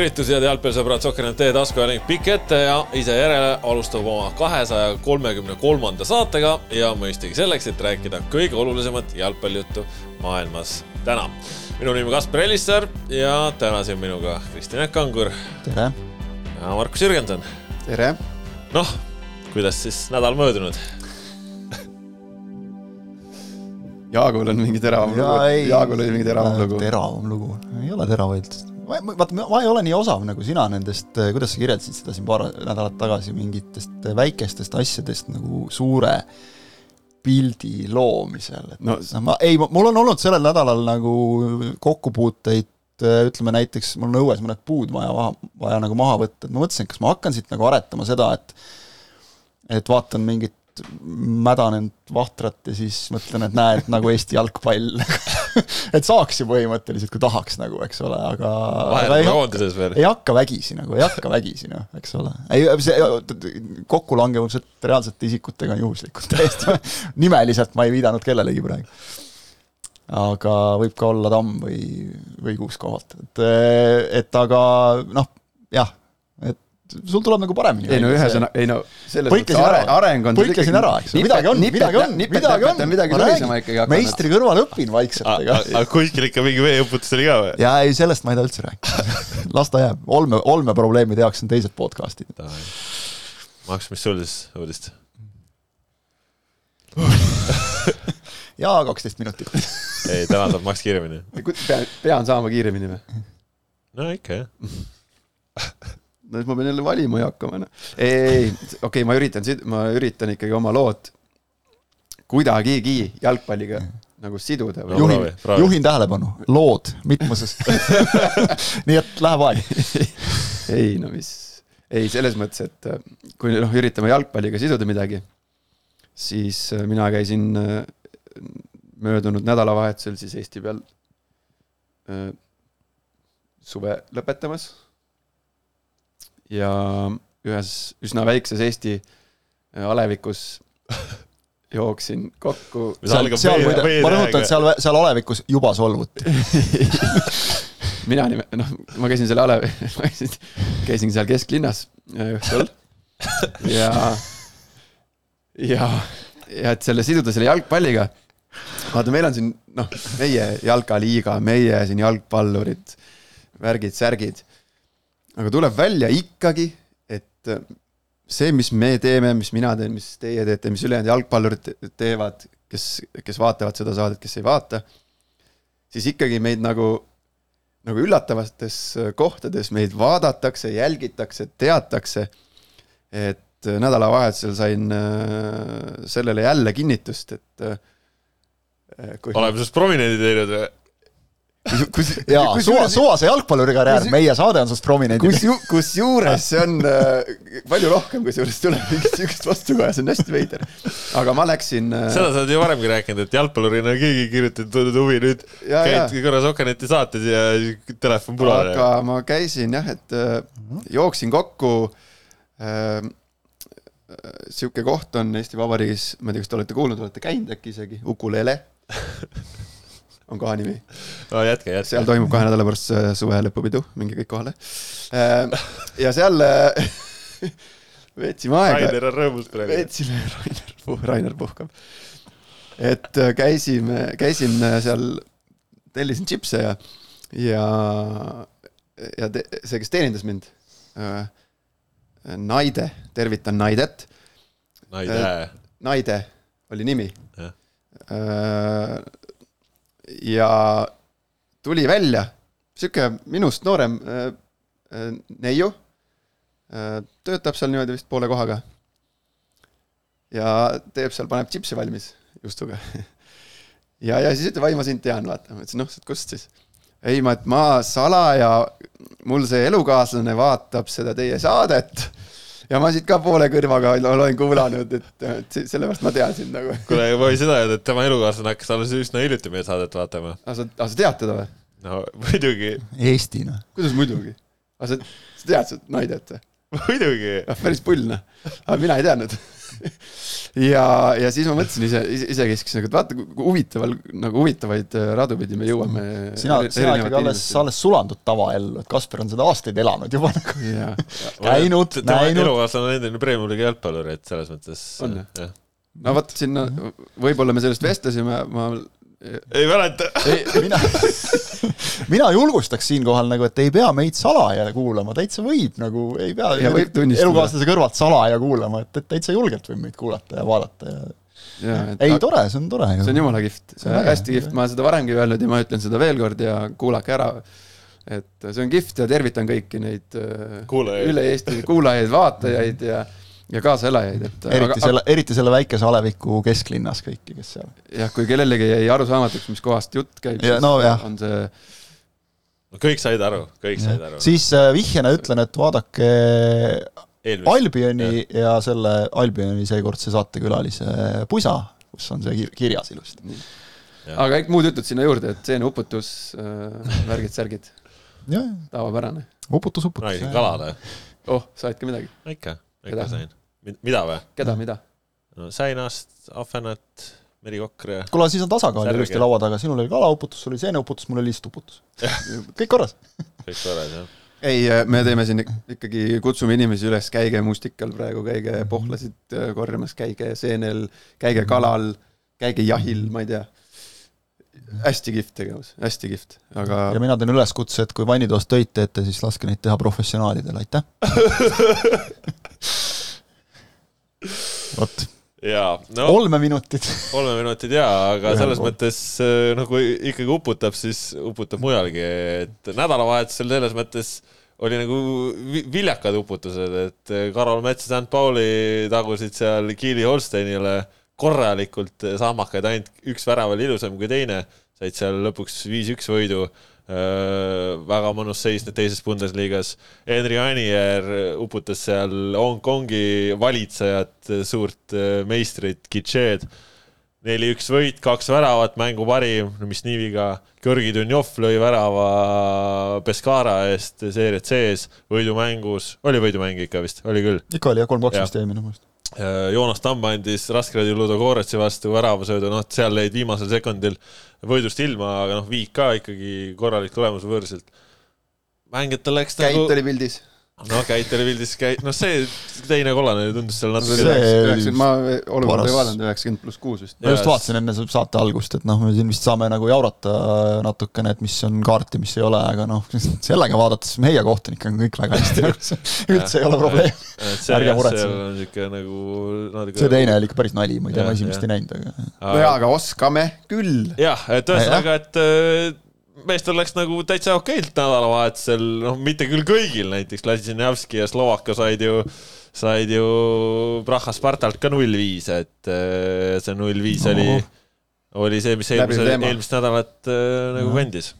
tervitus, head jalgpallisõbrad, Sokkernet teie taskuhääling pikk ette ja ise järele alustab oma kahesaja kolmekümne kolmanda saatega ja mõistagi selleks, et rääkida kõige olulisemat jalgpallijuttu maailmas täna. minu nimi Kaspar Ellissaar ja täna siin minuga Kristjan Kangur. tere! ja Markus Jürgenson. tere! noh, kuidas siis nädal möödunud Jaagul on mingi teravam ja, lugu, Jaagul oli mingi teravam lugu. teravam lugu, ei ole teravaid. Vaata, ma ei ole nii osav nagu sina nendest, kuidas sa kirjeldasid seda siin paar nädalat tagasi, mingitest väikestest asjadest nagu suure pildi loomisel, et no, no ma, ei, mul on olnud sellel nädalal nagu kokkupuuteid ütleme näiteks, mul on õues mõned puud vaja, vaja, vaja nagu maha võtta, et ma mõtlesin, kas ma hakkan siit nagu aretama seda, et et vaatan mingit mädanenud vahtrat ja siis mõtlen, et näed, nagu Eesti jalgpall et saaks ju põhimõtteliselt, kui tahaks nagu, eks ole, aga vahel ei, hakka, ei hakka vägisi nagu, ei hakka vägisi noh, eks ole. ei, see kokkulangevused reaalsete isikutega on juhuslikud täiesti nimeliselt ma ei viidanud kellelegi praegu. aga võib ka olla Tamm või, või Kuusk-Kohalt, et, et aga noh, jah sul tuleb nagu paremini. ei no ühesõnaga, ei no selles mõttes are, areng on põikasin ära, eks ju, midagi on, midagi on, midagi on, midagi tulisema ikkagi hakanud. meistri kõrval õpin vaikselt, aga aga kuskil ikka mingi veeuputus oli ka või? jaa, ei sellest ma ei taha üldse rääkida. las ta jääb, olme, olmeprobleemide jaoks on teised podcast'id. Maks, mis sul siis uudist? jaa, kaksteist minutit. ei, täna saab Maks kiiremini. pean, pean saama kiiremini või? no ikka, jah no siis ma pean jälle valima hakkama, noh. ei, ei, okei okay,, ma üritan, ma üritan ikkagi oma lood kuidagigi jalgpalliga nagu siduda. juhin, juhin tähelepanu, lood mitmuses nii et läheb aeg ei no mis, ei selles mõttes, et äh, kui noh, üritame jalgpalliga siduda midagi, siis äh, mina käisin äh, möödunud nädalavahetusel siis Eesti peal suve lõpetamas ja ühes üsna väikses Eesti äh, alevikus jooksin kokku. seal, seal muide, ma rõhutan, seal, seal alevikus juba solvuti mina nime-, noh, ma käisin selle alev-, ma käisin, käisin seal kesklinnas äh, õhtul ja, ja, ja et selle siduda selle jalgpalliga. vaata, meil on siin, noh, meie jalkaliiga, meie siin jalgpallurid, värgid, särgid aga tuleb välja ikkagi, et see, mis me teeme, mis mina teen, mis teie teete, mis ülejäänud jalgpallurid teevad, kes, kes vaatavad seda saadet, kes ei vaata, siis ikkagi meid nagu, nagu üllatavates kohtades meid vaadatakse, jälgitakse, teatakse. et nädalavahetusel sain äh, sellele jälle kinnitust, et äh, oleme sinust prominendi teinud või? Kus, jaa, suva, suvase jalgpalluri karjäär, meie saade on sinust prominent. kus, kusjuures see on äh, palju rohkem, kusjuures tuleb mingit sihukest vastukoja, see on hästi veider. aga ma läksin äh.... seda sa oled ju varemgi rääkinud, et jalgpallurina keegi ei kirjutanud huvi, nüüd ja, käid ja. korra Sokaneti saates ja telefon punane. aga ma käisin jah, et äh, jooksin kokku äh, sihuke koht on Eesti Vabariigis, ma ei tea, kas te olete kuulnud, olete käinud äkki isegi, Ukulele on koha nimi no,. jätke, jätke. seal toimub kahe nädala pärast äh, suve lõpupidu, minge kõik kohale. Äh, ja seal äh, veetsime aega. Rainer on rõõmus praegu. veetsime, Rainer, Rainer puhkab. et käisime, käisin seal, tellisin tšipse ja, ja, ja te, see, kes teenindas mind, Naide, tervitan Naidet. Naide. Naide oli nimi ja tuli välja sihuke minust noorem äh, äh, neiu äh,. töötab seal niimoodi vist poole kohaga. ja teeb seal, paneb tšipsi valmis juustuga ja, ja siis ütleb, ai ma sind tean, vaata, ma ütlesin, noh, kust siis? ei, ma, et ma salaja, mul see elukaaslane vaatab seda teie saadet ja ma siit ka poole kõrvaga olen kuulanud, et, et sellepärast ma tean sind nagu. kuule, ma võin seda öelda, et tema elukaaslane hakkas alles üsna hiljuti meie saadet vaatama. aga sa, aga sa tead teda või? no muidugi. Eesti noh. kuidas muidugi? aga sa, sa tead seda Naidet või? muidugi. päris pull noh, aga mina ei teadnud. ja, ja siis ma mõtlesin ise, isekeskis nagu, et vaata kui huvitaval, nagu huvitavaid äh, radu pidi me jõuame. sina, sina ikkagi alles, alles sulandud tavaellu, et Kasper on seda aastaid elanud juba nagu. Käinud, näinud. elukaaslane on endine Premiumi liiga jalgpallur, et selles mõttes. On, jah? no vot sinna, võib-olla me sellest vestlesime, ma ei mäleta. mina, mina julgustaks siinkohal nagu, et ei pea meid salaja kuulama, täitsa võib nagu, ei pea Ja elukaaslase kõrvalt salaja kuulama, et, et täitsa julgelt võib meid kuulata ja vaadata ja et ei, tore, see on tore ju. see on jumala kihvt, See on äge. hästi kihvt, ma olen seda varemgi öelnud ja ma ütlen seda veel kord ja kuulake ära. et see on kihvt ja tervitan kõiki neid äh, Kuulajaid. üle Eesti kuulajaid, vaatajaid ja, ja kaasaelajaid, et eriti selle, eriti selle väikese aleviku kesklinnas kõiki, kes seal. jah, kui kellelegi jäi arusaamatuks, mis kohast jutt käib, Ja, siis no jah. on see kõik said aru, kõik said aru. siis äh, vihjena ütlen, et vaadake eelmist. Albioni ja selle Albioni seekordse saatekülalise pusa, kus on see kir- kirjas ilusti. aga kõik muud jutud sinna juurde, et seeneuputus äh,, värgid-särgid, tavapärane. uputus, uputus. räägin kalale. oh, said ka midagi? ikka, ikka sain. Mida või? keda, mida? no säinast, ahvenat, merikokri ja kuule, siis on tasakaal ilusti laua taga, sinul oli kalauputus, sul oli seeneuputus, mul oli lihtsalt uputus. kõik korras. kõik korras jah. ei, me teeme siin ik- ikkagi, kutsume inimesi üles, käige mustikal praegu, käige pohlasid äh, korjamas, käige seenel, käige kalal, käige jahil, ma ei tea. hästi kihvt tegevus, hästi kihvt, aga ja mina teen üleskutse, et kui vannitoast töid teete, siis laske neid teha professionaalidele, aitäh. vot, jaa, no olmeminutit. kolme minutit jaa, aga Ühel selles pool. mõttes äh, no kui ikkagi uputab, siis uputab mujalgi, et nädalavahetusel selles mõttes oli nagu vi- viljakad uputused, et äh, Karol Mets ja St Pauli tagusid seal Kiili Holsteinile korralikult sammakaid, ainult üks värav oli ilusam kui teine, said seal lõpuks viis-üks võidu. Väga mõnus seis nüüd teises Bundesligas. Henri Anier uputas seal Hongkongi valitsejat, suurt äh, meistrit Kitšeed neli-üks võit, kaks väravat, mängu parim, mis nii viga. Georgi Dunjov lõi värava Pescara eest seeria C-s võidumängus, oli võidumäng ikka vist, oli küll. ikka oli jah, kolm-kaks vist jäi minu meelest. Joonas Tamm andis Raskradi Ludogoretsi vastu väravasöödu, noh, seal jäid viimasel sekundil võidust ilma, aga noh, viik ka ikkagi korralik tulemus võõrsilt. mängijatel läks käit nagu, oli pildis. No käit oli pildis, käit, noh, see teine kollane tundus seal natuke See- ma olukorda ei vaadanud, üheksakümmend pluss kuus vist. ma just vaatasin enne saate algust, et noh, me siin vist saame nagu jaurata natukene, et mis on kaart ja mis ei ole, aga noh, sellega vaadates meie kohtunik on kõik väga hästi üldse ei ole probleem. see Ärge muretsege. seal on siuke nagu natuke see teine oli ikka päris nali, ma ei tea, ma Jah, esimest ei näinud, aga no jaa, aga oskame küll. jah, et ühesõnaga, et äh, meestel läks nagu täitsa okeilt nädalavahetusel, noh, mitte küll kõigil, näiteks Ladžinjavski ja Slovakka said ju, said ju Praha Spartalt ka null viis, et äh, see null viis No. oli, oli see, mis eelmise, eelmist nädalat äh, nagu No. kandis.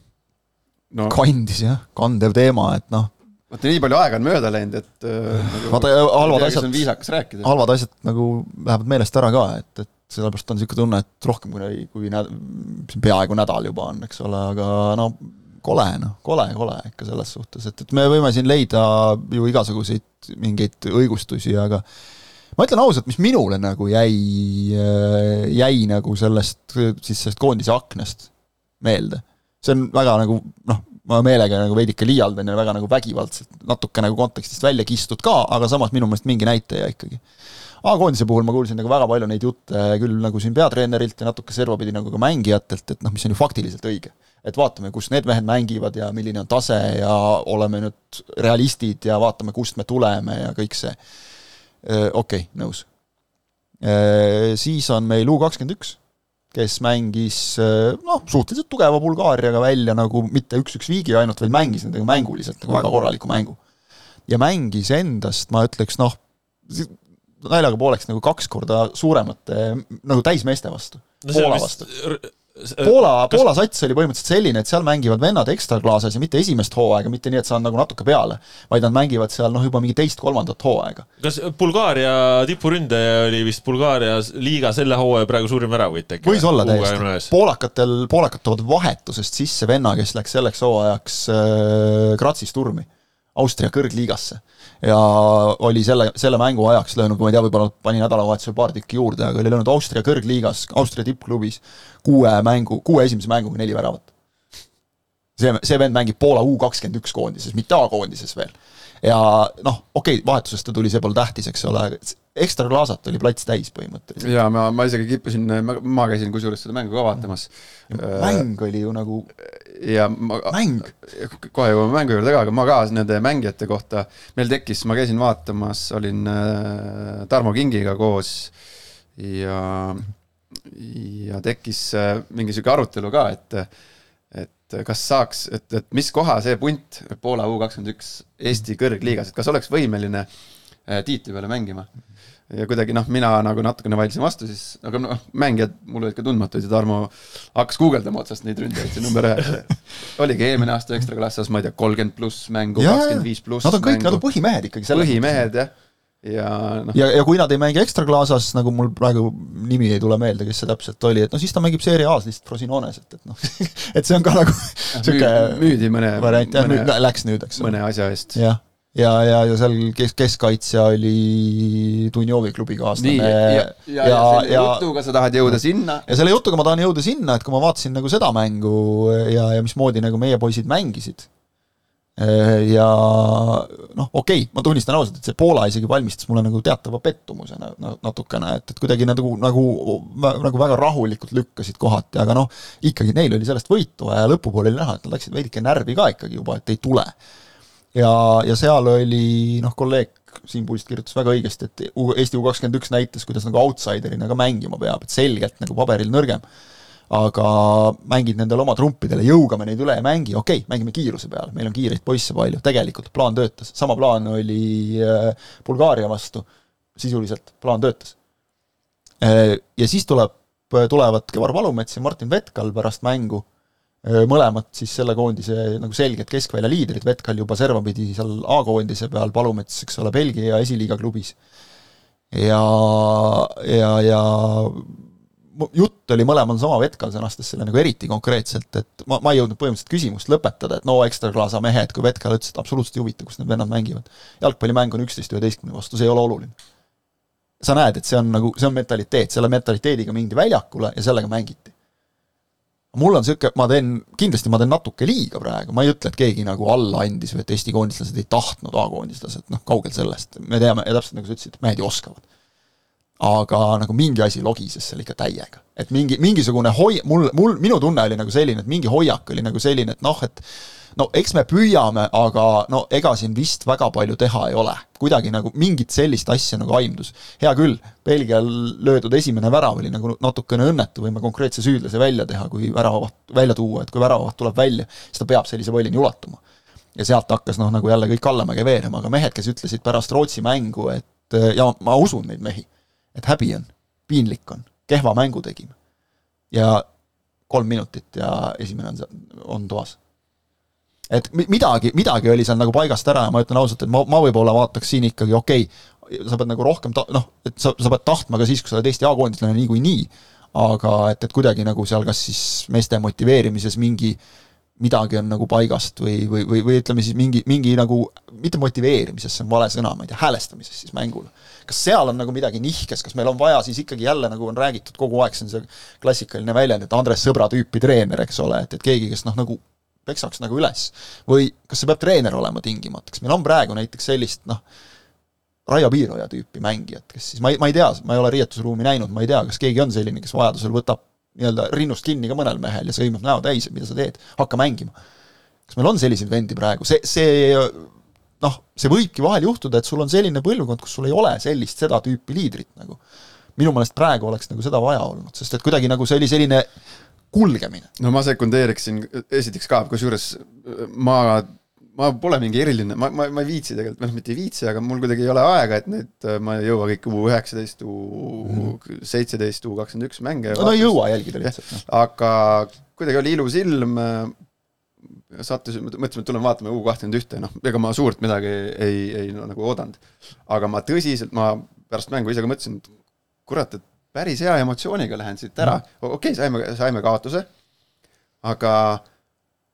no kandis jah, kandev teema, et noh, vaata nii palju aega on mööda läinud, et äh, nagu, vaata halvad kas on asjad, halvad asjad nagu lähevad meelest ära ka, et, et sellepärast on niisugune tunne, et rohkem kui, kui nä-, peaaegu nädal juba on, eks ole, aga no kole noh, kole, kole ikka selles suhtes, et, et me võime siin leida ju igasuguseid mingeid õigustusi, aga ma ütlen ausalt, mis minule nagu jäi, jäi nagu sellest, siis sellest koondise aknast meelde. see on väga nagu noh, ma meelega nagu veidike liialdan ja väga nagu vägivaldselt natuke nagu kontekstist välja kistud ka, aga samas minu meelest mingi näitaja ikkagi. A-koondise puhul ma kuulsin nagu väga palju neid jutte küll nagu siin peatreenerilt ja natuke servapidi nagu ka mängijatelt, et noh, mis on ju faktiliselt õige. et vaatame, kus need mehed mängivad ja milline on tase ja oleme nüüd realistid ja vaatame, kust me tuleme ja kõik see. okei okay,, nõus. Siis on meil U kakskümmend üks, kes mängis noh, suhteliselt tugeva Bulgaariaga välja nagu mitte üks-üks viigi ainult, vaid mängis nendega mänguliselt nagu väga korraliku mängu. ja mängis endast, ma ütleks noh, naljaga pooleks nagu kaks korda suuremate nagu täismeeste vastu. Poola vastu. Poola, Poola sats oli põhimõtteliselt selline, et seal mängivad vennad ekstraklaases ja mitte esimest hooaega, mitte nii, et saan nagu natuke peale, vaid nad mängivad seal noh, juba mingi teist-kolmandat hooaega. kas Bulgaaria tipuründaja oli vist Bulgaaria liiga selle hooaja praegu suurim väravõit äkki? võis olla täiesti. poolakatel, poolakad toovad vahetusest sisse venna, kes läks selleks hooajaks äh, Gratsist Urmi. Austria kõrgliigasse. ja oli selle, selle mängu ajaks löönud, ma ei tea, võib-olla pani nädalavahetusel paar tükki juurde, aga oli löönud Austria kõrgliigas, Austria tippklubis kuue mängu, kuue esimese mänguga neli väravat. see, see vend mängib Poola U kakskümmend üks koondises, mitte A-koondises veel ja noh, okei okay,, vahetusest ta tuli, see pole tähtis, eks ole, ekstra klaasat oli plats täis põhimõtteliselt. jaa, ma, ma isegi kippusin, ma, ma käisin kusjuures seda mängu ka vaatamas. mäng oli ju nagu ja ma mäng. kohe jõuame mängu juurde ka, aga ma ka nende mängijate kohta, meil tekkis, ma käisin vaatamas, olin äh, Tarmo Kingiga koos ja, ja tekkis äh, mingi sihuke arutelu ka, et et kas saaks, et, et mis koha see punt Poola U kakskümmend üks Eesti kõrgliigas, et kas oleks võimeline äh, tiitli peale mängima? ja kuidagi noh, mina nagu natukene vaidlesin vastu, siis aga noh, mängijad mul olid ka tundmatud ja Tarmo hakkas guugeldama otsast neid ründajaid siin number ühes. oligi eelmine aasta ekstraklassis, ma ei tea, kolmkümmend pluss mängu, kakskümmend viis pluss Nad on kõik, nad on põhimehed ikkagi. põhimehed jah ja noh. ja, ja kui nad ei mängi ekstraklaasas, nagu mul praegu nimi ei tule meelde, kes see täpselt oli, et noh, siis ta mängib Serie A-s lihtsalt Frosinones, et, et noh et see on ka nagu niisugune müüdi mõne variant, jah, nüüd läks nüüd, eks mõne asja eest. jah, ja, ja, ja seal kes, keskkaitsja oli Dunjovi klubikaaslane. ja, ja, ja, ja selle ja, jutuga sa tahad jõuda sinna. ja selle jutuga ma tahan jõuda sinna, et kui ma vaatasin nagu seda mängu ja, ja mismoodi nagu meie poisid mängisid ja noh, okei okay,, ma tunnistan ausalt, et see Poola isegi valmistas mulle nagu teatava pettumuse natukene, et, et kuidagi nagu, nagu, nagu väga rahulikult lükkasid kohati, aga noh, ikkagi neil oli sellest võitu ja lõpupoole oli näha, et nad läksid veidike närvi ka ikkagi juba, et ei tule. ja, ja seal oli noh, kolleeg Siim Puist kirjutas väga õigesti, et Eesti U kakskümmend üks näitas, kuidas nagu outsider'ina ka mängima peab, et selgelt nagu paberil nõrgem aga mängid nendele oma trumpidele, jõuga me neid üle ei mängi, okei okay,, mängime kiiruse peale, meil on kiireid poisse palju, tegelikult plaan töötas, sama plaan oli äh, Bulgaaria vastu, sisuliselt plaan töötas. Äh, ja siis tuleb, tulevad Kevar Palumets ja Martin Vetkal pärast mängu, äh, mõlemad siis selle koondise nagu selged keskvälja liidrid, Vetkal juba servapidi seal A-koondise peal, Palumets, eks ole, Belgia esiliiga klubis. ja, ja, ja jutt oli mõlemal sama, Vetkal sõnastas selle nagu eriti konkreetselt, et ma, ma ei jõudnud põhimõtteliselt küsimust lõpetada, et no ekstraklaasa mehed, kui Vetkal ütles, et absoluutselt ei huvita, kus need vennad mängivad. jalgpallimäng on üksteist üheteistkümne vastu, see ei ole oluline. sa näed, et see on nagu, see on mentaliteet, selle mentaliteediga mindi väljakule ja sellega mängiti. mul on niisugune, ma teen, kindlasti ma teen natuke liiga praegu, ma ei ütle, et keegi nagu alla andis või et Eesti koondislased ei tahtnud A-koondislased, noh, kaugel sellest, me teame ja täpselt nagu sa ütlesid, mehed ju oskavad aga nagu mingi asi logises seal ikka täiega. et mingi, mingisugune hoi-, mul, mul, minu tunne oli nagu selline, et mingi hoiak oli nagu selline, et noh, et no eks me püüame, aga no ega siin vist väga palju teha ei ole. kuidagi nagu mingit sellist asja nagu aimdus. hea küll, Belgial löödud esimene värav oli nagu natukene õnnetu, võime konkreetse süüdlase välja teha, kui väravaht, välja tuua, et kui väravaht tuleb välja, siis ta peab sellise pallini ulatuma. ja sealt hakkas noh, nagu jälle kõik allamäge veerema, aga mehed, kes ütlesid pärast Rootsi mängu, et ja ma usun neid mehi et häbi on, piinlik on, kehva mängu tegime. ja kolm minutit ja esimene on, on toas. et midagi, midagi oli seal nagu paigast ära ja ma ütlen ausalt, et ma, ma võib-olla vaataks siin ikkagi okei okay,, sa pead nagu rohkem ta-, noh, et sa, sa pead tahtma ka siis, kui sa oled Eesti A-koondislane niikuinii, aga et, et kuidagi nagu seal kas siis meeste motiveerimises mingi midagi on nagu paigast või, või, või, või ütleme siis mingi, mingi nagu, mitte motiveerimises, see on vale sõna, ma ei tea, häälestamises siis mängule kas seal on nagu midagi nihkes, kas meil on vaja siis ikkagi jälle, nagu on räägitud kogu aeg, see on see klassikaline väljend, et Andres Sõbra tüüpi treener, eks ole, et, et keegi, kes noh, nagu peksaks nagu üles. või kas see peab treener olema tingimata, kas meil on praegu näiteks sellist noh, Raio Piiroja tüüpi mängijat, kes siis, ma ei, ma ei tea, ma ei ole riietusruumi näinud, ma ei tea, kas keegi on selline, kes vajadusel võtab nii-öelda rinnust kinni ka mõnel mehel ja sõimab näo täis, et mida sa teed, hakka mängima. kas meil on selliseid vendi praegu, see, see noh, see võibki vahel juhtuda, et sul on selline põlvkond, kus sul ei ole sellist, seda tüüpi liidrit nagu. minu meelest praegu oleks nagu seda vaja olnud, sest et kuidagi nagu see oli selline kulgemine. no ma sekundeeriksin esiteks ka, kusjuures ma, ma pole mingi eriline, ma, ma, ma ei viitsi tegelikult, noh mitte ei viitsi, aga mul kuidagi ei ole aega, et nüüd ma ei jõua kõiki U üheksateist, U seitseteist, U kakskümmend üks mänge no, ei jõua jälgida lihtsalt. Noh. aga kuidagi oli ilus ilm, sattusin, mõtlesime, et tuleme vaatame U kahtekümmend ühte, noh, ega ma suurt midagi ei, ei no, nagu oodanud. aga ma tõsiselt, ma pärast mängu ise ka mõtlesin, et kurat, et päris hea emotsiooniga lähen siit ära, okei okay,, saime, saime kaotuse, aga,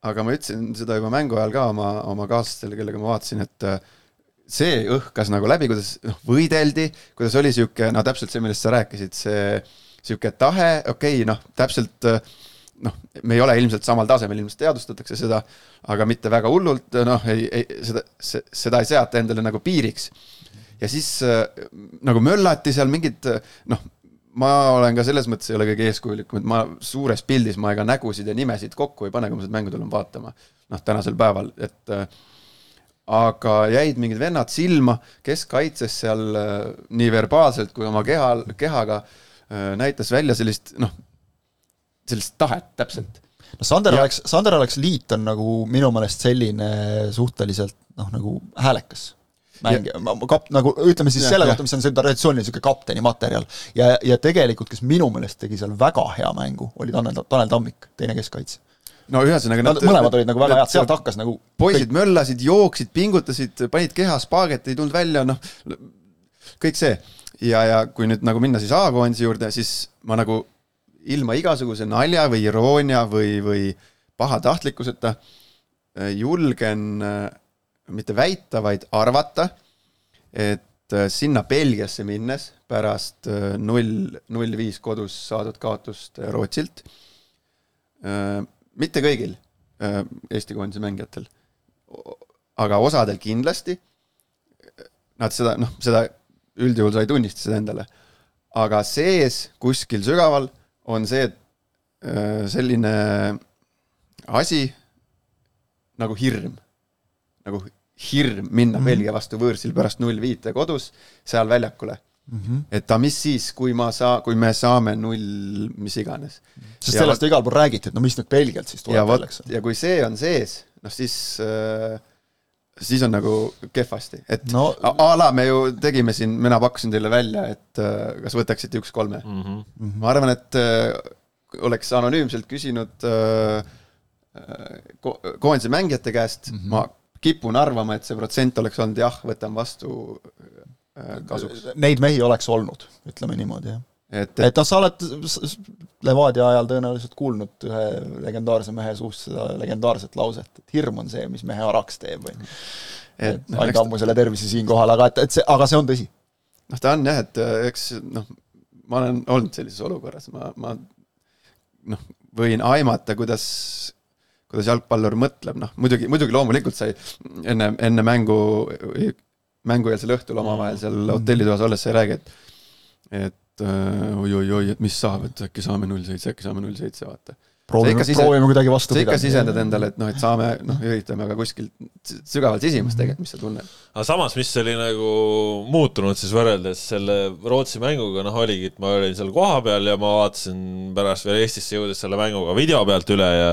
aga ma ütlesin seda juba mängu ajal ka oma, oma kaaslastele, kellega ma vaatasin, et äh, see õhkas nagu läbi, kuidas noh, võideldi, kuidas oli sihuke, no täpselt see, millest sa rääkisid, see sihuke tahe, okei okay,, noh, täpselt äh, noh, me ei ole ilmselt samal tasemel, ilmselt teadvustatakse seda, aga mitte väga hullult, noh, ei, ei, seda, seda ei seata endale nagu piiriks. ja siis äh, nagu möllati seal mingid noh, ma olen ka selles mõttes ei ole kõige eeskujulikum, et ma suures pildis ma ega nägusid ja nimesid kokku ei pane, kui ma seda mängu tulen vaatama. noh, tänasel päeval, et äh, aga jäid mingid vennad silma, kes kaitses seal äh, nii verbaalselt kui oma keha, kehaga äh, näitas välja sellist noh, sellist tahet täpselt. no Sander ja... oleks, Sander oleks liit on nagu minu meelest selline suhteliselt noh, nagu häälekas mängija, kap-, nagu ütleme siis ja, selle kohta, mis on see traditsiooniline niisugune kapteni materjal. ja, ja tegelikult, kes minu meelest tegi seal väga hea mängu, oli Tanel, Tanel Tammik, teine keskkaitse no ühesõnaga nad, nad mõlemad olid nagu väga head, sealt hakkas nagu poisid kõik... möllasid, jooksid, pingutasid, panid keha, spaaget ei tulnud välja, noh, kõik see. ja, ja kui nüüd nagu minna siis A-koondise juurde, siis ma nagu ilma igasuguse nalja või iroonia või, või pahatahtlikkuseta äh, julgen äh, mitte väita, vaid arvata, et äh, sinna Belgiasse minnes pärast null, null viis kodus saadud kaotust Rootsilt, mitte kõigil Eesti koondise mängijatel, aga osadel kindlasti, nad seda, noh, seda üldjuhul sa ei tunnista seda endale, aga sees kuskil sügaval on see, et selline asi nagu hirm, nagu hirm minna mm -hmm. Belgia vastu võõrsil pärast null viite kodus seal väljakule mm. -hmm. et aga mis siis, kui ma saa-, kui me saame null mis iganes. sest ja sellest on igal pool räägiti, et no mis nüüd Belgialt siis tuleb jälle, eks. ja kui see on sees, noh siis äh, siis on nagu kehvasti, et no, a, la me ju tegime siin, mina pakkusin teile välja, et äh, kas võtaksite üks-kolme mm. -hmm. ma arvan, et äh, oleks anonüümselt küsinud äh, äh ko koondise mängijate käest mm, -hmm. ma kipun arvama, et see protsent oleks olnud jah, võtan vastu äh, kasuks. Neid mehi oleks olnud, ütleme niimoodi, jah. Et, et, et noh, sa oled Levadia ajal tõenäoliselt kuulnud ühe legendaarse mehe suust seda legendaarset lauset, et hirm on see, mis mehe araks teeb või et, et no, andke ammu selle tervise siinkohal, aga et, et see, aga see on tõsi. noh, ta on jah, et äh, eks noh, ma olen olnud sellises olukorras, ma, ma noh, võin aimata, kuidas kuidas jalgpallur mõtleb, noh muidugi, muidugi loomulikult sai enne, enne mängu, mängueelsel õhtul omavahel seal mm. hotellitoas olles sa ei räägi, et et oi-oi-oi äh,, et mis saab, et äkki saame null seitse, äkki saame null seitse, vaata proovime, proovime kuidagi vastu pidada. sa ikka sisendad endale, et noh, et saame, noh, üritame aga kuskilt sügavalt sisimas tegelikult, mis sa tunned. aga samas, mis oli nagu muutunud siis võrreldes selle Rootsi mänguga, noh, oligi, et ma olin seal kohapeal ja ma vaatasin pärast veel Eestisse jõudes selle mänguga video pealt üle ja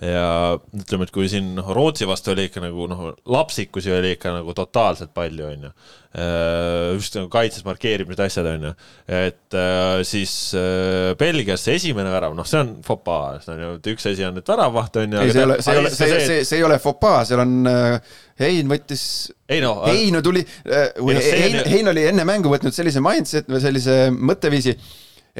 ja ütleme, et kui siin noh, Rootsi vastu oli ikka nagu noh, lapsikusi oli ikka nagu totaalselt palju, on ju. Äh, just nagu kaitses markeerimised, asjad, on ju. et äh, siis äh, Belgias see esimene värav, noh, see on fopaa, on ju, et üks asi on, et väravvaht on ju. ei, see ei ole, see ei ole, see, see, see ei ole fopaa, seal on Hein võttis, no, Heino tuli, Hein, Hein oli enne mängu võtnud sellise mindset või sellise mõtteviisi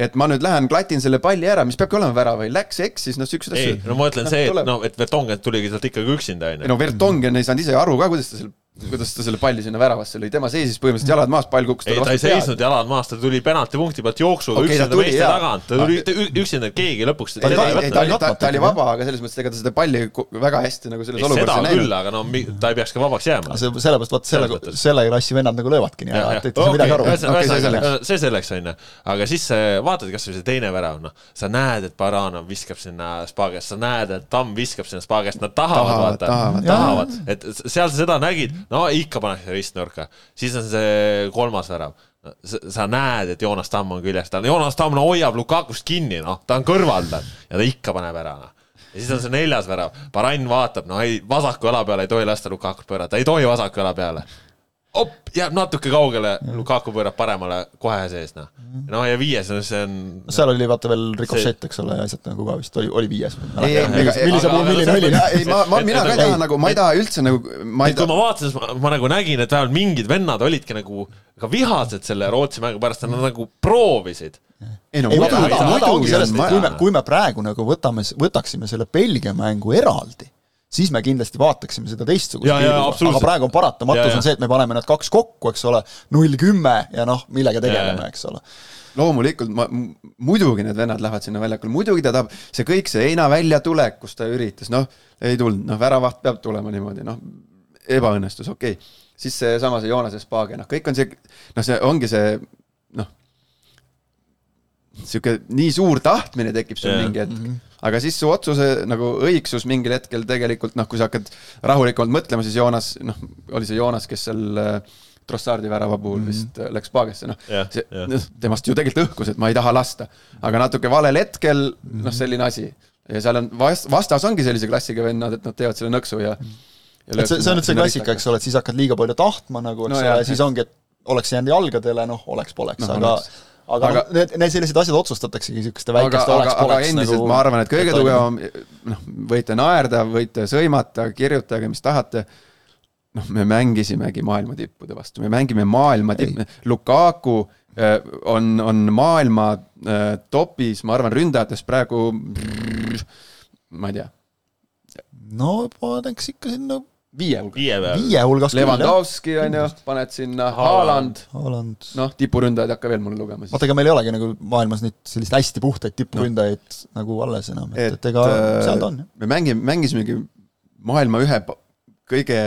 et ma nüüd lähen klatin selle palli ära, mis peabki olema värav või läks, eksis, noh siuksed asjad. no ma ütlen no, see, et noh, et Vertonghen tuligi sealt ikkagi üksinda onju. no Vertonghen ei saanud ise aru ka, kuidas ta seal kuidas ta selle palli sinna väravasse lõi, tema seisis põhimõtteliselt jalad maas, pall kukkus talle vastu peale. ta ei seisnud jalad maas, ta tuli penaltipunkti pealt jooksuga okay, üksinda meeste tagant, ta tuli üksinda, keegi lõpuks ta, ta, ta, ta, ta oli vaba, aga selles mõttes, ega ta seda palli väga hästi nagu selles olukorras ei näinud. küll, aga no ta ei peaks ka vabaks jääma. sellepärast vaata selle, selle klassi vennad nagu löövadki nii ära, et ei saa midagi aru. see selleks, onju. aga siis vaatad kasvõi see teine värav, noh, sa näed, et Baranov viskab sinna spaagest, sa näed, et Tamm viskab sinna spaagest, nad tahavad, vaata, tahavad, et seal sa seda nägid, no ikka pannakse ristnurka, siis on see kolmas värav. Sa näed, et Joonas Tamm on küljes, ta, Joonas Tamm no hoiab Lukakust kinni, noh, ta on kõrval tal ja ta ikka paneb ära, noh. ja siis on see neljas värav, Barann vaatab, no ei, vasaku jala peale ei tohi lasta Lukakut pöörata, ei tohi vasaku jala peale op, jääb natuke kaugele, Lukaku pöörab paremale kohe sees, noh. no ja viies, no see on no seal oli vaata veel rikošett, eks ole, ja asjad nagu ka vist oli, oli viies. millise puhul, milline oli? ei, ma, ma, mina ka ei taha nagu, ma ei taha üldse nagu ma ei taha. kui ma vaatasin, ma, ma nagu nägin, et vähemalt mingid vennad olidki nagu ka vihased selle Rootsi mängu pärast, nad nagu proovisid ei no muidugi, muidugi et kui me, kui me praegu nagu võtame, võtaksime selle Belgia mängu eraldi siis me kindlasti vaataksime seda teistsugust absoluutselt. aga praegu on paratamatus on see, et me paneme need kaks kokku, eks ole, null kümme ja noh, millega tegeleme, eks ole. loomulikult ma, muidugi need vennad lähevad sinna väljakule, muidugi ta tahab, see kõik, see heina väljatulek, kus ta üritas, noh, ei tulnud, noh, väravaht peab tulema niimoodi, noh, ebaõnnestus, okei okay. siis seesama see Joonase Spaage, noh, kõik on see, noh, see ongi see, noh, sihuke nii suur tahtmine tekib sul Jaa. mingi hetk, aga siis su otsuse nagu õigsus mingil hetkel tegelikult noh, kui sa hakkad rahulikumalt mõtlema, siis Joonas, noh, oli see Joonas, kes seal äh, Trossardi värava puhul vist äh, läks paagesse, noh Jah, see jah. noh, temast ju tegelikult õhkus, et ma ei taha lasta. aga natuke valel hetkel, noh, selline asi. ja seal on vast-, vastas ongi sellise klassiga vennad, et nad teevad selle nõksu ja, ja et see, see on nüüd see klassika, eks ole, et siis hakkad liiga palju tahtma nagu, eks No ole, siis ongi, et oleks jäänud jalgadele, noh, oleks-poleks no,, aga oleks. Aga, aga noh, need, need sellised asjad otsustataksegi niisuguste väikeste oleks-poleks endiselt nagu, ma arvan, et kõige tugevam, noh, võite naerda, võite sõimata, kirjutage, mis tahate, noh, me mängisimegi maailma tippude vastu, me mängime maailma tipp-, Lukaku äh, on, on maailma äh, topis, ma arvan, ründajatest praegu ma ei tea, no paneks ikka sinna viie hulka. viie hulgas küll, jah. Levandovski on ju, paned sinna Haaland, Haaland. noh, tipuründajad ei hakka veel mulle lugema siis. vaata, ega meil ei olegi nagu maailmas nüüd selliseid hästi puhtaid tippuründajaid nagu alles enam, et, et ega äh, seal ta on, jah. me mängime, mängisimegi maailma ühe kõige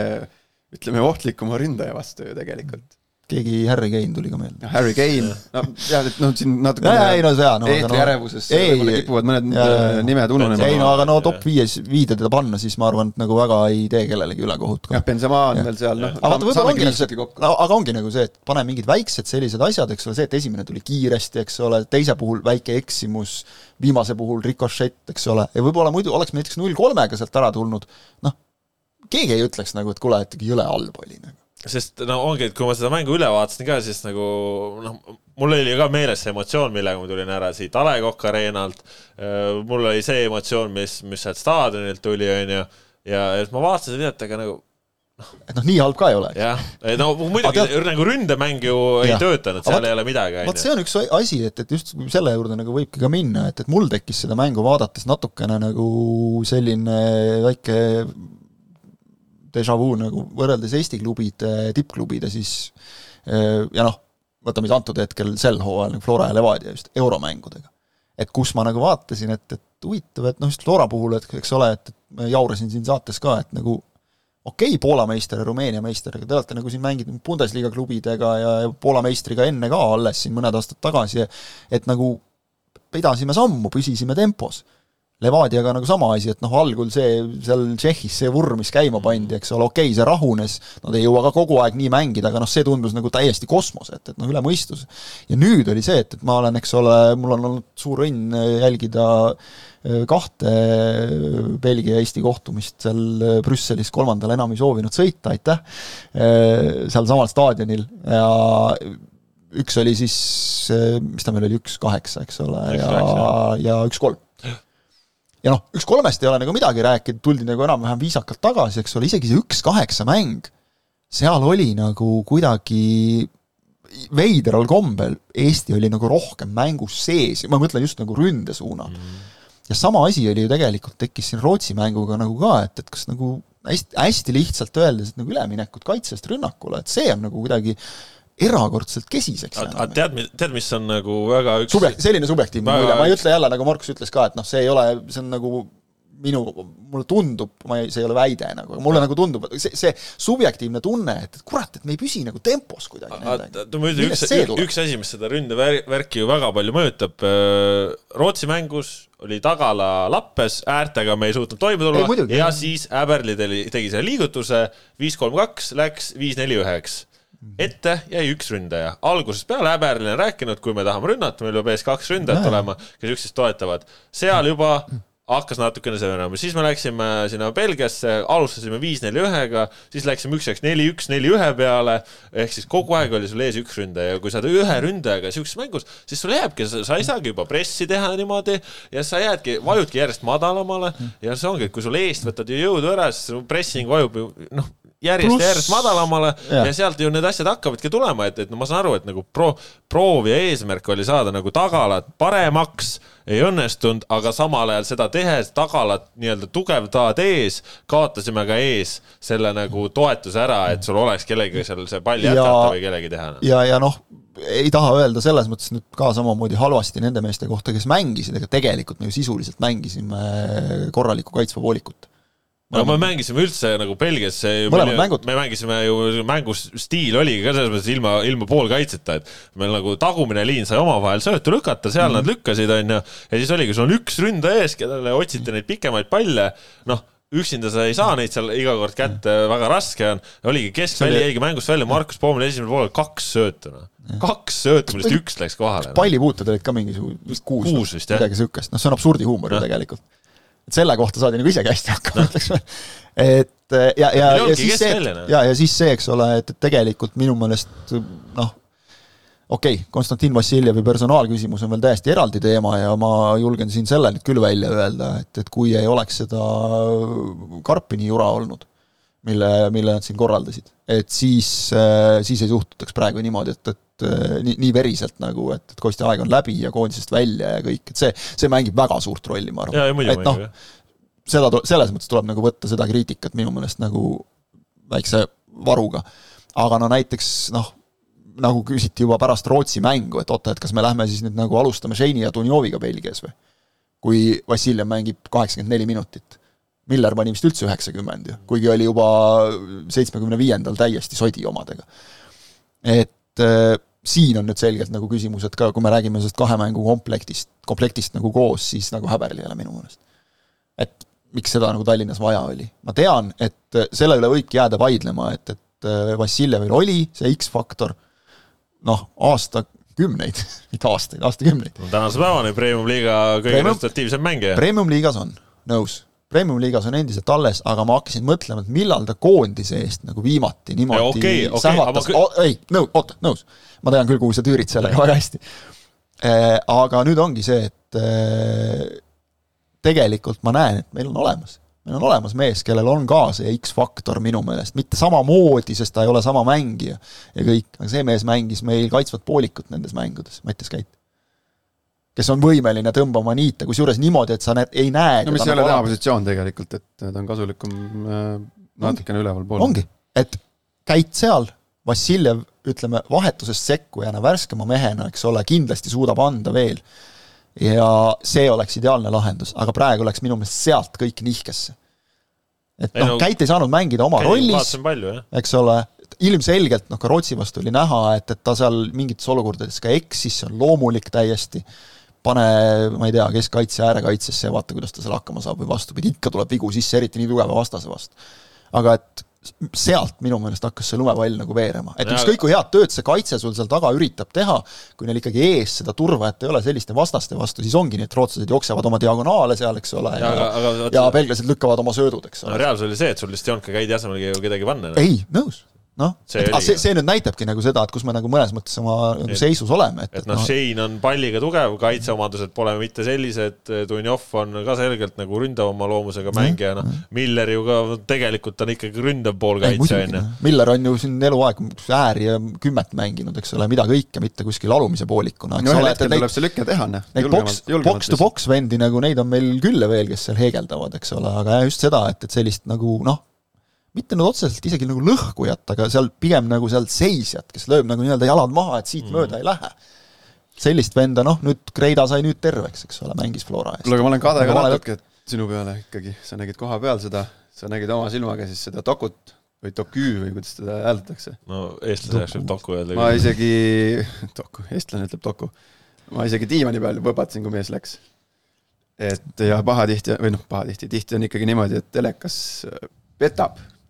ütleme ohtlikuma ründaja vastu ju tegelikult. Keegi Harry Kane tuli ka meelde. Harry Kane, no tead, et noh, siin natuke jaa, ei no see on, no aga eetri no võib-olla kipuvad mõned jaa, jaa, äh, jaa. nimed ununema. ei no aga no top Jah. viies, viide teda panna, siis ma arvan, et nagu väga ei tee kellelegi ülekohut. jah, Benzema on Jah. veel seal, noh, aga vaata, võib-olla ongi see, kokku. aga ongi nagu see, et pane mingid väiksed sellised asjad, eks ole, see, et esimene tuli kiiresti, eks ole, teise puhul väike eksimus, viimase puhul rikošett, eks ole, ja võib-olla muidu oleks me näiteks null kolmega sealt ära tulnud, noh, keegi ei ütleks nagu, et kuule, et jõle halb oli nagu. Sest no ongi, et kui ma seda mängu üle vaatasin ka, siis nagu noh, mul oli ka meeles see emotsioon, millega ma tulin ära siit A Le Coq Arenalt. mul oli see emotsioon, mis, mis sealt staadionilt tuli, onju. ja, ja siis ma vaatasin seda videot, aga nagu et noh, nii halb ka ei ole. jah, no muidugi tead- nagu ründemäng ju ei Jah. töötanud, seal vaat- ei ole midagi, vot see on üks asi, et, et just selle juurde nagu võibki ka minna, et, et mul tekkis seda mängu vaadates natukene nagu selline väike déjà vu nagu võrreldes Eesti klubide, tippklubide siis ja noh, võtame siis antud hetkel sel hooajal nagu Flora ja Levadia just euromängudega. et kus ma nagu vaatasin, et, et huvitav, et noh, just Flora puhul, et eks ole, et, et ma jaurasin siin saates ka, et nagu okei okay,, Poola meister ja Rumeenia meister, aga te olete nagu siin mänginud Bundesliga klubidega ja, ja Poola meistriga enne ka alles siin mõned aastad tagasi, et nagu pidasime sammu, püsisime tempos. Levadiaga nagu sama asi, et noh, algul see seal Tšehhis see vurr, mis käima pandi, eks ole, okei okay,, see rahunes, nad ei jõua ka kogu aeg nii mängida, aga noh, see tundus nagu täiesti kosmos, et, et noh, üle mõistuse. ja nüüd oli see, et, et ma olen, eks ole, mul on olnud suur õnn jälgida äh, kahte äh, Belgia ja Eesti kohtumist seal äh, Brüsselis, kolmandal enam ei soovinud sõita, aitäh, sealsamal staadionil. Ja üks oli siis, mis ta meil oli, üks kaheksa, eks ole, ja, ja üks kolm ja noh, üks kolmest ei ole nagu midagi rääkida, tuldi nagu enam-vähem viisakalt tagasi, eks ole, isegi see üks-kaheksa mäng, seal oli nagu kuidagi veidral kombel, Eesti oli nagu rohkem mängus sees, ma mõtlen just nagu ründesuunal mm. -hmm. ja sama asi oli ju tegelikult, tekkis siin Rootsi mänguga nagu ka, et, et kas nagu hästi, hästi lihtsalt öeldes, et nagu üleminekud kaitsest rünnakule, et see on nagu kuidagi erakordselt kesiseks jäänud. tead, tead, mis on nagu väga üks Subjekt, selline subjektiivne Väga mulje, ma ei ütle jälle, nagu Markus ütles ka, et noh, see ei ole, see on nagu minu, mulle tundub, ma ei, see ei ole väide nagu, mulle nagu tundub, et see, see subjektiivne tunne, et, et kurat, et me ei püsi nagu tempos kuidagi nendega. no ma ütlen, üks, üks asi, mis seda ründevärki ju väga palju mõjutab, Rootsi mängus oli tagala lappes, äärtega me ei suutnud toime tulla Ei, muidugi. ja siis Äberli tegi, tegi selle liigutuse, viis, kolm, kaks, läks viis, neli, üheks ette jäi üks ründaja. algusest peale Äberli on rääkinud, kui me tahame rünnata, meil peab ees kaks ründajat olema, kes üksteist toetavad. seal juba hakkas natukene see venema, siis me läksime sinna Belgiasse, alustasime viis-neli-ühega, siis läksime üks-üks neli-üks, neli-ühe peale, ehk siis kogu aeg oli sul ees üks ründaja. Ja kui sa oled ühe ründajaga sihukeses mängus, siis sul jääbki, sa ei saagi juba pressi teha niimoodi ja sa jäädki, vajudki järjest madalamale. Ja see ongi, et kui sul eest võtad ju jõudu ära, siis pressing vajub ju noh, järjest Pluss- ja järjest madalamale ja. Ja sealt ju need asjad hakkavadki tulema, et, et no ma saan aru, et nagu pro-, proov ja eesmärk oli saada nagu tagalat paremaks, ei õnnestunud, aga samal ajal seda tehes tagalat nii-öelda tugevdades kaotasime ka ees selle nagu toetuse ära, et sul oleks kellegagi seal see pall jätkata või kellegi teha. ja, ja noh, ei taha öelda selles mõttes nüüd ka samamoodi halvasti nende meeste kohta, kes mängisid, aga tegelikult me ju sisuliselt mängisime korralikku kaitsva poolikut. No me mängisime üldse nagu Belgias, Mõlemad mängud. me mängisime ju, mängustiil oligi ka selles mõttes ilma, ilma poolkaitseta, et meil nagu tagumine liin sai omavahel söötu lükata, seal mm. nad lükkasid, onju, ja siis oligi, sul on üks ründaja ees, kellele otsite neid pikemaid palle, noh, üksinda sa ei saa neid seal iga kord kätte, väga raske on, oligi keskväli oli- jäigi mängust välja, Markus Poomil esimesel poolel kaks söötu, noh. kaks söötu, millest üks läks kohale. noh. pallipuutud olid ka mingisugune kuus, Kuus vist, jah. midagi siukest, noh, see on absurdihuumor ju Jah. tegelikult. Et selle kohta saadi nagu isegi hästi hakkama, ütleks ma. et ja, ja, ja ongi siis see noh. ja, ja siis see, eks ole, et, et tegelikult minu meelest noh, okei okay,, Konstantin Vassiljevi personaalküsimus on veel täiesti eraldi teema ja ma julgen siin selle nüüd küll välja öelda, et, et kui ei oleks seda Karpini jura olnud, mille, mille nad siin korraldasid, et siis, siis ei suhtutaks praegu niimoodi, et, et äh, nii, nii veriselt nagu, et, et Kostja aeg on läbi ja koondisest välja ja kõik, et see, see mängib väga suurt rolli, ma arvan. et noh, seda, selles mõttes tuleb nagu võtta seda kriitikat minu meelest nagu väikse varuga. aga no näiteks noh, nagu küsiti juba pärast Rootsi mängu, et oota, et kas me lähme siis nüüd nagu alustame Šeini ja Dunjoviga Belgias või? kui Vassiljev mängib kaheksakümmend neli minutit. Miller pani vist üldse üheksakümmend ju, kuigi oli juba seitsmekümne viiendal täiesti sodi omadega. et äh, siin on nüüd selgelt nagu küsimus, et ka kui me räägime sellest kahe mängu komplektist, komplektist nagu koos, siis nagu häberil ei ole minu meelest et miks seda nagu Tallinnas vaja oli. ma tean, et selle üle võibki jääda vaidlema, et, et Vassiljevil oli see X-faktor noh, aastakümneid, mitte aastaid, aastakümneid. tänase päevani Premium-liiga kõige Premium- resultatiivsem mängija. Premium-liigas on, nõus. Premium-liigas on endiselt alles, aga ma hakkasin mõtlema, et millal ta koondise eest nagu viimati niimoodi okei, okei, sähvatas aga kõ-, ei, nõu-, oota, nõus. ma tean küll, kuhu sa tüürid sellega väga hästi. Aga nüüd ongi see, et eh, tegelikult ma näen, et meil on olemas, meil on olemas mees, kellel on ka see X-faktor minu meelest, mitte samamoodi, sest ta ei ole sama mängija ja kõik, aga see mees mängis meil kaitsvat poolikut nendes mängudes, Mattias Käit. Kes on võimeline tõmbama niite, kusjuures niimoodi, et sa näed, ei näe no mis ei ole tema ala- positsioon tegelikult, et ta on kasulikum äh, natukene ülevalpool. ongi, et käid seal, Vassiljev, ütleme, vahetusest sekkujana, värskema mehena, eks ole, kindlasti suudab anda veel. ja see oleks ideaalne lahendus, aga praegu läks minu meelest sealt kõik nihkesse. et Ei noh no-, Käit ei saanud mängida oma rollis, eks ole, ilmselgelt noh, ka Rootsi vastu oli näha, et, et ta seal mingites olukordades ka eksis, see on loomulik täiesti, pane, ma ei tea, keskkaitse äärekaitsesse ja vaata, kuidas ta seal hakkama saab või vastupidi, ikka tuleb vigu sisse, eriti nii tugeva vastase vastu. aga et sealt minu meelest hakkas see lumepall nagu veerema, et ükskõik kui head tööd see kaitse sul seal taga üritab teha, kui neil ikkagi ees seda turvajat ei ole selliste vastaste vastu, siis ongi nii, et rootslased jooksevad oma diagonaale seal, eks ole, Ja ja, aga- ja belglased lükkavad oma söödud, eks no ole. reaalsus oli see, et sul vist ei olnud ka Käidi asemel kedagi panna. ei, nõus, noh, See see, nüüd näitabki nagu seda, et kus me nagu mõnes mõttes oma nagu seisus oleme, et, et noh, Shane on palliga tugev, kaitseomadused pole mitte sellised, Dunjov on ka selgelt nagu ründavama loomusega mängija, noh, Miller ju ka tegelikult on ikkagi ründav poolkaitse, muidugi onju., Miller on ju siin eluaeg ääri ja kümmet mänginud, eks ole, mida kõike, mitte kuskil alumise poolikuna, eks no ühel hetkel tuleb see lüke teha, noh. Neid boks, boks to boks vendi nagu neid on meil küll ja veel, kes seal heegeldavad, eks ole, aga jah, just seda, et, et sellist nagu noh, mitte nüüd otseselt isegi nagu lõhkujat, aga seal pigem nagu seal seisjat, kes lööb nagu nii-öelda jalad maha, et siit mm. mööda ei lähe. sellist venda, noh nüüd Kreida sai nüüd terveks, eks ole, mängis Flora eest. kuule, aga ma olen kade ka natuke sinu peale ikkagi, sa nägid koha peal seda, sa nägid oma silmaga siis seda dokut või dokü või kuidas seda hääldatakse. no eestlase jaoks võib Doku öelda ma isegi, doku, eestlane ütleb doku. ma isegi diivani peal võbatsin, kui mees läks. et ja pahatihti või noh, pahatihti, tihti on ikkagi niimoodi, et telekas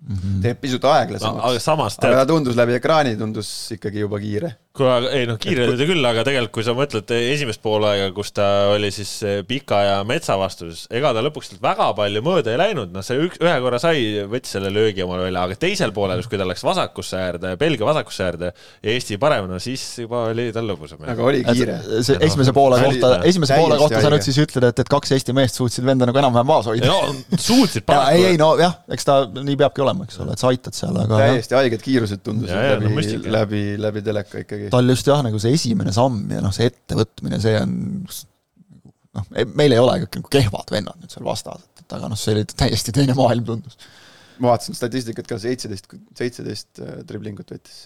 äh, petab, teeb pisut no, aga aeglasemaks. samas aga tead, ta tundus läbi ekraani, tundus ikkagi juba kiire. kuule, ei noh, kiire oli ta küll, aga tegelikult, kui sa mõtled esimest poolega, kus ta oli siis eh, pika ja metsa vastu, siis ega ta lõpuks väga palju mööda ei läinud, noh, see üks, ühe korra sai, võttis selle löögi omale välja, aga teisel poolel, kui ta läks vasakusse äärde, Belgia vasakusse äärde ja Eesti parem, no siis juba oli tal lõbusam. aga oli kiire. see esimese poole kohta, esimese poole kohta sa nüüd siis ütled, et, et kaks Eesti meest suutsid venda nagu enam-vähem maas hoida. no suutsid ja ei, ei paraku. no jah, eks ta nii peabki olema, eks ole, et sa aitad seal, aga täiesti haiged kiirused tundusid Ja, läbi müstika., läbi, läbi teleka ikkagi. tal just jah, nagu see esimene samm ja noh, see ettevõtmine, see on noh, meil ei ole nagu kehvad vennad nüüd seal vastas, et aga noh, see oli täiesti teine maailm tundus. ma vaatasin statistikat ka, seitseteist, seitseteist äh, driblingut võttis.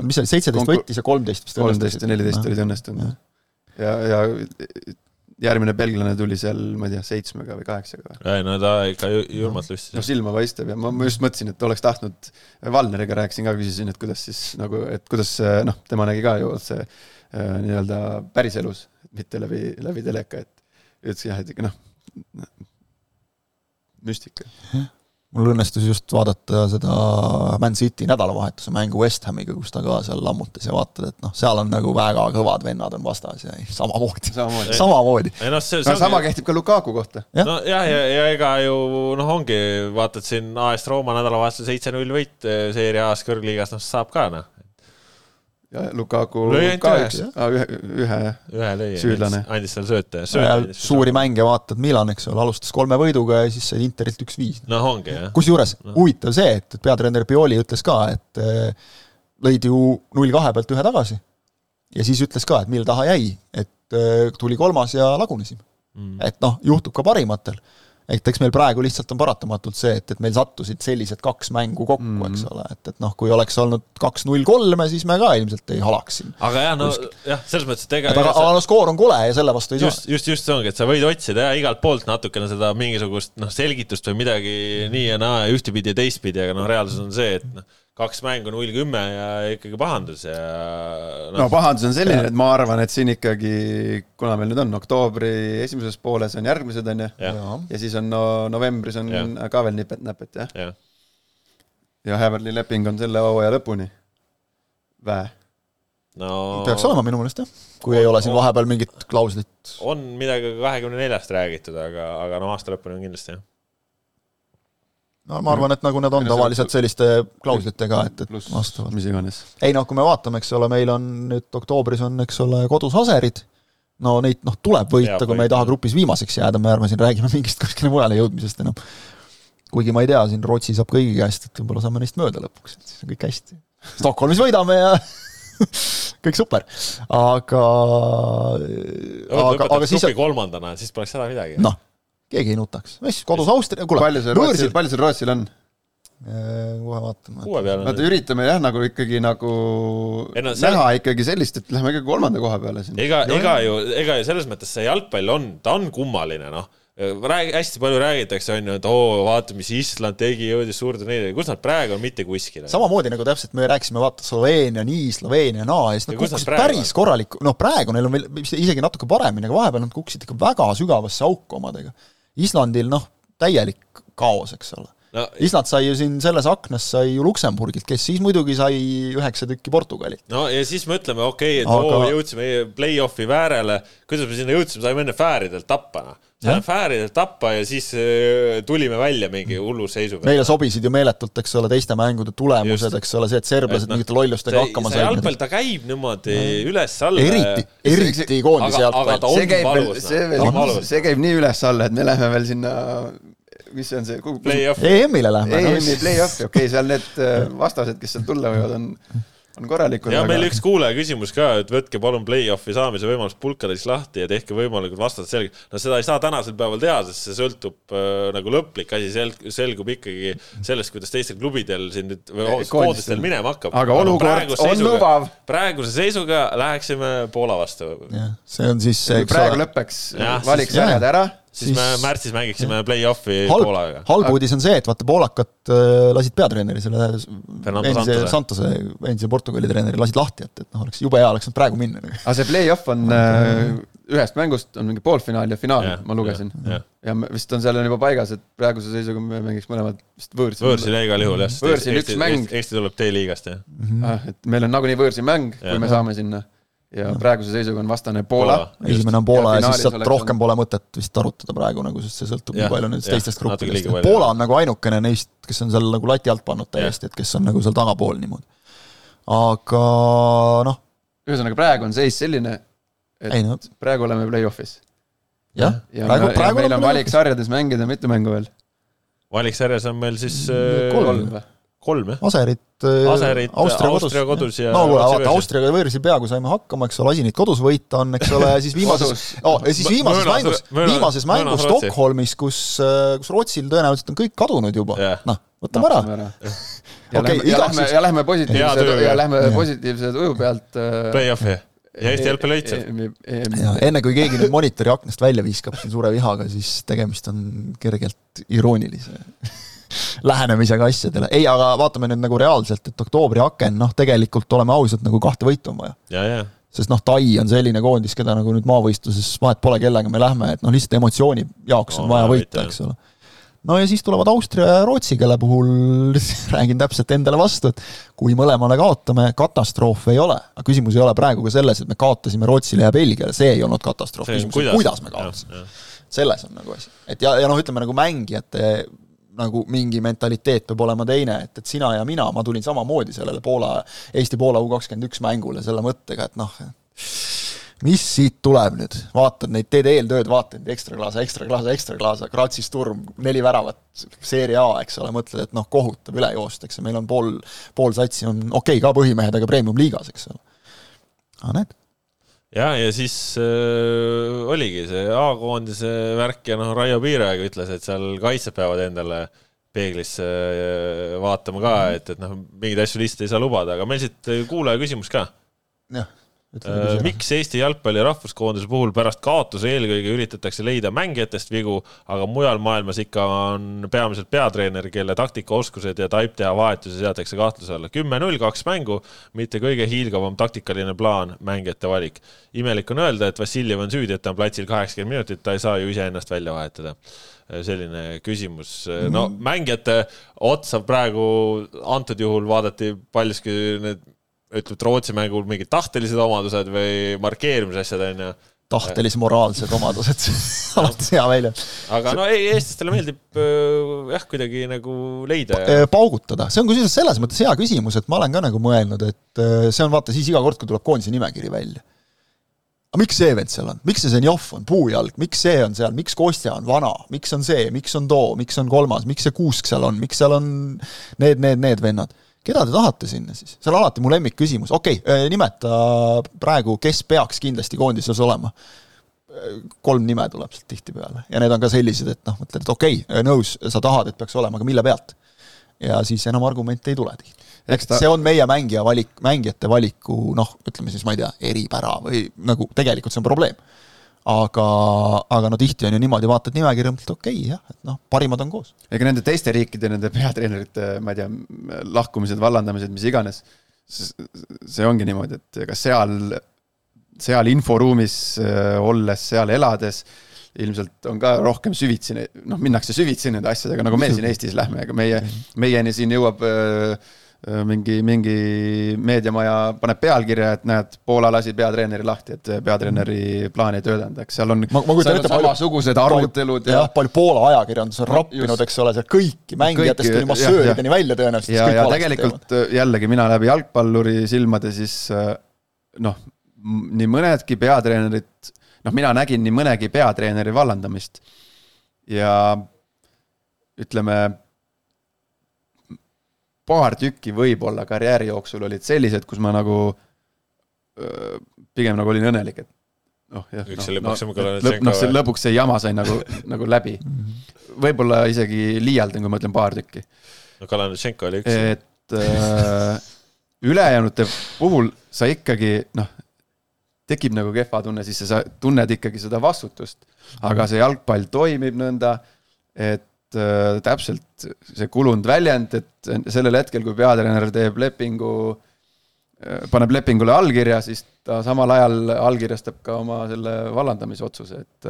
mis see oli, seitseteist võttis ja kolmteist vist kolmteist ja neliteist Noh, olid õnnestunud. ja, ja järgmine belglane tuli seal, ma ei tea, seitsmega või kaheksaga või? ei no ta ikka ju- julmalt no lustis. silma paistab ja ma, ma just mõtlesin, et oleks tahtnud, Valneriga rääkisin ka, küsisin, et kuidas siis nagu, et kuidas noh, tema nägi ka ju otse äh, nii-öelda päriselus, mitte läbi, läbi teleka, et ütles jah, et ikka noh, müstika. Mul õnnestus just vaadata seda Man City nädalavahetuse mängu West Hamiga, kus ta ka seal lammutas ja vaatad, et noh, seal on nagu väga kõvad vennad on vastas ja samamoodi, samamoodi. samamoodi. noh, see, no see sama ongi, kehtib ka Lukaku kohta. jah. nojah, ja, ja ega ju noh, ongi, vaatad siin AS Rooma nädalavahetusel seitse-null võit eh, seeria A-s kõrgliigas, noh saab ka noh, ja Lukaku ka ühe. üks, ühe, ühe, ühe lõi, Süüdlane. andis seal sööte. suuri mänge vaatad, Milan, eks ole, alustas kolme võiduga ja siis sai Interilt üks-viis. noh, ongi jah. kusjuures Noh. huvitav see, et et peatreener Pioli ütles ka, et eh, lõid ju null kahe pealt ühe tagasi ja siis ütles ka, et mille taha jäi, et eh, tuli kolmas ja lagunesime. Mm. et noh, juhtub ka parimatel. Et eks meil praegu lihtsalt on paratamatult see, et, et meil sattusid sellised kaks mängu kokku mm, Mm. eks ole, et, et noh, kui oleks olnud kaks-null kolme, siis me ka ilmselt ei halaks siin. aga jah, no jah, selles mõttes, et ega aga, aga no skoor on kole ja selle vastu ei saa. just, just, just see ongi, et sa võid otsida jah, igalt poolt natukene seda mingisugust noh, selgitust või midagi nii ja naa ja ühtepidi ja teistpidi, aga noh, reaalsus on see, et noh, kaks mängu null kümme ja ikkagi pahandus ja no noh, pahandus on selline, et ma arvan, et siin ikkagi, kuna meil nüüd on oktoobri esimeses pooles on järgmised, on ju, ja siis on no, novembris on Jah. ka veel nipet-näpet, jah. jah. ja Häverli leping on selle hooaja lõpuni. Vä? no peaks olema minu meelest jah, kui ei ole siin vahepeal mingit klauslit. on midagi ka kahekümne neljast räägitud, aga, aga no aasta lõpuni on kindlasti jah. No ma arvan, et nagu nad on Ega tavaliselt selliste klauslitega, et, et pluss vastavad. mis iganes. ei noh, kui me vaatame, eks ole, meil on nüüd oktoobris on, eks ole, kodus Aserid, no neid noh, tuleb võita, kui me ei taha grupis viimaseks jääda, me ärme siin räägime mingist kuskile mujale jõudmisest enam. kuigi ma ei tea, siin Rootsi saab kõigi käest, et võib-olla saame neist mööda lõpuks, et siis on kõik hästi. Stockholmis võidame ja kõik super, aga, aga, aga siis kolmandana, siis poleks häda midagi. noh, keegi ei nutaks, mis kodus Austria, kuule, palju see Rootsil, palju seal Rootsil on? kohe vaatame. kuue peale vaata, üritame jah, nagu ikkagi nagu no see- näha ikkagi sellist, et lähme ikka kolmanda koha peale siin. ega, ega ju, ega ju selles mõttes see jalgpall on, ta on kummaline, noh. räägi, hästi palju räägitakse, on ju, et oo, vaata, mis Island tegi, jõudis suurde turniiri, kus nad praegu on, mitte kuskile. samamoodi nagu täpselt me rääkisime, vaata Sloveenia nii, Sloveenia naa ja siis nad Ja kus nad kukkusid päris korralik, noh praegu neil on veel isegi natuke paremini, aga vahepeal nad kukkusid ikka väga sügavasse auku omadega. Islandil noh, täielik kaos, eks ole. No Island sai ju siin selles aknas sai ju Luksemburgilt, kes siis muidugi sai üheksa tükki Portugalilt. no ja siis mõtleme, okei okay,, et Aga- oo, jõudsime play-off'i väärele, kuidas me sinna jõudsime, saime enne fääridelt tappa, noh. saime fääridelt tappa ja siis äh, tulime välja mingi hullu seisuga. meile sobisid ju meeletult, eks ole, teiste mängude tulemused, eks ole, see, et serblased noh, mingite lollustega hakkama see said. jalgpall, ta käib niimoodi üles-alla. eriti, eriti koondise jalgpall see käib veel, valus, see noh. veel On, valus. see käib nii üles-alla, et me läheme veel sinna, mis see on see, kuhu. EM-ile lähme. EM-i play-off'i, okei okay,, seal need äh, vastased, kes seal tulla võivad, on, on korralikud. ja meil üks kuulaja küsimus ka, et võtke palun play-off'i saamise võimalus pulkadest lahti ja tehke võimalikult vastased selgeks. no seda ei saa tänasel päeval teha, sest see sõltub äh, nagu lõplik asi sel-, selgub ikkagi sellest, kuidas teistel klubidel siin nüüd või koondistel. koondistel minema hakkab. Aga olukord on lubav. praeguse seisuga läheksime Poola vastu. jah, see on siis praegu lõpeks valiks sarjad ära, siis me märtsis mängiksime play-off'i Poolaga., halb uudis on see, et vaata, poolakad äh, lasid peatreeneri, selle Fernando endise Santose. Endise Portugali treeneri lasid lahti, et, et noh, oleks jube hea oleks nad praegu minna. aga see play-off on äh, ühest mängust on mingi poolfinaal ja finaal ma lugesin. ja me- vist on seal on juba paigas, et praeguse seisuga me mängiks mõlemad vist võõrsil. võõrsil igal juhul jah, sest Eesti, üks mäng. Eesti, Eesti tuleb D-liigast jah. ah,. et meil on nagunii võõrsil mäng, kui me saame sinna. Ja praeguse seisuga on vastane Poola, Poola. esimene on Poola Ja ja, siis sealt rohkem pole mõtet vist arutada praegu nagu, sest see sõltub nii palju nendest teistest gruppidest. Poola on nagu ainukene neist, kes on seal nagu lati alt pannud täiesti, et kes on nagu seal tagapool niimoodi. aga noh, ühesõnaga praegu on seis selline, ei et no praegu oleme play-off'is. jah, ja, praegu, praegu, meil on valik sarjades mängida mitu mängu veel. valiksarjas on meil siis Kolm. äh, kolm jah. Aserit, Aserit Austria kodus, Austria kodus ja no kuule, vaata. Austriaga võõrsil peaaegu saime hakkama, eks ole, asi neid kodus võita on, eks ole, siis viimases Kodus. oh,, siis viimases Mõõnas- mängus, viimases mängus. Stockholmis, kus, kus Rootsil tõenäoliselt on kõik kadunud juba Jah., noh, võtame ära. ja Okei, lähme, ja igaks lähme, juhuks- ja lähme positiivse ja lähme positiivse tuju pealt. Play-off'i ja Eesti jalgpalli võitseb. ja enne kui keegi nüüd monitori aknast välja viskab siin suure vihaga, siis tegemist on kergelt iroonilise lähenemisega asjadele. ei, aga vaatame nüüd nagu reaalselt, et oktoobri aken, noh, tegelikult oleme ausad, nagu kahte võitu on vaja. ja, ja, sest noh, Tai on selline koondis, keda nagu nüüd maavõistluses vahet pole, kellega me lähme, et noh, lihtsalt emotsiooni jaoks on No, vaja võita, eks ole. no ja siis tulevad Austria ja Rootsi, kelle puhul räägin täpselt endale vastu, et kui mõlemale kaotame, katastroof ei ole. aga küsimus ei ole praegu ka selles, et me kaotasime Rootsile ja Belgiale, see ei olnud katastroof, küsimus on, kuidas me kaotasime. selles on nagu asi, et ja, ja noh, ütleme nagu mängijate nagu mingi mentaliteet peab olema teine, et, et sina ja mina, ma tulin samamoodi sellele Poola, Eesti-Poola U kakskümmend üks mängule selle mõttega, et noh, mis siit tuleb nüüd, vaatad neid, teed eeltööd, vaatad neid ekstra klaasa, ekstra klaasa, ekstra klaasa, Graatsi Sturm, neli väravat, seeria A, eks ole, mõtled, et noh, kohutav üle joosta, eks meil on pool, pool satsi on okei okay, ka põhimehed, aga premium-liigas, eks ole. aga näed, ja, ja siis äh, oligi see A-koondise värk ja noh, Raio Piiraeg ütles, et seal kaitsjad peavad endale peeglisse äh, vaatama ka, et, et noh, mingeid asju lihtsalt ei saa lubada, aga meil siit kuulaja küsimus ka. jah. Miks Eesti jalgpalli rahvuskoondise puhul pärast kaotuse eelkõige üritatakse leida mängijatest vigu, aga mujal maailmas ikka on peamiselt peatreener, kelle taktikaoskused ja taip teha vahetusi seatakse kahtluse alla. kümme-null, kaks mängu, mitte kõige hiilgavam taktikaline plaan, mängijate valik. imelik on öelda, et Vassiljev on süüdi, et ta on platsil kaheksakümmend minutit, ta ei saa ju iseennast välja vahetada selline küsimus, no mängijate otsa praegu antud juhul vaadati paljuski need ütleme, et Rootsi mängul mingid tahtelised omadused või markeerimisasjad onju. tahtelis-moraalsed omadused alati hea välja. aga no ei, eestlastele meeldib äh, jah, kuidagi nagu leida ja Eh, paugutada, see on kusjuures selles mõttes hea küsimus, et ma olen ka nagu mõelnud, et eh, see on vaata siis iga kord, kui tuleb koondise nimekiri välja. aga miks see vend seal on, miks see Zenjov on? Puujalg, miks see on seal, miks Kostja on vana, miks on see, miks on too, miks on kolmas, miks see Kuusk seal on, miks seal on need, need, need vennad keda te tahate sinna siis? see on alati mu lemmikküsimus, okei okay,, nimeta praegu, kes peaks kindlasti koondises olema. kolm nime tuleb sealt tihtipeale ja need on ka sellised, et noh, mõtled, et okei okay,, nõus, sa tahad, et peaks olema, aga mille pealt? ja siis enam argumente ei tule tihti. Eks ta- see on meie mängija valik, mängijate valiku noh, ütleme siis ma ei tea, eripära või nagu tegelikult see on probleem. aga, aga no tihti on ju niimoodi, vaatad nimekirja, mõtled okei okay, jah, et noh, parimad on koos. ega nende teiste riikide, nende peatreenerite, ma ei tea, lahkumised, vallandamised, mis iganes, see ongi niimoodi, et ega seal, seal inforuumis äh, olles, seal elades ilmselt on ka rohkem süvitsi, noh, minnakse süvitsi nende asjadega, nagu me siin Eestis lähme, ega meie, meieni siin jõuab äh, mingi, mingi meediamaja paneb pealkirja, et näed, Poola lasi peatreeneri lahti, et peatreeneri plaan ei töötanud, eks seal on, on samasugused arutelud ja jah, palju Poola ajakirjandus on rappinud, eks ole, seal kõiki mängijatest Kõiki, kuni jah, massöörideni välja tõenäoliselt. ja, ja tegelikult äh, jällegi mina läbi jalgpalluri silmade siis äh, noh, nii mõnedki peatreenerid, noh, mina nägin nii mõnegi peatreeneri vallandamist. Ja ütleme, paar tükki võib-olla karjääri jooksul olid sellised, kus ma nagu öö, pigem nagu olin õnnelik, et noh, jah. Üks oli Maksim Kalanitšenko lõpp, noh, see lõpuks see jama sai nagu, nagu läbi. võib-olla isegi liialdan, kui ma ütlen paar tükki no Kalanitšenko oli üks. et äh, ülejäänute puhul sa ikkagi noh, tekib nagu kehva tunne, siis sa tunned ikkagi seda vastutust. aga see jalgpall toimib nõnda, et täpselt see kulunud väljend, et sellel hetkel, kui peatreener teeb lepingu paneb lepingule allkirja, siis ta samal ajal allkirjastab ka oma selle vallandamise otsuse, et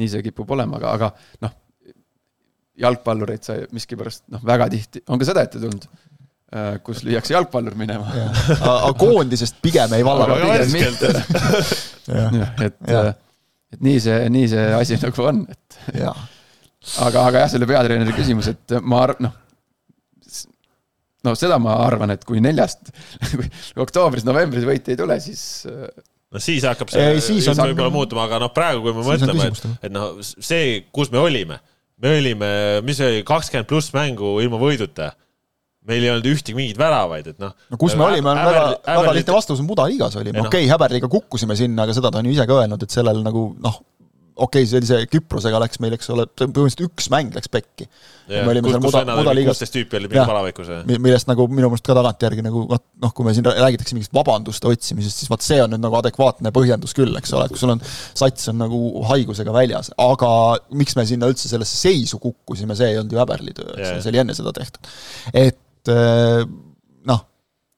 nii see kipub olema, aga, aga noh, jalgpallureid sai miskipärast noh, väga tihti, on ka seda ette tulnud, kus lüüakse jalgpallur minema. aga koondisest pigem ei valla. et, et nii see, nii see asi nagu on, et. Aga, aga jah, selle peatreeneri küsimus, et ma arvan, noh no seda ma arvan, et kui neljast oktoobris-novembris võiti ei tule, siis no siis hakkab see siis on, võib-olla muutuma, aga noh, praegu kui me mõtleme, et, et noh, see, kus me olime, me olime, mis see oli, kakskümmend pluss mängu ilma võiduta meil ei olnud ühtegi mingeid väravaid, et noh. no kus me olime, on väga, väga lihtne vastus on Mudaliigas olime, noh. okei okay,, Häberliga kukkusime sinna, aga seda ta on ju ise ka öelnud, et sellel nagu noh, okei okay,, see oli see Küprosega läks meil, eks ole, põhimõtteliselt üks mäng läks pekki. me olime seal muda, mudaliigas. kuusteist tüüpi oli mingi palaveikus. millest nagu minu meelest ka tagantjärgi nagu vot noh, kui me siin räägitakse mingist vabanduste otsimisest, siis vot see on nüüd nagu adekvaatne põhjendus küll, eks ole, et kui sul on, sats on nagu haigusega väljas, aga miks me sinna üldse sellesse seisu kukkusime, see ei olnud ju häberli töö, eks ole, see oli enne seda tehtud. et äh, noh,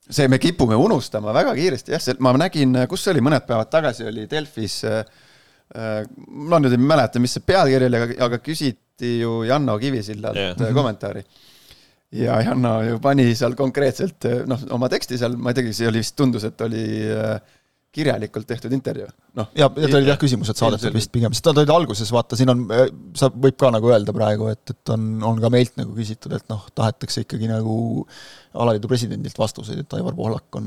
see me kipume unustama väga kiiresti, jah, see, ma nägin, kus see oli, mõned päevad tagasi oli Delfis Äh, ma nüüd ei mäleta, mis see pealkiri oli, aga, aga küsiti ju Janno Kivisillalt yeah. kommentaari. ja Janno ju pani seal konkreetselt noh, oma teksti seal, ma ei teagi, see oli vist, tundus, et oli äh, kirjalikult tehtud intervjuu, noh. ja, ja need olid jah küsimused saadetud vist pigem, sest nad olid alguses, vaata, siin on, sa võib ka nagu öelda praegu, et, et on, on ka meilt nagu küsitud, et noh, tahetakse ikkagi nagu alaliidu presidendilt vastuseid, et Aivar Pohlak on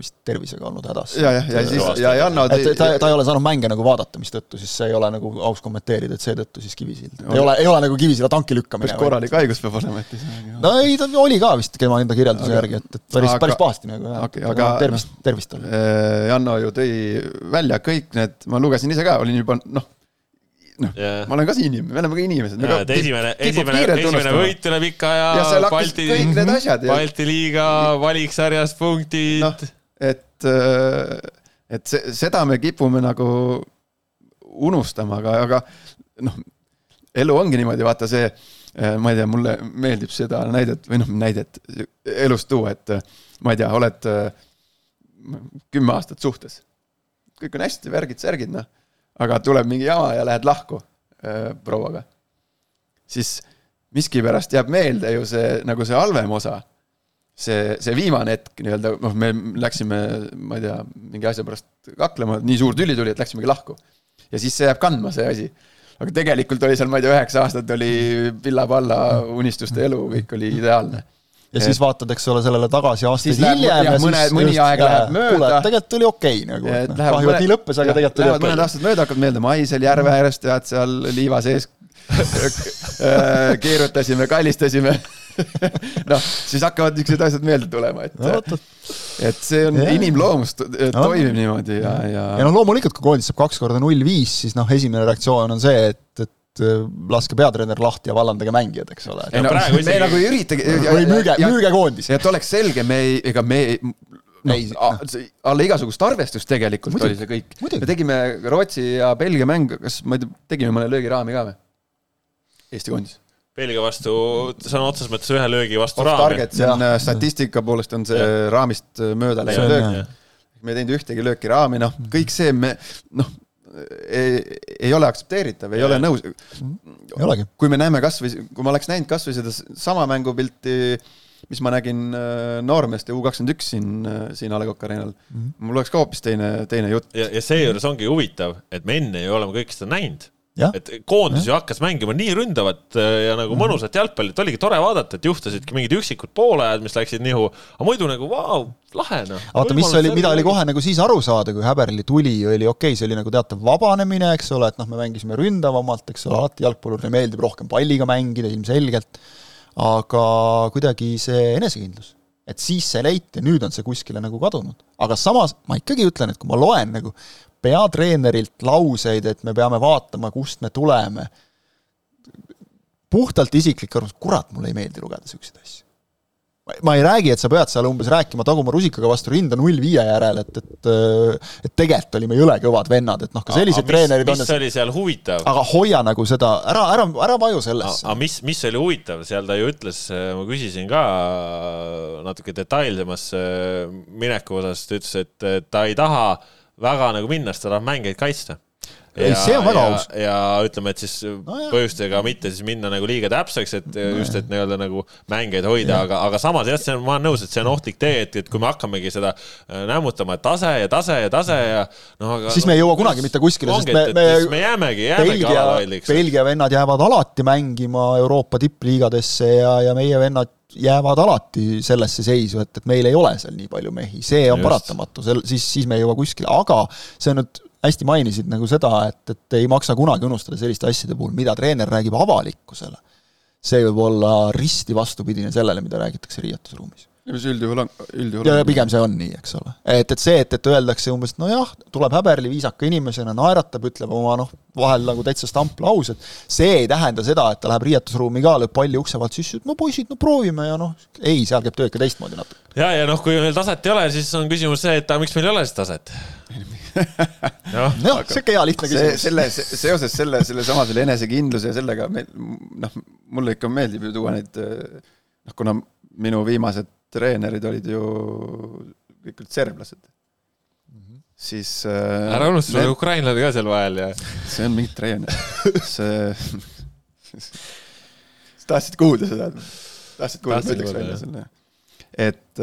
vist tervisega olnud hädas. ja, jah, ja siis, ja Janno tõi... et ta, ta ei ole saanud mänge nagu vaadata, mistõttu siis see ei ole nagu aus kommenteerida, et seetõttu siis Kivisild. ei ole, ei ole nagu Kivisilla tanki lükkamine. päris korralik haigus peab olema, et ei saa. no ei, ta oli ka vist tema enda kirjelduse järgi, et, et päris, päris pahasti nagu jah okay,. aga tervist, tervist talle. Äh, Janno ju tõi välja kõik need, ma lugesin ise ka, olin juba noh noh yeah., ma olen ka siin inimene, me oleme ka inimesed. esimene, esimene, esimene võit üle pika aja, ja Balti, kõik need asjad. Balti liiga valiksarjas punktid no,. et, äh, et see, seda me kipume nagu unustama, aga, aga noh, elu ongi niimoodi, vaata see, äh, ma ei tea, mulle meeldib seda näidet või noh, näidet elust tuua, et äh, ma ei tea, oled kümme aastat suhtes. Kõik on hästi, värgid-särgid, noh aga tuleb mingi jama ja lähed lahku äh, prouaga, siis miskipärast jääb meelde ju see, nagu see halvem osa. see, see viimane hetk nii-öelda, noh, me läksime, ma ei tea, mingi asja pärast kaklema, nii suur tüli tuli, et läksimegi lahku. ja siis see jääb kandma, see asi. aga tegelikult oli seal, ma ei tea, üheksa aastat oli pilla-palla unistuste elu, kõik oli ideaalne ja siis vaatad, eks ole, sellele tagasi aastaid hiljem ja, ja mõne, siis mõni aeg läheb mööda. tegelikult oli okei okay, nagu, et noh, kahju, et nii lõppes, aga tegelikult oli okei okay.. mõned aastad mööda hakkavad meelde, maisel järve ääres tead seal liiva sees äh, keerutasime, kallistasime noh, siis hakkavad niisugused asjad meelde tulema, et no,, et see on yeah. inimloomus to, no, toimib niimoodi ja, ja. ja noh, loomulikult, kui koondis saab kaks korda null viis, siis noh, esimene reaktsioon on see, et, et Äh, laske peatreener lahti ja vallandage mängijad, eks ole. ei no praegu isegi. me nagu ei üritagi. või müüge, müüge koondis. et oleks selge, me ei, ega me ei no, ei, alla igasugust arvestust tegelikult Muidugi. oli see kõik. me tegime Rootsi ja Belgia mängu, kas ma ei tea, tegime mõne löögiraami ka või? Eesti koondis. Belgia vastu, sõna otseses mõttes ühe löögi vastu Off raami. see on ja. statistika poolest on see ja. raamist mööda läinud löök. me ei teinud ühtegi lööki raami, noh, kõik see me, noh ei, ei ole aktsepteeritav, ei ole nõus. ei olegi. kui me näeme kasvõi, kui ma oleks näinud kasvõi seda sama mängupilti, mis ma nägin äh, noormeeste U kakskümmend üks siin, äh, siin A Le Coq Arena'l mm, -hmm. mul oleks ka hoopis teine, teine jutt. ja, ja seejuures ongi huvitav, et me enne ju oleme kõike seda näinud et koondis ju hakkas mängima nii ründavat äh, ja nagu mhm. mõnusat jalgpalli, et oligi tore vaadata, et juhtusidki mingid üksikud poolajad, mis läksid nihu, aga muidu nagu vau, lahe noh. vaata, mis oli, mida oli kohe nagu siis aru saada, kui Häberli tuli, oli okei okay,, see oli nagu teatav vabanemine, eks ole, et noh, me mängisime ründavamalt, eks ole, alati jalgpallurile meeldib rohkem palliga mängida ilmselgelt, aga kuidagi see enesekindlus et siis see leiti ja nüüd on see kuskile nagu kadunud. aga samas ma ikkagi ütlen, et kui ma loen nagu peatreenerilt lauseid, et me peame vaatama, kust me tuleme. puhtalt isiklik arvamus, kurat, mulle ei meeldi lugeda niisuguseid asju. ma ei räägi, et sa pead seal umbes rääkima taguma rusikaga vastu rinda null viie järel, et, et et tegelikult olime jõle kõvad vennad, et noh, ka sellised mis, treenerid mis on oli seal huvitav? aga hoia nagu seda, ära, ära, ära vaju sellesse. aga mis, mis oli huvitav, seal ta ju ütles, ma küsisin ka natuke detailsemas mineku osas, ta ütles, et ta ei taha väga nagu minna, sest ta tahab mängijaid kaitsta. Ei, see on väga aus. ja ütleme, et siis Nojah. põhjustega mitte siis minna nagu liiga täpseks, et just, et nii-öelda nagu mängijaid hoida, aga, aga samas jah, see on, ma olen nõus, et see on ohtlik tee, et, et kui me hakkamegi seda äh, nämmutama, et tase ja tase ja tase ja noh, aga siis me ei jõua kunagi mitte kuskile, sest me, me me jäämegi, jäämegi alaloilliks. Belgia vennad jäävad alati mängima Euroopa tippliigadesse ja, ja meie vennad jäävad alati sellesse seisu, et, et meil ei ole seal nii palju mehi, see on Just. paratamatu, sel-, siis, siis me ei jõua kuskile, aga see on nüüd hästi mainisid nagu seda, et, et ei maksa kunagi unustada selliste asjade puhul, mida treener räägib avalikkusele. see võib olla risti vastupidine sellele, mida räägitakse riietusruumis. mis üldjuhul on, üldjuhul ja ja pigem see on nii, eks ole. et, et see, et, et öeldakse umbes, et nojah, tuleb häberli viisaka inimesena, naeratab, ütleb oma noh, vahel nagu täitsa stamplaused, see ei tähenda seda, et ta läheb riietusruumi ka, lööb palli ukse vahelt sisse, et no poisid, no proovime ja noh, ei, seal käib töö ikka teistmoodi natuke. ja, ja noh, kui meil taset ei ole, siis on küsimus see, et aga miks meil ei ole siis taset? noh, noh, sihuke hea lihtne küsimus. selle, seoses selle, sellesama selle enesekindluse ja sellega me noh, mulle ikka meeldib ju tuua neid noh, kuna minu viimased treenerid olid ju kõik olid serblased. siis äh, ära unusta, sul oli ukrainlane ka seal vahel ja see on mingi treener, see sa tahtsid kuulda seda, tahtsid kuulda, et ma ütleks välja selle? et,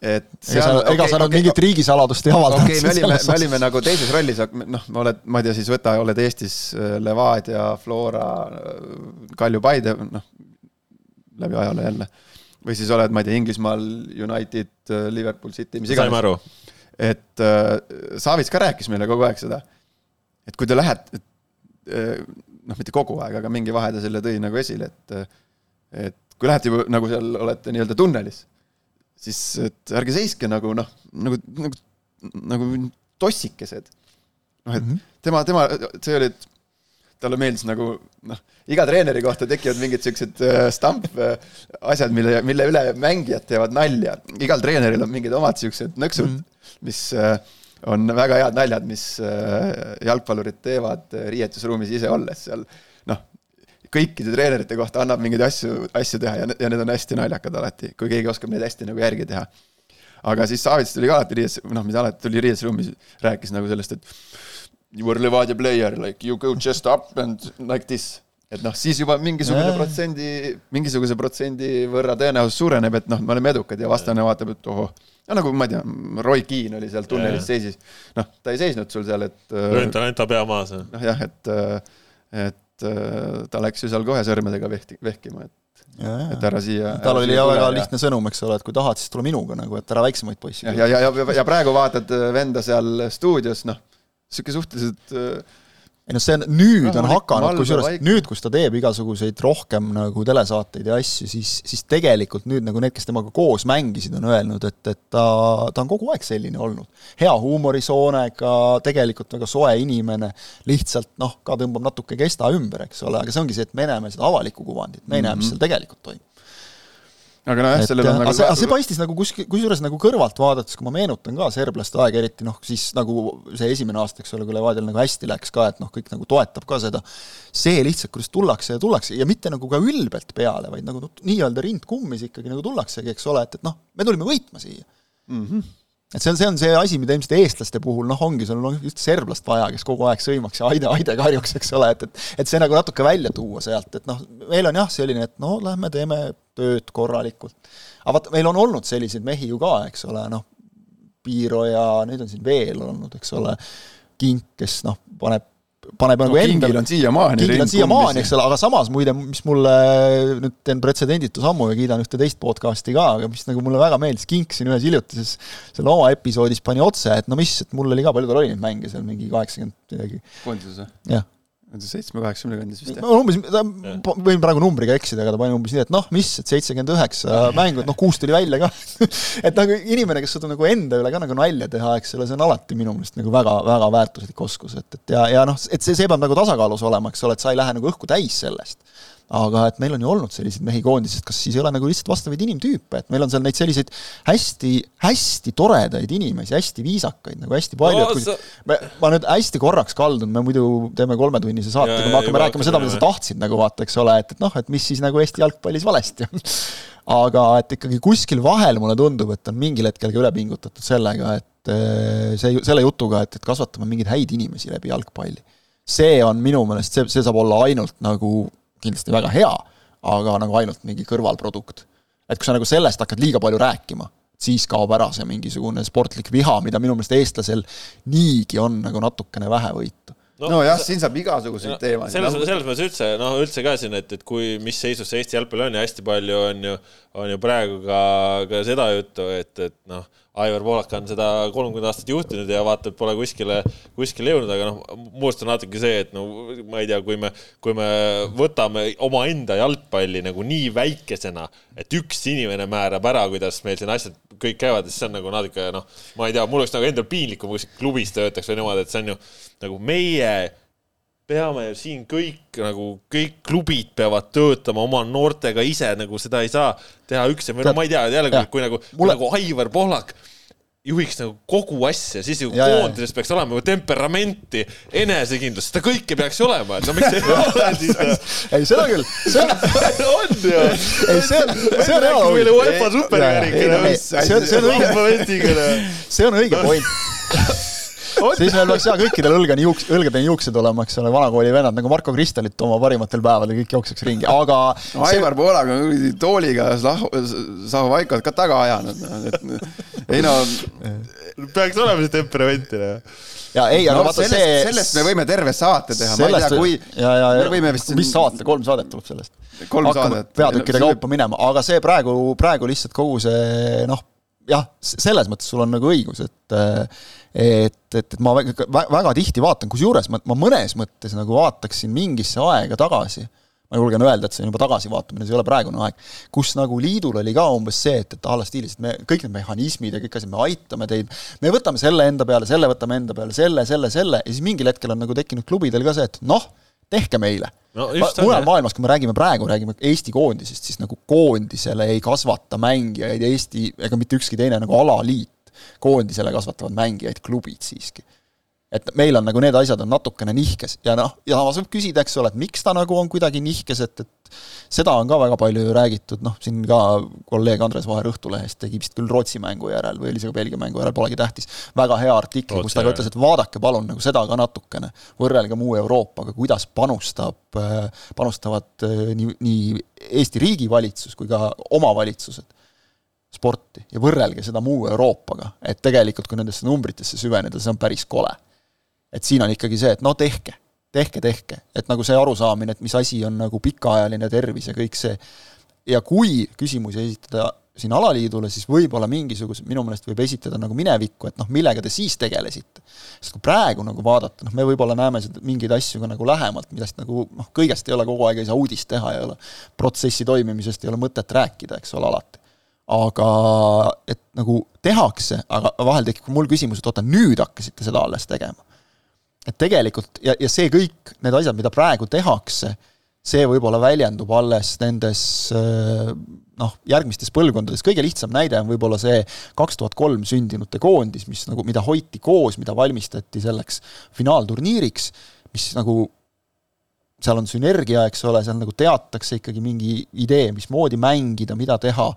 et ega sa, ega sa nüüd mingit riigisaladust ei avaldanud okei, me olime, me olime nagu teises rollis, noh, oled, ma ei tea, siis võta, oled Eestis äh, Levadia, Flora, Kalju Paide, noh, läbi ajaloo jälle. või siis oled, ma ei tea, Inglismaal United, Liverpool City, mis saime iganes. aru. et äh, Savits ka rääkis meile kogu aeg seda, et kui te lähete, noh, mitte kogu aeg, aga mingi vahe ta selle tõi nagu esile, et et kui lähete juba nagu seal olete nii-öelda tunnelis, siis et ärge seiske nagu noh, nagu, nagu, nagu tossikesed. noh, et mm -hmm. tema, tema, see oli, et talle meeldis nagu noh, iga treeneri kohta tekivad mingid siuksed äh, stamp äh, asjad, mille, mille üle mängijad teevad nalja. igal treeneril on mingid omad siuksed nõksud mm, -hmm. mis äh, on väga head naljad, mis jalgpallurid teevad riietusruumis ise olles seal. Kõikide treenerite kohta annab mingeid asju, asju teha ja, ja need on hästi naljakad alati, kui keegi oskab neid hästi nagu järgi teha. aga siis Savits tuli ka alati riies, noh, mis alati tuli riietusruumis, rääkis nagu sellest, et you were Levadia player, like you go just up and like this. et noh, siis juba mingisugune Jaa. protsendi, mingisuguse protsendi võrra tõenäosus suureneb, et noh, me oleme edukad ja vastane vaatab, et ohoh. no nagu ma ei tea, Roy Keane oli seal tunnelis Jaa. seisis, noh, ta ei seisnud sul seal, et löön talle enda pea maas. noh jah, et, et äh, ta läks ju seal kohe sõrmedega vehti, vehkima, et, et ära siia. tal oli ja väga lihtne sõnum, eks ole, et kui tahad, siis tule minuga nagu, et ära väiksemaid poisse ja, ja, ja, ja, ja praegu vaatad äh, venda seal stuudios, noh, sihuke suhteliselt äh, ei noh, see on, nüüd on hakanud, kusjuures nüüd, kus ta teeb igasuguseid rohkem nagu telesaateid ja asju, siis, siis tegelikult nüüd nagu need, kes temaga koos mängisid, on öelnud, et, et ta, ta on kogu aeg selline olnud. hea huumorisoonega, tegelikult väga soe inimene, lihtsalt noh, ka tõmbab natuke kesta ümber, eks ole, aga see ongi see, et me näeme seda avalikku kuvandit, me ei näe, mis seal tegelikult toimub. Aga nojah, sellel on aga nagu see, aga see paistis nagu kuskil, kusjuures nagu kõrvalt vaadates, kui ma meenutan ka serblaste aega, eriti noh, siis nagu see esimene aasta, eks ole, kui Levadial nagu hästi läks ka, et noh, kõik nagu toetab ka seda, see lihtsalt, kuidas tullakse ja tullakse ja mitte nagu ka ülbelt peale, vaid nagu noh, nii-öelda rind kummis ikkagi nagu tullaksegi, eks ole, et, et noh, me tulime võitma siia mm. -hmm. Et see on, see on see asi, mida ilmselt eestlaste puhul noh, ongi sul on just serblast vaja, kes kogu aeg sõimaks ja aide, aide karjuks, eks ole, et, et et see nagu natuke välja tuua sealt, et noh, meil on jah, selline, et no lähme teeme tööd korralikult. aga vaata, meil on olnud selliseid mehi ju ka, eks ole, noh, Piiro ja neid on siin veel olnud, eks ole, Kink, kes noh, paneb, paneb nagu no, enda kingil on siiamaani. kingil on siiamaani, eks ole, aga samas muide, mis mulle nüüd teen pretsedenditu sammu ja kiidan ühte teist podcast'i ka, aga mis nagu mulle väga meeldis, Kink siin ühes hiljutises selle oma episoodis pani otse, et no mis, et mul oli ka, palju tal oli neid mänge seal, mingi kaheksakümmend midagi, koondises või? jah. Seitsme-kaheksakümne kandis vist jah? umbes, võin praegu numbriga eksida, aga ta pani umbes nii, et noh, mis, et seitsekümmend üheksa mängu, et noh, kuus tuli välja ka. et nagu inimene, kes suudab nagu enda üle ka nagu nalja teha, eks ole, see on alati minu meelest nagu väga, väga väärtuslik oskus, et, et ja, ja noh, et see, see peab nagu tasakaalus olema, eks ole, et sa ei lähe nagu õhku täis sellest. Aga et meil on ju olnud selliseid mehi koondises, kas siis ei ole nagu lihtsalt vastavaid inimtüüpe, et meil on seal neid selliseid hästi, hästi toredaid inimesi, hästi viisakaid nagu hästi palju no,, et kui sa... me, ma nüüd hästi korraks kaldun, me muidu teeme kolmetunnise saate, kui me hakkame rääkima seda, mida sa tahtsid nagu vaata, eks ole, et, et noh, et mis siis nagu Eesti jalgpallis valesti on aga et ikkagi kuskil vahel mulle tundub, et on mingil hetkel ka üle pingutatud sellega, et eh, see, selle jutuga, et, et kasvatame mingeid häid inimesi läbi jalgpalli. see on minu meelest, see, see saab olla ainult nagu kindlasti väga hea, aga nagu ainult mingi kõrvalprodukt. et kui sa nagu sellest hakkad liiga palju rääkima, siis kaob ära see mingisugune sportlik viha, mida minu meelest eestlasel niigi on nagu natukene vähevõitu nojah no, siin saab igasuguseid no, teemasid. selles, selles mõttes üldse, noh, üldse ka siin, et, et kui, mis seisus see Eesti jalgpall on ja hästi palju on ju, on ju praegu ka, ka seda juttu, et, et noh Aivar Poolak on seda kolmkümmend aastat juhtinud ja vaata, et pole kuskile, kuskile jõudnud, aga noh, muust on natuke see, et no ma ei tea, kui me, kui me võtame omaenda jalgpalli nagu nii väikesena, et üks inimene määrab ära, kuidas meil siin asjad kõik käivad, siis see on nagu natuke noh, ma ei tea, mul oleks nagu endal piinlik, kui ma kuskil klubis töötaks või niimoodi, et see on ju nagu meie peame ju siin kõik nagu kõik klubid peavad töötama oma noortega ise, nagu seda ei saa teha üksi. Või no ma ei tea, jälle kui, kui nagu Mulle..., nagu Aivar Pohlak juhiks nagu kogu asja, siis ju koondises peaks olema ju temperamenti, enesekindlust, seda kõike peaks olema, et no miks ei ole siis ei, seda küll, on ju. ei, see on, see on hea. meile UEFA superkarika. see on, see on õige, see on õige point siis meil peaks jaa kõikidel õlgani juuks, õlgadeni juuksed olema, eks ole, vanakooli vennad nagu Marko Kristalit oma parimatel päevadel kõik jookseks ringi, aga no, see... Aivar Poolaga on tooliga Saho Vaikot ka taga ajanud, et ei no peaks olema see temperamenti, noh ja ei, aga no, vaata sellest, see. sellest me võime terve saate teha, ma ei tea, kui. ja, ja, ja võime vist. mis saate, kolm saadet tuleb sellest. kolm Hakkame saadet. peatükkide kaupa minema, aga see praegu, praegu lihtsalt kogu see noh, jah, selles mõttes sul on nagu õigus, et et, et, et ma väga, väga tihti vaatan, kusjuures ma, ma mõnes mõttes nagu vaataksin mingisse aega tagasi, ma julgen öelda, et see on juba tagasivaatamine, see ei ole praegune aeg, kus nagu liidul oli ka umbes see, et, et a la stiilis, et me, kõik need mehhanismid ja kõik asjad, me aitame teid, me võtame selle enda peale, selle võtame enda peale, selle, selle, selle, ja siis mingil hetkel on nagu tekkinud klubidel ka see, et noh, tehke meile no, mujal maailmas, kui me räägime praegu, räägime Eesti koondisest, siis nagu koondisele ei kasvata mängijaid Eesti ega mitte ükski teine nagu alaliit koondisele kasvatavad mängijaid klubid siiski. Et meil on nagu need asjad on natukene nihkes. Ja noh, ja samas võib küsida, eks ole, et miks ta nagu on kuidagi nihkes, et, et seda on ka väga palju ju räägitud, noh, siin ka kolleeg Andres Vaher Õhtulehest tegi vist küll Rootsi mängu järel või oli see ka Belgia mängu järel, polegi tähtis, väga hea artikli, kus ta ka ütles, et vaadake palun nagu seda ka natukene, võrrelge muu Euroopaga, kuidas panustab, panustavad eh, nii, nii Eesti riigi valitsus kui ka omavalitsused sporti. Ja võrrelge seda muu Euroopaga, et tegelikult kui nendesse numbritesse süveneda, see on päris kole. Et siin on ikkagi see, et no tehke, tehke, tehke, et nagu see arusaamine, et mis asi on nagu pikaajaline tervis ja kõik see, ja kui küsimusi esitada siin alaliidule, siis võib-olla mingisuguse, minu meelest võib esitada nagu minevikku, et noh, millega te siis tegelesite. sest kui praegu nagu vaadata, noh, me võib-olla näeme seda, mingeid asju ka nagu lähemalt, millest nagu noh, kõigest ei ole kogu aeg, ei saa uudist teha, ei ole protsessi toimimisest ei ole mõtet rääkida, eks ole, alati aga et nagu tehakse, aga vahel tekib mul küsimus, et oota, nüüd hakkasite seda alles tegema. Et tegelikult ja, ja see kõik, need asjad, mida praegu tehakse, see võib-olla väljendub alles nendes noh, järgmistes põlvkondades, kõige lihtsam näide on võib-olla see kaks tuhat kolm sündinute koondis, mis nagu, mida hoiti koos, mida valmistati selleks finaalturniiriks, mis nagu seal on sünergia, eks ole, seal nagu teatakse ikkagi mingi idee, mismoodi mängida, mida teha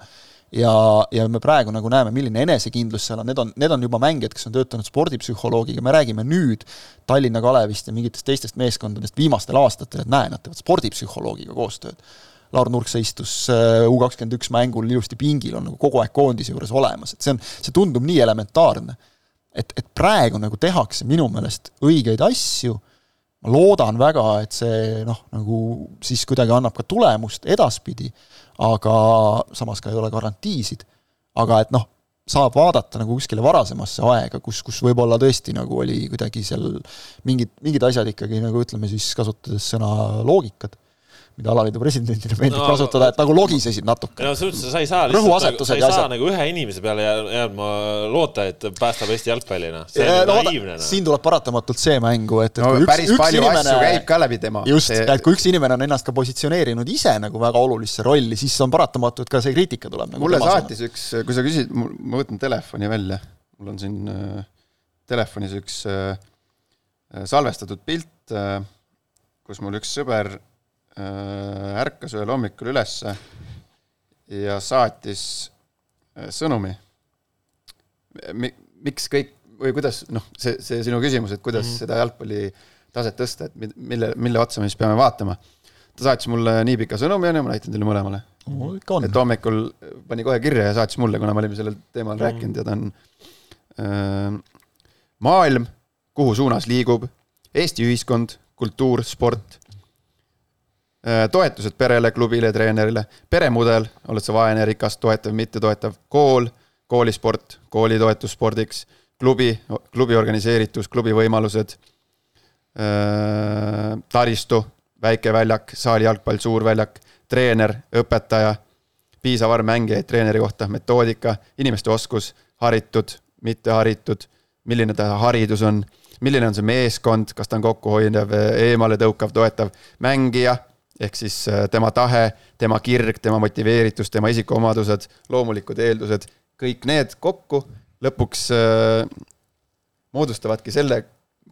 ja, ja me praegu nagu näeme, milline enesekindlus seal on, need on, need on juba mängijad, kes on töötanud spordipsühholoogiga, me räägime nüüd Tallinna Kalevist ja mingitest teistest meeskondadest viimastel aastatel, et näe, nad teevad spordipsühholoogiga koostööd. Laur Nurksa istus äh, U kakskümmend üks mängul ilusti pingil, on nagu kogu aeg koondise juures olemas, et see on, see tundub nii elementaarne. et, et praegu nagu tehakse minu meelest õigeid asju, ma loodan väga, et see noh, nagu siis kuidagi annab ka tulemust edaspidi aga samas ka ei ole garantiisid. aga et noh, saab vaadata nagu kuskile varasemasse aega, kus, kus võib-olla tõesti nagu oli kuidagi seal mingid, mingid asjad ikkagi nagu ütleme siis, kasutades sõna loogikad, mida alaliidu presidendile meeldib No, kasutada, et nagu logisesid natuke. no selles suhtes sa ei saa lihtsalt, Rõhuasetused sa ei saa asjad. nagu ühe inimese peale jää- jääma loota, et päästab Eesti jalgpalli, noh. see on no no, siin tuleb paratamatult see mängu, et, et no kui üks, päris üks palju inimene käib ka läbi tema. just, et kui üks inimene on ennast ka positsioneerinud ise nagu väga olulisse rolli, siis on paratamatu, et ka see kriitika tuleb nagu mulle saatis üks, kui sa küsid, ma võtan telefoni välja, mul on siin äh, telefonis üks äh, salvestatud pilt äh,, kus mul üks sõber äh, ärkas ühel hommikul ülesse ja saatis äh, sõnumi Mi,. miks kõik või kuidas, noh, see, see sinu küsimus, et kuidas mm -hmm. seda jalgpalli taset tõsta, et mi- mille, mille otsa me siis peame vaatama. ta saatis mulle nii pika sõnumi, onju, ma näitan teile mõlemale ikka on et. hommikul pani kohe kirja ja saatis mulle, kuna me olime sellel teemal Mm. rääkinud ja ta on äh, maailm, kuhu suunas liigub, Eesti ühiskond, kultuur, sport äh,, toetused perele, klubile, treenerile, peremudel, oled sa vaene, rikas, toetav, mittetoetav, kool, koolisport, kooli toetus spordiks, klubi, klubi organiseeritus, klubi võimalused. Äh,, taristu, väike väljak, saali jalgpall, suur väljak, treener, õpetaja, piisav arv mängijaid treeneri kohta, metoodika, inimeste oskus, haritud, mitteharitud, milline ta haridus on, milline on see meeskond, kas ta on kokkuhoidev, eemale tõukav, toetav? Mängija, ehk siis äh, tema tahe, tema kirg, tema motiveeritus, tema isikuomadused, loomulikud eeldused, kõik need kokku lõpuks äh, moodustavadki selle,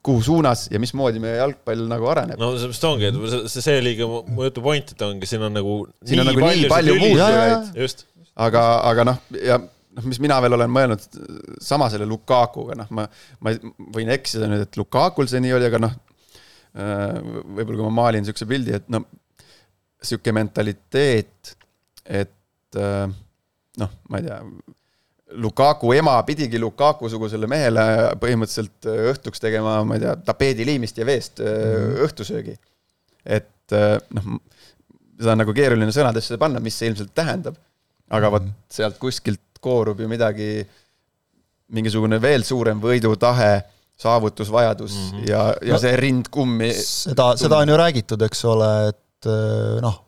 kuhu suunas ja mismoodi meie jalgpall nagu areneb. no seepärast ongi, et see- see, oligi mu jutu point, et ongi, siin on nagu Siin on nagu nii palju muutujaid. aga, aga noh, ja noh, mis mina veel olen mõelnud sama selle Lukakuga, noh, ma, ma võin eksida nüüd, et Lukakul see nii oli, aga noh, võib-olla kui ma maalin niisuguse pildi, et no niisugune mentaliteet, et äh, noh, ma ei tea, Lukaku ema pidigi Lukaku-sugusele mehele põhimõtteliselt õhtuks tegema, ma ei tea, tapeediliimist ja veest mm. õhtusöögi. et äh, noh, seda on nagu keeruline sõnadesse panna, mis see ilmselt tähendab. aga vot sealt kuskilt koorub ju midagi, mingisugune veel suurem võidutahe, saavutusvajadus mm -hmm. ja, ja No- see rind kummi. seda, seda on ju räägitud, eks ole, et noh,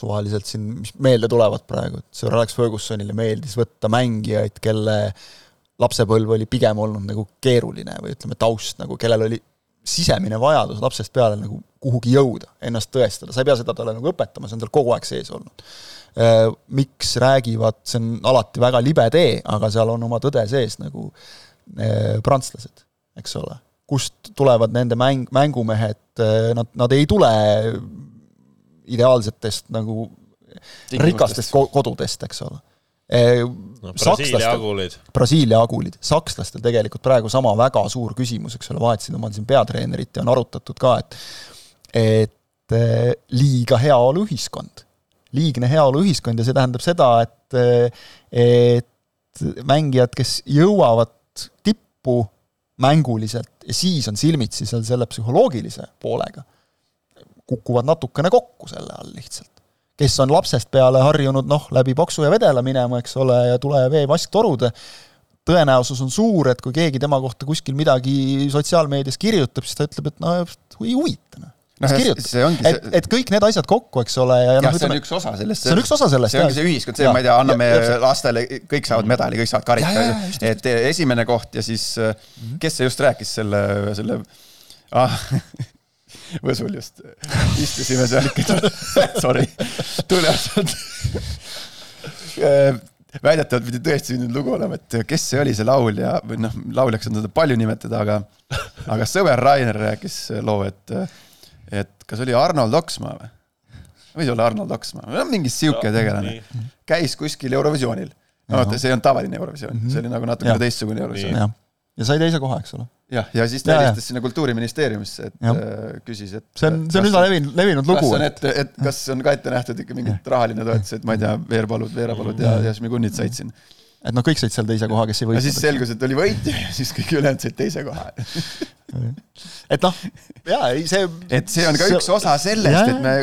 suvaliselt siin, mis meelde tulevad praegu, et Sir Alex Fergusonile meeldis võtta mängijaid, kelle lapsepõlv oli pigem olnud nagu keeruline või ütleme, taust nagu, kellel oli sisemine vajadus lapsest peale nagu kuhugi jõuda, ennast tõestada, sa ei pea seda talle nagu õpetama, see on tal kogu aeg sees olnud. Miks räägivad, see on alati väga libe tee, aga seal on oma tõde sees nagu eh, prantslased, eks ole. kust tulevad nende mäng, mängumehed, nad, nad ei tule ideaalsetest nagu rikastest ko- kodudest, eks ole. no Brasiilia agulid. Brasiilia agulid, sakslastel tegelikult praegu sama väga suur küsimus, eks ole, vahetasid omal siin peatreenerit ja on arutatud ka, et et eh, liiga heaoluühiskond, liigne heaoluühiskond ja see tähendab seda, et et mängijad, kes jõuavad tippu mänguliselt ja siis on silmitsi seal selle psühholoogilise poolega, kukuvad natukene kokku selle all lihtsalt kes on lapsest peale harjunud noh, läbi paksu ja vedela minema, eks ole, ja tule- ja veevasktorude, tõenäosus on suur, et kui keegi tema kohta kuskil midagi sotsiaalmeedias kirjutab, siis ta ütleb, et no ei huvita, noh. Noh, ja see ongi et see-, et kõik need asjad kokku, eks ole, ja, ja noh, see on ütleme, üks osa sellest. see on üks osa sellest, see ongi see ühiskond, see, ma ei tea, anname Ja- täpselt. lastele, kõik saavad medali, kõik saavad karika et esimene koht ja siis, kes see just rääkis selle, selle ah, Võsul just, istusime seal ikka, sorry, tuli lihtsalt. väidetavalt pidi tõesti nüüd lugu olema, et kes see oli, see laulja või noh, lauljaks on teda palju nimetada, aga, aga sõber Rainer rääkis loo, et, et kas oli Arnold Oksmaa või? võis olla Arnold Oksmaa, mingi sihuke tegelane, käis kuskil Eurovisioonil. no vaata, see ei olnud tavaline Eurovisioon, see oli nagu natukene teistsugune Eurovisioon. Ja sai teise koha, eks ole. jah, ja siis ta helistas sinna Kultuuriministeeriumisse, et Jah. äh, küsis, et see on, see on üsna levinud, levinud kas lugu on. ette, et kas on ka ette nähtud ikka mingit rahaline toetus, et ma ei tea, Veerpalud, Veerapalud ja, ja Šmigunnid said sinna. et noh, kõik said seal teise koha, kes ei ja siis võitnud. selgus, et oli võitja ja siis kõik ülejäänud said teise koha. et noh, jaa, ei see et see on ka üks osa sellest, et me,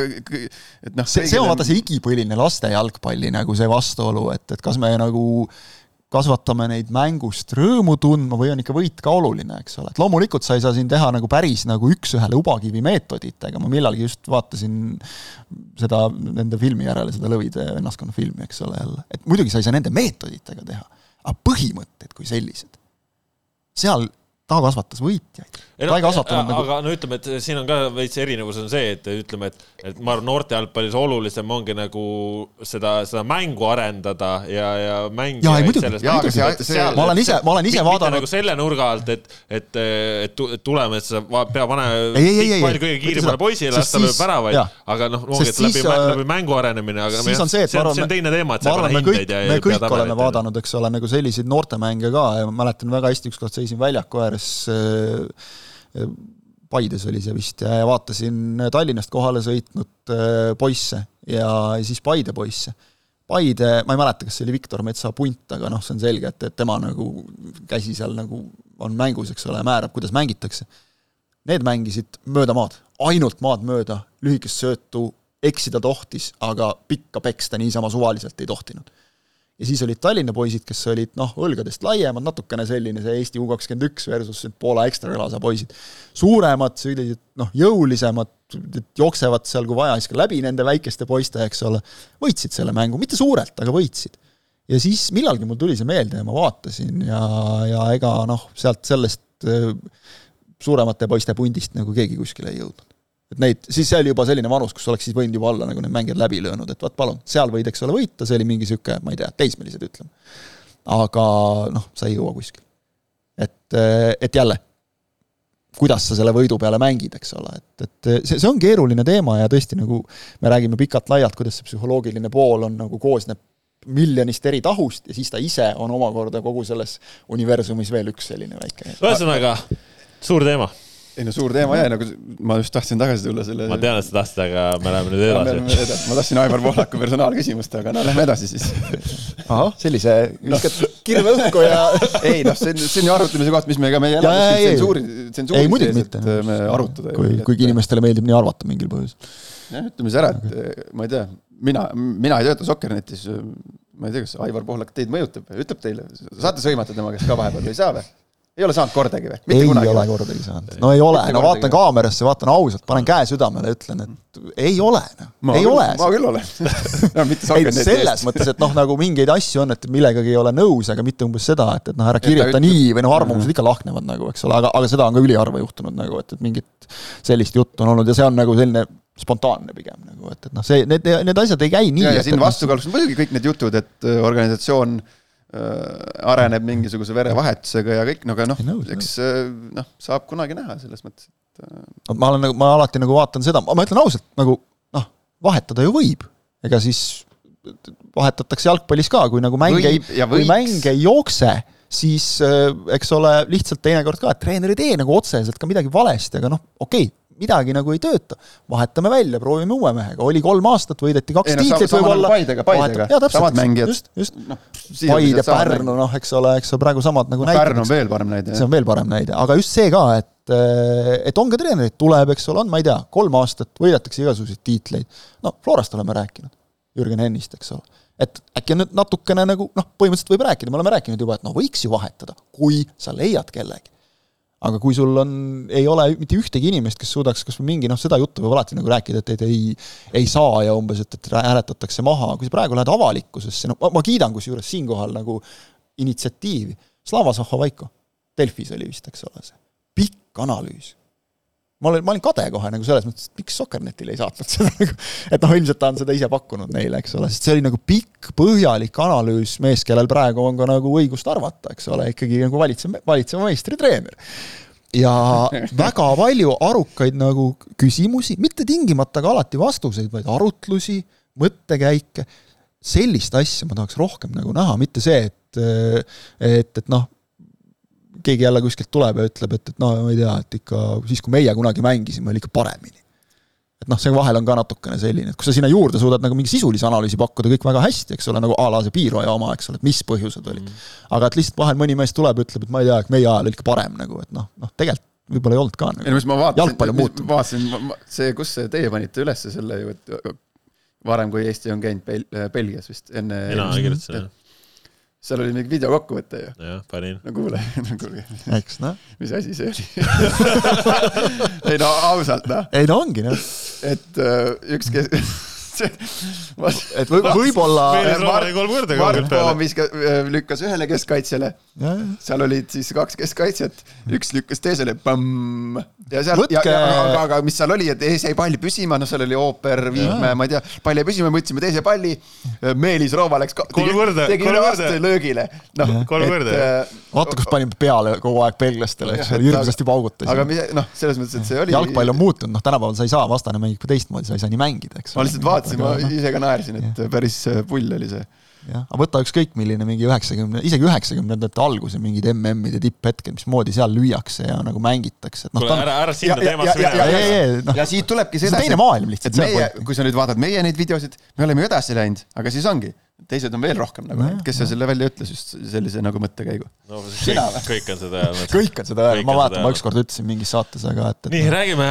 et noh. see, see on vaata see igipõline laste jalgpalli nagu see vastuolu, et, et kas me nagu kasvatame neid mängust rõõmu tundma või on ikka võit ka oluline, eks ole, et loomulikult sa ei saa siin teha nagu päris nagu üks-ühele ubakivi meetoditega, ma millalgi just vaatasin seda nende filmi järele, seda Lõvide vennaskonna filmi, eks ole, jälle, et muidugi sa ei saa nende meetoditega teha, aga põhimõtted kui sellised, seal ta kasvatas võitjaid. No, ta ei kasvatanud nagu aga no ütleme, et siin on ka veits erinevus on see, et ütleme, et, et ma arvan, noorte jalgpallis olulisem ongi nagu seda, seda mängu arendada ja, ja mängi. jaa, ei muidugi, jaa, aga see, see, ma olen ise, ma olen ise vaadanud. nagu selle nurga alt, et, et, et, tuleme, et sa pea pane pall kõige kiiremale poisile, las ta lööb väravaid, aga noh, ongi, et läbi, äh, läbi mängu arenemine, aga siis on see, et ma arvan, see on teine teema, et sa ei pane hindeid ja me kõik oleme vaadanud, eks ole, nagu selliseid noortemänge ka ja ma mäletan väga hästi, ükskord seisin väljaku ääres Äh, äh, Paides oli see vist ja vaatasin Tallinnast kohale sõitnud äh, poisse ja siis Paide poisse. Paide, ma ei mäleta, kas see oli Viktor Metsa punt, aga noh, see on selge, et, et tema nagu käsi seal nagu on mängus, eks ole, määrab, kuidas mängitakse. Need mängisid mööda maad, ainult maad mööda, lühikest söötu, eksida tohtis, aga pikka peksta niisama suvaliselt ei tohtinud ja siis olid Tallinna poisid, kes olid noh, õlgadest laiemad, natukene selline see Eesti U kakskümmend üks versus Poola ekstraklasa poisid. suuremad, sellised noh, jõulisemad, jooksevad seal, kui vaja, siis ka läbi nende väikeste poiste, eks ole, võitsid selle mängu, mitte suurelt, aga võitsid. ja siis millalgi mul tuli see meelde ja ma vaatasin ja, ja ega noh, sealt sellest äh, suuremate poiste pundist nagu keegi kuskile ei jõudnud et neid, siis see oli juba selline vanus, kus oleks siis võinud juba olla nagu need mängijad läbi löönud, et vot palun, seal võid, eks ole, võita, see oli mingi niisugune, ma ei tea, teismelised ütleme. aga noh, sa ei jõua kuskile. et, et jälle, kuidas sa selle võidu peale mängid, eks ole, et, et see, see on keeruline teema ja tõesti nagu me räägime pikalt-laialt, kuidas see psühholoogiline pool on nagu koosneb miljonist eri tahust ja siis ta ise on omakorda kogu selles universumis veel üks selline väike. ühesõnaga, suur teema ei no suur teema jäi, nagu ma just tahtsin tagasi tulla selle. ma tean, et sa tahtsid, aga me läheme nüüd edasi. ma tahtsin Aivar Pohlaku personaalküsimust, aga no lähme edasi siis. ahah, sellise no. kirve õhku ja ei noh, see on, see on ju arutamise koht, mis me ka, me ei ela kuskil tsensuuri, tsensuuri sees, et me arutada. kui, kuigi inimestele meeldib nii arvata mingil põhjusel. jah, ütleme siis ära, et ma ei tea, mina, mina ei tööta Sokkernetis, ma ei tea, kas Aivar Pohlak teid mõjutab, ütleb teile, saate sõimata tema käest ka vahepeal või ei saa või? Ei ole saanud kordagi või? ei kunagi ole kordagi saanud, no ei ole, no vaatan kaamerasse, vaatan ausalt, panen käe südamele, ütlen, et ei ole, noh, ei küll, ole. ma küll olen no, ei, selles mõttes, et noh, nagu mingeid asju on, et millegagi ei ole nõus, aga mitte umbes seda, et, et noh, ära kirjuta nii või noh, arvamused mhm. ikka lahknevad nagu, eks ole, aga, aga seda on ka üliharva juhtunud nagu, et, et mingit sellist juttu on olnud ja see on nagu selline spontaanne pigem nagu, et, et noh, see, need, need asjad ei käi nii. ja, ja siin noh, vastukaaluks on muidugi kõik need jutud, et äh, organisatsioon äh, Äh, areneb mingisuguse verevahetusega ja kõik, no aga noh, eks äh, noh, saab kunagi näha selles mõttes, et. Äh, ma olen nagu, ma alati nagu vaatan seda, ma ütlen ausalt, nagu noh, vahetada ju võib, ega siis vahetatakse jalgpallis ka, kui nagu mäng ei, kui mäng ei jookse, siis eks ole, lihtsalt teinekord ka, et treener ei tee nagu otseselt ka midagi valesti, aga noh, okei okay,, midagi nagu ei tööta, vahetame välja, proovime uue mehega, oli kolm aastat, võideti kaks ei, no, tiitlit võib-olla. Paidega, Paidega, samad mängijad. just, just no,, Paide, Pärnu, noh, eks ole, eks ole, praegu samad nagu no, näited. Pärnu on veel parem näide. see on veel parem näide, aga just see ka, et et on ka treenereid, tuleb, eks ole, on, ma ei tea, kolm aastat, võidetakse igasuguseid tiitleid. no Florast oleme rääkinud, Jürgen Hennist, eks ole. et äkki on nüüd natukene nagu noh, põhimõtteliselt võib rääkida, me oleme rääkinud juba, et noh, võiks ju vahetada, kui sa leiad kellegi aga kui sul on, ei ole mitte ühtegi inimest, kes suudaks kas või mingi noh, seda juttu võib alati nagu rääkida, et, et ei, ei saa ja umbes, et, et hääletatakse maha, kui sa praegu lähed avalikkusesse, no ma, ma kiidan kusjuures siinkohal nagu initsiatiivi, Slava Zahhovaiko, Delfis oli vist, eks ole, see. Pikk analüüs ma olin, ma olin kade kohe nagu selles mõttes, et miks Soccernetile ei saatnud seda nagu, et noh, ilmselt ta on seda ise pakkunud neile, eks ole, sest see oli nagu pikk, põhjalik analüüs mees, kellel praegu on ka nagu õigust arvata, eks ole, ikkagi nagu valitsev, valitseva meistritreener. ja väga palju arukaid nagu küsimusi, mitte tingimata ka alati vastuseid, vaid arutlusi, mõttekäike, sellist asja ma tahaks rohkem nagu näha, mitte see, et et, et noh, keegi jälle kuskilt tuleb ja ütleb, et, et no ma ei tea, et ikka siis, kui meie kunagi mängisime, oli ikka paremini. et noh, see vahel on ka natukene selline, et kui sa sinna juurde suudad nagu mingi sisulise analüüsi pakkuda, kõik väga hästi, eks ole, nagu a la see Piiroja oma, eks ole, et mis põhjused olid mm.. aga et lihtsalt vahel mõni mees tuleb ja ütleb, et ma ei tea, et meie ajal oli ikka parem nagu, et noh, noh tegelikult võib-olla ei olnud ka nagu.. ei no mis ma vaatasin, vaatasin, see, kus teie panite üles selle ju, et varem, kui Eesti on käinud Bel-, Belgias vist enne. mina kirjutasin, jah seal oli mingi videokokkuvõte ju. jah, panin. no kuule, no kuulge, eks noh, mis asi see oli? ei no ausalt noh, ei no ongi noh, et äh, üks kes, et võib- võib-olla korda Mart peale. Poom viskas, lükkas ühele keskkaitsjale, seal olid siis kaks keskkaitsjat, üks lükkas teisele, pamm. ja seal, ja, ja aga, aga mis seal oli, et ees jäi pall püsima, noh, seal oli ooper, Viikmäe, ma ei tea, pall jäi püsima, võtsime teise palli. Meelis Rooma läks, Kolm korda, tegi kolm üle korda. löögile. noh, Kolm korda, vaata, kus panime peale kogu aeg belglastele, eks ole, hirmsasti aga paugutasime. mis, noh, selles mõttes, et see oli. jalgpall on muutunud, noh, tänapäeval sa ei saa, vastane mängib ka teistmoodi, sa ei saa nii mängida, eks ma lihtsalt vaatasin, ma noh, ise ka naersin, et päris äh, pull oli see. jah, aga võta ükskõik milline mingi üheksakümne, isegi üheksakümnendate alguse mingid MM-id ja tipphetked, mismoodi seal lüüakse ja nagu mängitakse, et noh, kuule, ära, ära sinna Ja- ja- teemasse ja- ja- mine. noh, ja siit tulebki see see on teine maailm lihtsalt, meie kui sa nüüd vaatad meie neid videosid, me oleme ju edasi läinud, aga siis ongi, teised on veel rohkem nagu Nojah,, kes see selle välja ütles just sellise nagu mõttekäigu. no Sina kõik, kõik on seda öelnud. kõik on seda öelnud, ma mäletan, ma ükskord ütlesin mingis saates, aga et, et nii, räägime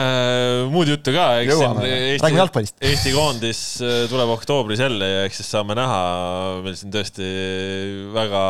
muud juttu ka, eks siin Eesti Räägime jalgpallist., Eesti koondis äh, tuleb oktoobris jälle ja eks siis saame näha, meil siin tõesti väga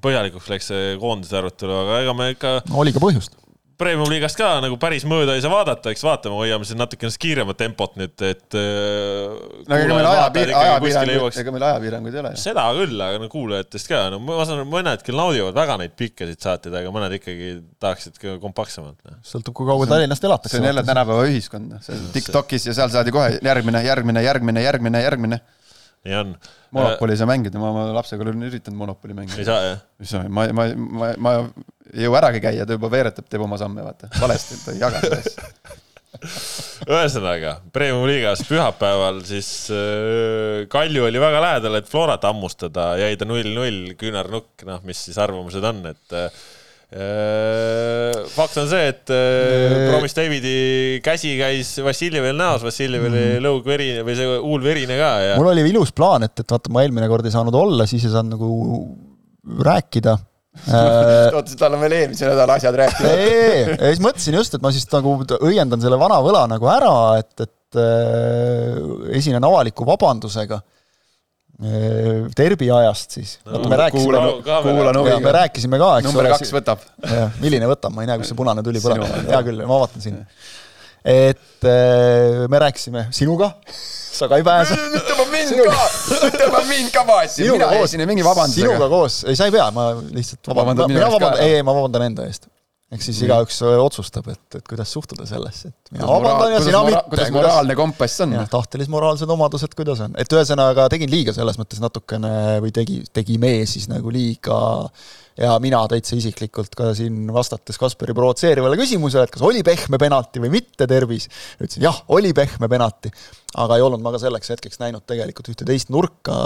põhjalikuks läks see koondise arutelu, aga ega me ikka no, oli ka põhjust. Premium-liigast ka nagu päris mööda ei saa vaadata, eks vaatame, hoiame siin natukene kiiremat tempot nüüd, et äh, no ega meil ajapiir-, ajapiiranguid, ega meil ajapiiranguid ei ole seda küll, aga no kuulajatest ka, no ma saan aru, mõned küll naudivad väga neid pikkasid saateid, aga mõned ikkagi tahaksid ka kompaktsemalt. noh. sõltub, kui kaua Tallinnast elatakse. see on jälle tänapäeva ühiskond, see on Tiktokis ja seal saadi kohe järgmine, järgmine, järgmine, järgmine, järgmine. nii on. Monopoli ei saa mängida, ma oma lapsega olen üritanud Monopoli ei mängida. saa jah? mis sa, ma, ma, ma, ma ei jõua äragi käia, ta juba veeretab, teeb oma samme, vaata, valesti, ta ei jaga seda asja. ühesõnaga, Premium-liigas pühapäeval siis äh, Kalju oli väga lähedal, et Florat hammustada, jäi ta null-null, küünarnukk, noh, mis siis arvamused on, et äh, fakt on see, et äh, Promis Davidi käsi käis Vassiljevil näos, Vassiljev oli lõug verine või see huul verine ka ja mul oli ilus plaan, et, et vaata, ma eelmine kord ei saanud olla, siis ei saanud nagu rääkida. äh, oota, tal on veel eelmise nädala asjad rääkida. ei, ei, ei, ja siis mõtlesin just, et ma siis nagu õiendan selle vana võla nagu ära, et, et äh, esinen avaliku vabandusega äh, Derbi ajast siis. vaata, me rääkisime me. rääkisime ka, eks number kaks võtab. milline võtab, ma ei näe, kus see punane tuli põleb hea küll, ma vaatan siin. Et äh, me rääkisime sinuga, sa ka ei pääse. tõmbab mind ka, tõmbab mind ka vaesi, mina esinen mingi sinuga vabandusega. koos, ei sa ei pea, ma lihtsalt vabandan, mina vabandan, ei, ei ma vabandan enda eest. ehk siis igaüks öö, otsustab, et, et kuidas suhtuda sellesse, et mina vabandan ja sina mitte. kuidas moraalne kompass on? jah, tahtelis-moraalsed omadused, kuidas on, et ühesõnaga tegin liiga selles mõttes natukene või tegi, tegime siis nagu liiga ja mina täitsa isiklikult ka siin vastates Kaspari provotseerivale küsimusele, et kas oli pehme penalti või mitte tervis, ütlesin jah, oli pehme penalti, aga ei olnud ma ka selleks hetkeks näinud tegelikult ühte teist nurka,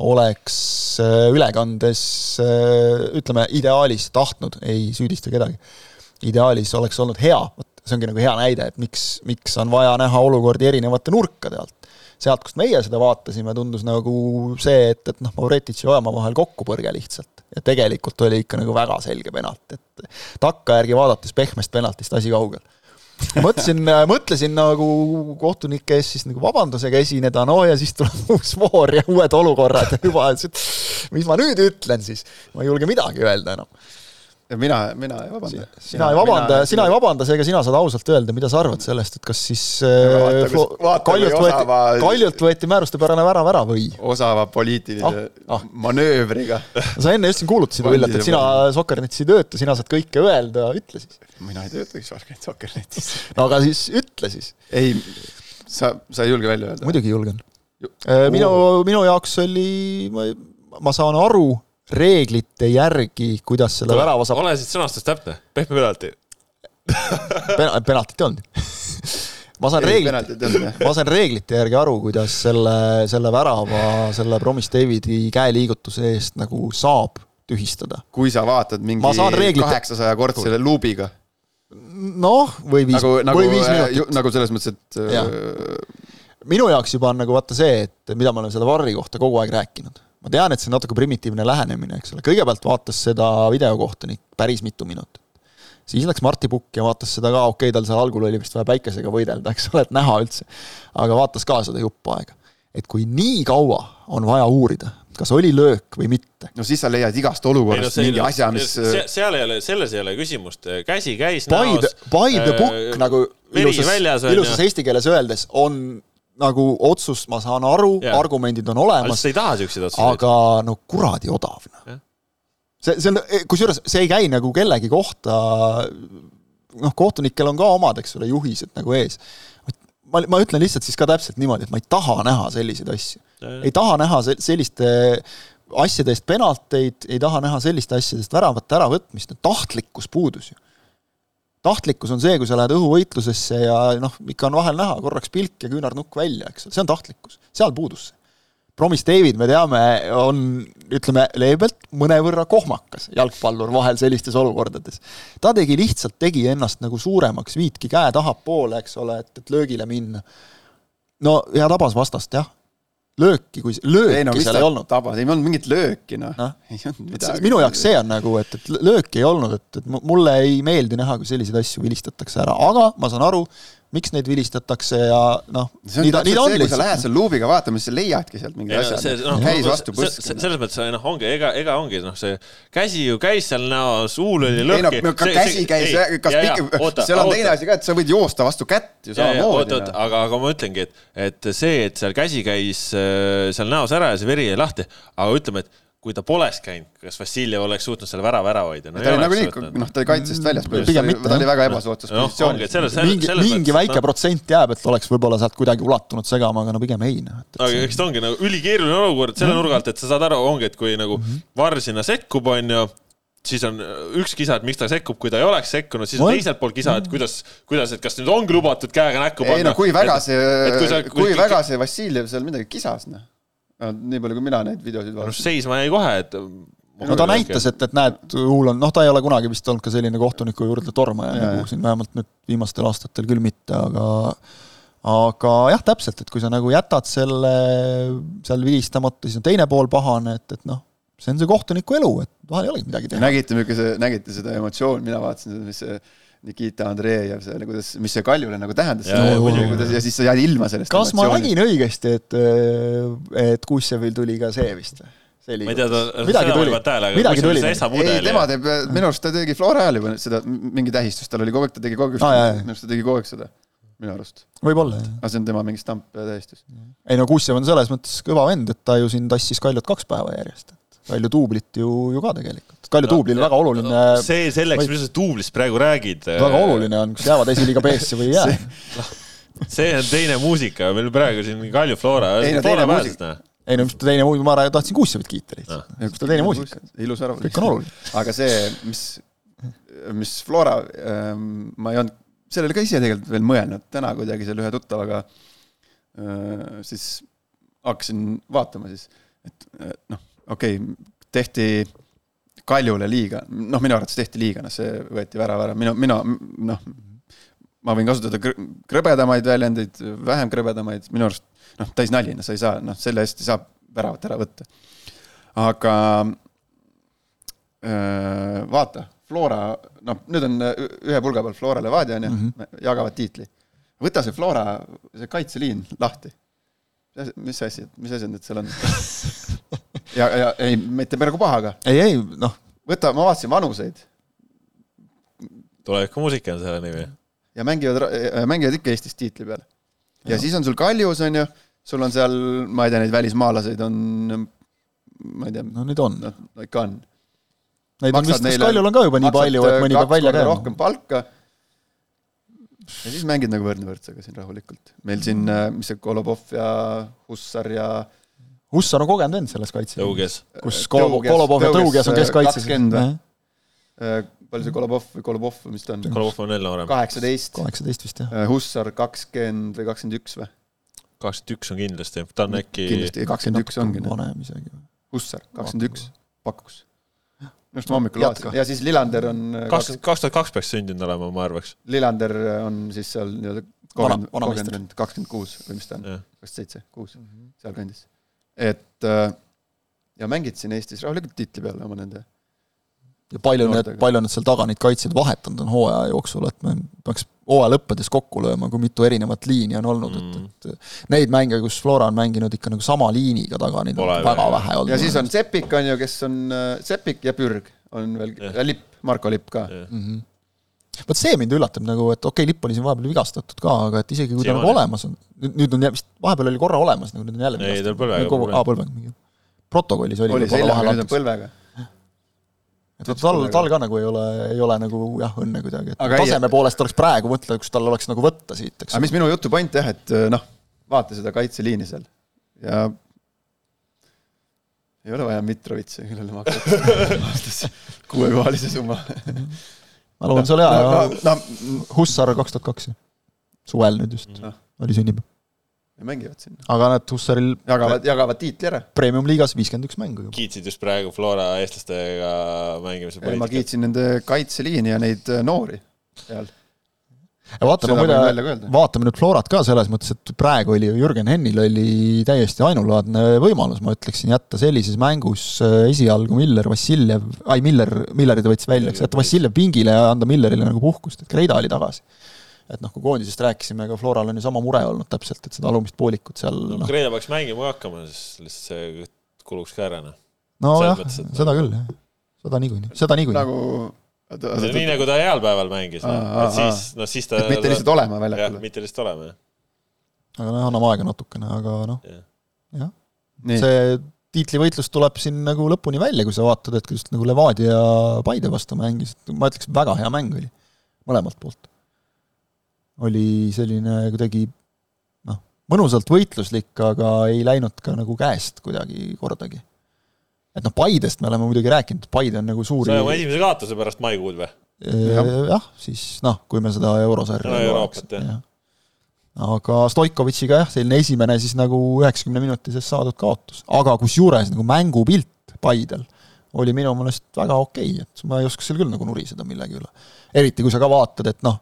oleks äh, ülekandes äh, ütleme ideaalis tahtnud, ei süüdista kedagi, ideaalis oleks olnud hea, vot see ongi nagu hea näide, et miks, miks on vaja näha olukordi erinevate nurkade alt. Sealt, kust meie seda vaatasime, tundus nagu see, et, et noh, Mauretitš ja Ojamaa vahel kokkupõrge lihtsalt. Ja tegelikult oli ikka nagu väga selge penalt, et takkajärgi vaadates pehmest penaltist asi kaugel. mõtlesin, mõtlesin nagu kohtunike ees siis nagu vabandusega esineda, no ja siis tuleb uus voor ja uued olukorrad ja juba, et mis ma nüüd ütlen siis, ma ei julge midagi öelda enam. mina, mina ei vabanda. sina ei vabanda, sina ei vabanda, seega sina saad ausalt öelda, mida sa arvad sellest, et kas siis vaata, äh, kus- vaata, Kaljult võeti osava-, Kaljult võeti määrustepärane värav ära või? osava poliitilise Ah, ah. manöövriga. sa enne just siin kuulutasid, Villet, et sina Sokernetis ei tööta, sina saad kõike öelda, ütle siis. mina ei töötagi Sorgen Sokernetis. no aga siis ütle siis. ei, sa, sa ei julge välja öelda? muidugi julgen. minu, minu jaoks oli, ma saan aru reeglite järgi, kuidas selle värava saab, ole siis sõnastus täpne, pehme penalti. penaltit ei olnud. ma saan Ei, reeglit penaltit ei olnud, jah., ma saan reeglite järgi aru, kuidas selle, selle värava, selle Promise Davidi käeliigutuse eest nagu saab tühistada. kui sa vaatad mingi Ma saan reeglite- kaheksasaja kordsele luubiga. noh, või viis nagu, nagu või viis, minutit. nagu selles mõttes, et äh, minu jaoks juba on nagu vaata see, et mida me oleme selle Varri kohta kogu aeg rääkinud. Ma tean, et see on natuke primitiivne lähenemine, eks ole, kõigepealt vaatas seda videokohtunik päris mitu minutit. siis läks Marti Pukk ja vaatas seda ka, okei okay,, tal seal algul oli vist vaja päikesega võidelda, eks ole, et näha üldse. aga vaatas ka seda jupp aega. et kui nii kaua on vaja uurida, kas oli löök või mitte. no siis sa leiad igast olukorrast mingi asja, mis äh, seal ei ole, selles ei ole küsimust, käsi käis By the, by the book äh, nagu ilusas ilusas eesti keeles öeldes on nagu otsus, ma saan aru Jaa., argumendid on olemas sa, ei taha siukseid otsuseid. aga no kuradi odav noh Jah.. see, see on, kusjuures see ei käi nagu kellegi kohta, noh, kohtunikel on ka omad, eks ole, juhised nagu ees. ma, ma ütlen lihtsalt siis ka täpselt niimoodi, et ma ei taha näha selliseid asju. ei taha näha se- selliste asjade eest penalteid, ei taha näha selliste asjade eest väravate äravõtmist, tahtlikkus puudus ju. Tahtlikkus on see, kui sa lähed õhuvõitlusesse ja noh, ikka on vahel näha korraks pilk ja küünarnukk välja, eks ole, see on tahtlikkus, seal puudus see. Promis David, me teame, on ütleme leebelt mõnevõrra kohmakas jalgpallur vahel sellistes olukordades. ta tegi lihtsalt, tegi ennast nagu suuremaks, viitki käe tahapoole, eks ole, et, et löögile minna. no ja tabas vastast jah, lööki, kui, ei lööki no mis seal ei olnud. tabas, ei olnud mingit lööki noh Noh. ei olnud midagi. minu jaoks see on nagu, et, et lööki ei olnud, et, et mu- mulle ei meeldi näha, kui selliseid asju vilistatakse ära, aga ma saan aru, miks neid vilistatakse ja noh, see on nii ta, nii ta on täpselt see, kui sa lähed. seal luubiga vaatama, siis sa leiadki sealt mingi Ei, asja see- noh, käis no, vastu se- põsk se-. selles mõttes noh, ongi, ega, ega ongi noh, see käsi ju käis seal näos, huul oli lõhki. ei no ka käsi käis, kas pikk, seal on teine asi ka, et sa võid joosta vastu kätt ju samamoodi noh. aga, aga ma ütlengi, et, et see, et seal käsi käis äh, seal näos ära ja see veri jäi lahti, aga ütleme, et kui ta poleks käinud, kas Vassiljev oleks suutnud selle värava ära hoida no,? ta oli nagunii, noh, ta oli kaitsest väljas Pigem mitte, ta oli väga ebasoodsas noh, et positsioonis. mingi, mingi väike noh, protsent jääb, et oleks võib-olla sealt kuidagi ulatunud segama, aga no pigem ei noh. aga eks ta ongi nagu ülikeeruline olukord selle nurga alt, et sa saad aru, ongi, et kui nagu Mhm. Varr sinna sekkub, onju, siis on üks kisa, et miks ta sekkub, kui ta ei oleks sekkunud, siis on Oi. teiselt poolt kisa, et kuidas, kuidas, et kas nüüd ongi lubatud käega näkku panna. ei no kui väga et kui sa- see, kui- kui väga see Vassiljev seal midagi kisas, noh. Nii palju, kui mina neid videosid no vaatasin. seisma jäi kohe, et. no ta näitas, et, et näed, huul on, noh, ta ei ole kunagi vist olnud ka selline kohtuniku juurde tormaja nagu siin vähemalt nüüd viimastel aastatel küll mitte, aga aga jah, täpselt, et kui sa nagu jätad selle seal vilistamata, siis on teine pool pahane, et, et noh, see on see kohtuniku elu, et vahel ei olegi midagi teha. nägite, milline see, nägite seda emotsiooni, mina vaatasin seda, mis see Nikita Andreev seal, kuidas, mis see Kaljule nagu tähendas ja siis sa jääd ilma sellest kas ma nägin õigesti, et, et Kussevil tuli ka see vist või? ma ei tea, ta, midagi seda ma ei tuli pannud, tähele, aga midagi tuli see. ei, tema teeb, minu arust ta tegi Flora ajal juba seda mingi tähistust, tal oli kogu aeg, ta tegi kogu aeg jaa. minu arust ta tegi kogu aeg seda, minu arust. võib-olla, jah. aga see on tema mingi stamp ja tähistus. ei no Kussev on selles mõttes kõva vend, et ta ju siin tassis Kaljut kaks päeva järjest. Kalju duublit ju, ju ka tegelikult. Kalju No, duublil väga oluline, see selleks, mis sa duublist praegu räägid. väga oluline on, kas jäävad esiliiga B-sse või ei jää. see on teine muusika, meil praegu siin Kalju Flora. Ei no teine muusika. ei no mis ta teine muusika, ma tahtsin Kussevit kiita lihtsalt. mis ta teine muusika, ilus ära. kõik on oluline. aga see, mis, mis Flora ähm,, ma ei olnud sellele ka ise tegelikult veel mõelnud, täna kuidagi seal ühe tuttavaga äh, siis hakkasin vaatama siis, et äh, noh, okei okay,, tehti Kaljule liiga, noh, minu arvates tehti liiga, noh, see võeti värav ära, minu, mina noh, ma võin kasutada krõ- krõbedamaid väljendeid, vähem krõbedamaid, minu arust noh, täis nali, no sa ei saa, noh, selle eest ei saa väravat ära võtta. aga öö, vaata, Flora, noh, nüüd on ühe pulga peal Flora Levadia on ju -hmm. jagavad tiitli. võta see Flora, see kaitseliin lahti. Mis asi, mis asi need seal on? ja, ja ei, mitte praegu pahaga, ei, ei noh, võta, ma vaatasin vanuseid tulevikumuusika on selle nimi. ja mängivad, mängivad ikka Eestis tiitli peal. ja siis on sul Kaljus on ju, sul on seal, ma ei tea, neid välismaalaseid on, ma ei tea, no neid on. noh, ikka on. Neid on vist, kas Kaljul on ka juba nii palju, et mõni peab välja käima rohkem. palka. Ja siis mängid nagu võrdne võrdsega siin rahulikult. meil siin, mis see Kolobov ja Hussar ja Hussar on kogenud vend selles kaitses. tõuges. kus Kolo- Tõuges- Kolobov ja Tõuges, on keskkaitses. kakskümmend või? äh, palju see Kolobov või Kolobov või mis ta on? Kolobov on veel noorem. kaheksateist, kaheksateist vist jah. Hussar kakskümmend või kakskümmend üks või? kakskümmend üks on kindlasti, ta on äkki, kindlasti kakskümmend üks ongi. vanem isegi. Hussar, kakskümmend üks, pakuks. Minu arust ma hommikul vaatasin ja siis Lillander on, kakskümmend, kaks tuhat kaks peaks sündinud olema, ma arvaks. Lillander on siis seal nii-öelda vanameister. kogenud kakskümmend kuus või mis ta on, kakskümmend seitse, kuus, sealkandis. et äh, ja mängid siin Eestis rahulikult tiitli peale oma nende ja palju need palju nad seal taga neid kaitsjaid vahetanud on hooaja jooksul, et me peaks hooaja lõppedes kokku lööma, kui mitu erinevat liini on olnud mm., et, et neid mänge, kus Flora on mänginud ikka nagu sama liiniga taga, neid on Pole väga veel. vähe olnud. ja siis on Sepik on ju, kes on äh, Sepik ja Pürg on veel ja Lipp, Marko Lipp ka. Mhm. vot see mind üllatab nagu, et okei okay,, lipp oli siin vahepeal vigastatud ka, aga et isegi kui ta Siiamaani. nagu olemas on, nüüd, on vist, vahepeal oli korra olemas, nagu nüüd on jälle Ei, tal põlvega Nagu- aa, põlvega mingi protokollis oli, oli seljaga, nüüd on põlvega. Et tal, tal ka nagu ei ole, ei ole nagu jah, õnne kuidagi, et Aga ei- taseme poolest oleks praegu mõtle, kus tal oleks nagu võtta siit, eks aga mis minu jutu point jah, et äh, noh, vaata seda kaitseliini seal ja ei ole vaja Mitrovitsi, kellele makstakse aastas kuuekohalise summa. ma loodan, see oli hea no, no, no, Hussar kaks tuhat kaks, suvel nüüd just Noh. oli sünnipäev. Mängivad sinna, aga näed, Hussaril jagavad, jagavad tiitli ära. premium-liigas viiskümmend üks mängu ju. kiitsid just praegu Flora eestlastega mängimise ma poliitikat. kiitsin nende kaitseliini ja neid äh, noori seal. ja vaatame muide vaatame nüüd Florat ka selles mõttes, et praegu oli ju Jürgen Hennil oli täiesti ainulaadne võimalus, ma ütleksin, jätta sellises mängus äh, esialgu Miller, Vassiljev, ai Miller, Milleri ta võttis välja, eks, jätta Vassiljev pingile ja anda Millerile nagu puhkust, et Kreida oli tagasi. Et noh, kui koondisest rääkisime, ega Floral on ju sama mure olnud täpselt, et seda alumist poolikut seal noh, Kreeda peaks mängima ka hakkama, siis lihtsalt see kuluks ka ära, noh. nojah seda küll, jah. seda niikuinii, seda niikuinii. nagu nii nagu ta heal päeval mängis, noh, et siis, noh siis ta et mitte lihtsalt olema jah, väljakul. mitte lihtsalt olema, jah. aga noh, anname aega natukene, aga noh, Jah. see tiitlivõitlus tuleb siin nagu lõpuni välja, kui sa vaatad, et just nagu Levadia ja Paide vastu mängis, ma ütleks, väga hea mäng oli mõlemalt poolt. Oli selline kuidagi noh, mõnusalt võitluslik, aga ei läinud ka nagu käest kuidagi kordagi. et noh, Paidest me oleme muidugi rääkinud, Paide on nagu suuri sai oma esimese kaotuse pärast maikuud või? jah ja,, siis noh, kui me seda eurosarja No ei Euroopat, jah. aga Stoikovitšiga jah, selline esimene siis nagu üheksakümne minutises saadud kaotus, aga kusjuures nagu mängupilt Paidel oli minu meelest väga okei okay,, et ma ei oska seal küll nagu nuriseda millegi üle. eriti kui sa ka vaatad, et noh,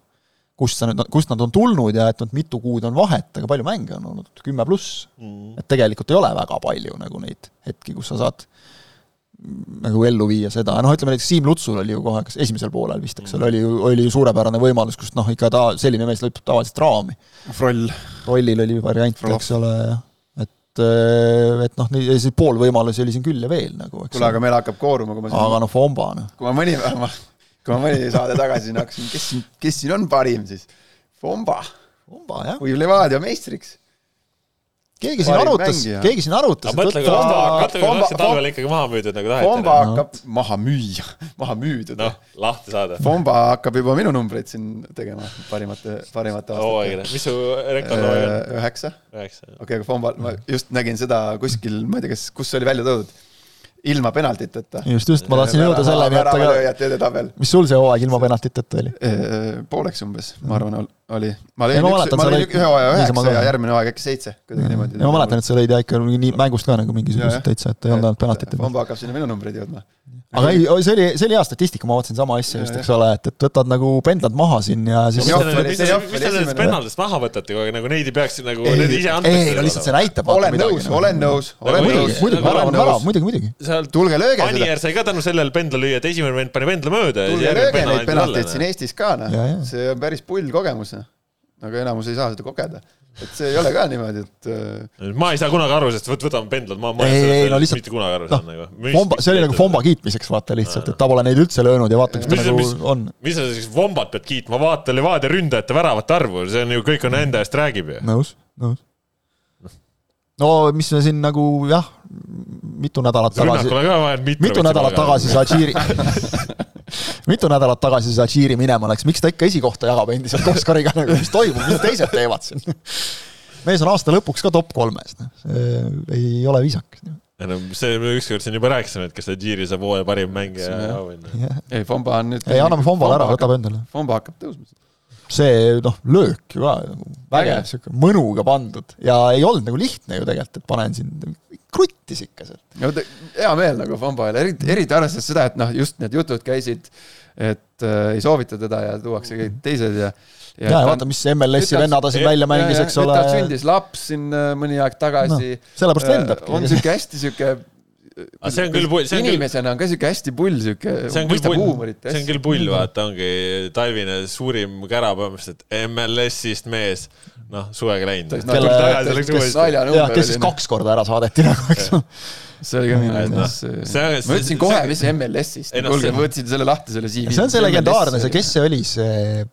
kust sa nüüd, kust nad on tulnud ja et noh, mitu kuud on vahet, aga palju mänge on olnud, kümme pluss. Mm. et tegelikult ei ole väga palju nagu neid hetki, kus sa saad mm, nagu ellu viia seda, noh ütleme näiteks Siim Lutsul oli ju kohe, kas esimesel poolel vist, eks ole, oli ju, oli ju suurepärane võimalus, kust noh, ikka ta, selline mees lõpetab tavaliselt raami. Froll. rollil oli variant, eks ole, et, et noh, see pool võimalusi oli siin küll ja veel nagu, eks kuule, aga meil hakkab kooruma, kui ma siin aga noh, Fomba noh, kui ma mõni, kui ma mõni saade tagasi siin hakkasin, kes siin, kes siin on parim siis? Fomba Fomba jah, või Levadia meistriks. keegi siin parim arutas keegi siin arutas, mõtle, kui Fomba- kui Fomba- see talvel ikkagi maha müüdud nagu taheti. Fomba hakkab maha müüa, maha müüdud. noh, lahti saada. Fomba hakkab juba minu numbreid siin tegema parimate, parimate aastate. mis su rekordhooaeg on? üheksa, okei aga Fomba, ma just nägin seda kuskil, ma ei tea, kas, kus see oli välja toodud, ilma penaltiteta. just, just, ma tahtsin jõuda selleni, et aga mis sul see hooaeg ilma penaltiteta oli? pooleks umbes, ma arvan, oli. ma ma üks, ma lõid ühe hooaja üheksa ja järgmine hooaeg äkki seitse, kuidagi niimoodi. ja ma mäletan, et sa lõid ja ikka nii mängust ka nagu jah. täitsa, et ei olnud ainult penaltid. Fomba hakkab sinna minu numbreid jõudma. aga ei, see oli, see oli hea statistika, ma vaatasin sama asja just, eks ole, et, et võtad nagu pendlad maha siin ja siis Jah, mis te jah, nendest pennaldest maha võtate kogu aeg, nagu neid ei peaks nagu, Ei, need ise ei, no lihtsalt see näitab olen nõus, olen nõus, olen Muidugi, nõus, muidugi, muidugi, muidugi. Seal tulge lööge seda, Anier sai ka tänu sellele pendla lüüa, et esimene vend pani pendla mööda ja siis tulge lööge neid penalteid siin talle. Eestis ka, noh Ja, ja.. see on päris pull kogemus, noh. aga enamus ei saa seda kogeda. et see ei ole ka niimoodi, et äh, ma ei saa kunagi aru, sest võt-, võtame pendlad, ma, ma Ei, ei, no lihtsalt- mitte kunagi aru noh, saan nagu. Fomba, see oli nagu Fomba kiitmiseks vaata lihtsalt, et ta pole neid üldse löönud ja vaata, kus ta Mis- nagu mis- on. mis sa siis Vombat pead kiitma, vaata Levadia ründajate väravate arvu, see on ju, kõik on enda eest räägib ju. nõus, nõus. No mis me siin nagu jah, mitu nädalat tagasi, mitu. nädalat tagasi Zadžiri, mitu nädalat tagasi Zadžiri minema läks, miks ta ikka esikohta jagab endiselt Oskariga nagu, mis toimub, mis teised teevad siin? mees on aasta lõpuks ka top kolmes, noh, see ei ole viisakas. no see, me ükskord siin juba rääkisime, et kas Tajiri saab hooaja parim mängija Jah. auhinna. ei, Fomba on nüüd ei, anname Fombale ära, võtab endale. Fomba hakkab tõusma. See noh, löök ju ka nagu vägev sihuke mõnuga pandud. Ja ei olnud nagu lihtne ju tegelikult, et panen siin, kruttis ikka sealt. ja vot hea meel nagu Fombale, eriti, eriti arvestades seda, et noh, just need jutud käisid, et äh, ei soovita teda ja tuuakse kõik teised ja ja, ja vaata, mis MLS-i venna ta siin välja mängis, eks ole. Sündis laps siin äh, mõni aeg tagasi. No, sellepärast Äh, lendabki. on sihuke hästi sihuke Aga see on küll pull- see on küll- inimesena on ka sihuke hästi pull sihuke, see on küll pull, see on küll pull, vaata, ongi talvine suurim kära põhimõtteliselt, MLS-ist mees, noh, suvega läinud. Kes siis kaks korda ära saadeti nagu, eks ole. see oli ka minu Et noh, see on- ma ütlesin kohe, mis MLS-ist noh, kuulge, ma võtsin selle lahti, selle CV. see on see legendaarne, see, kes see oli, see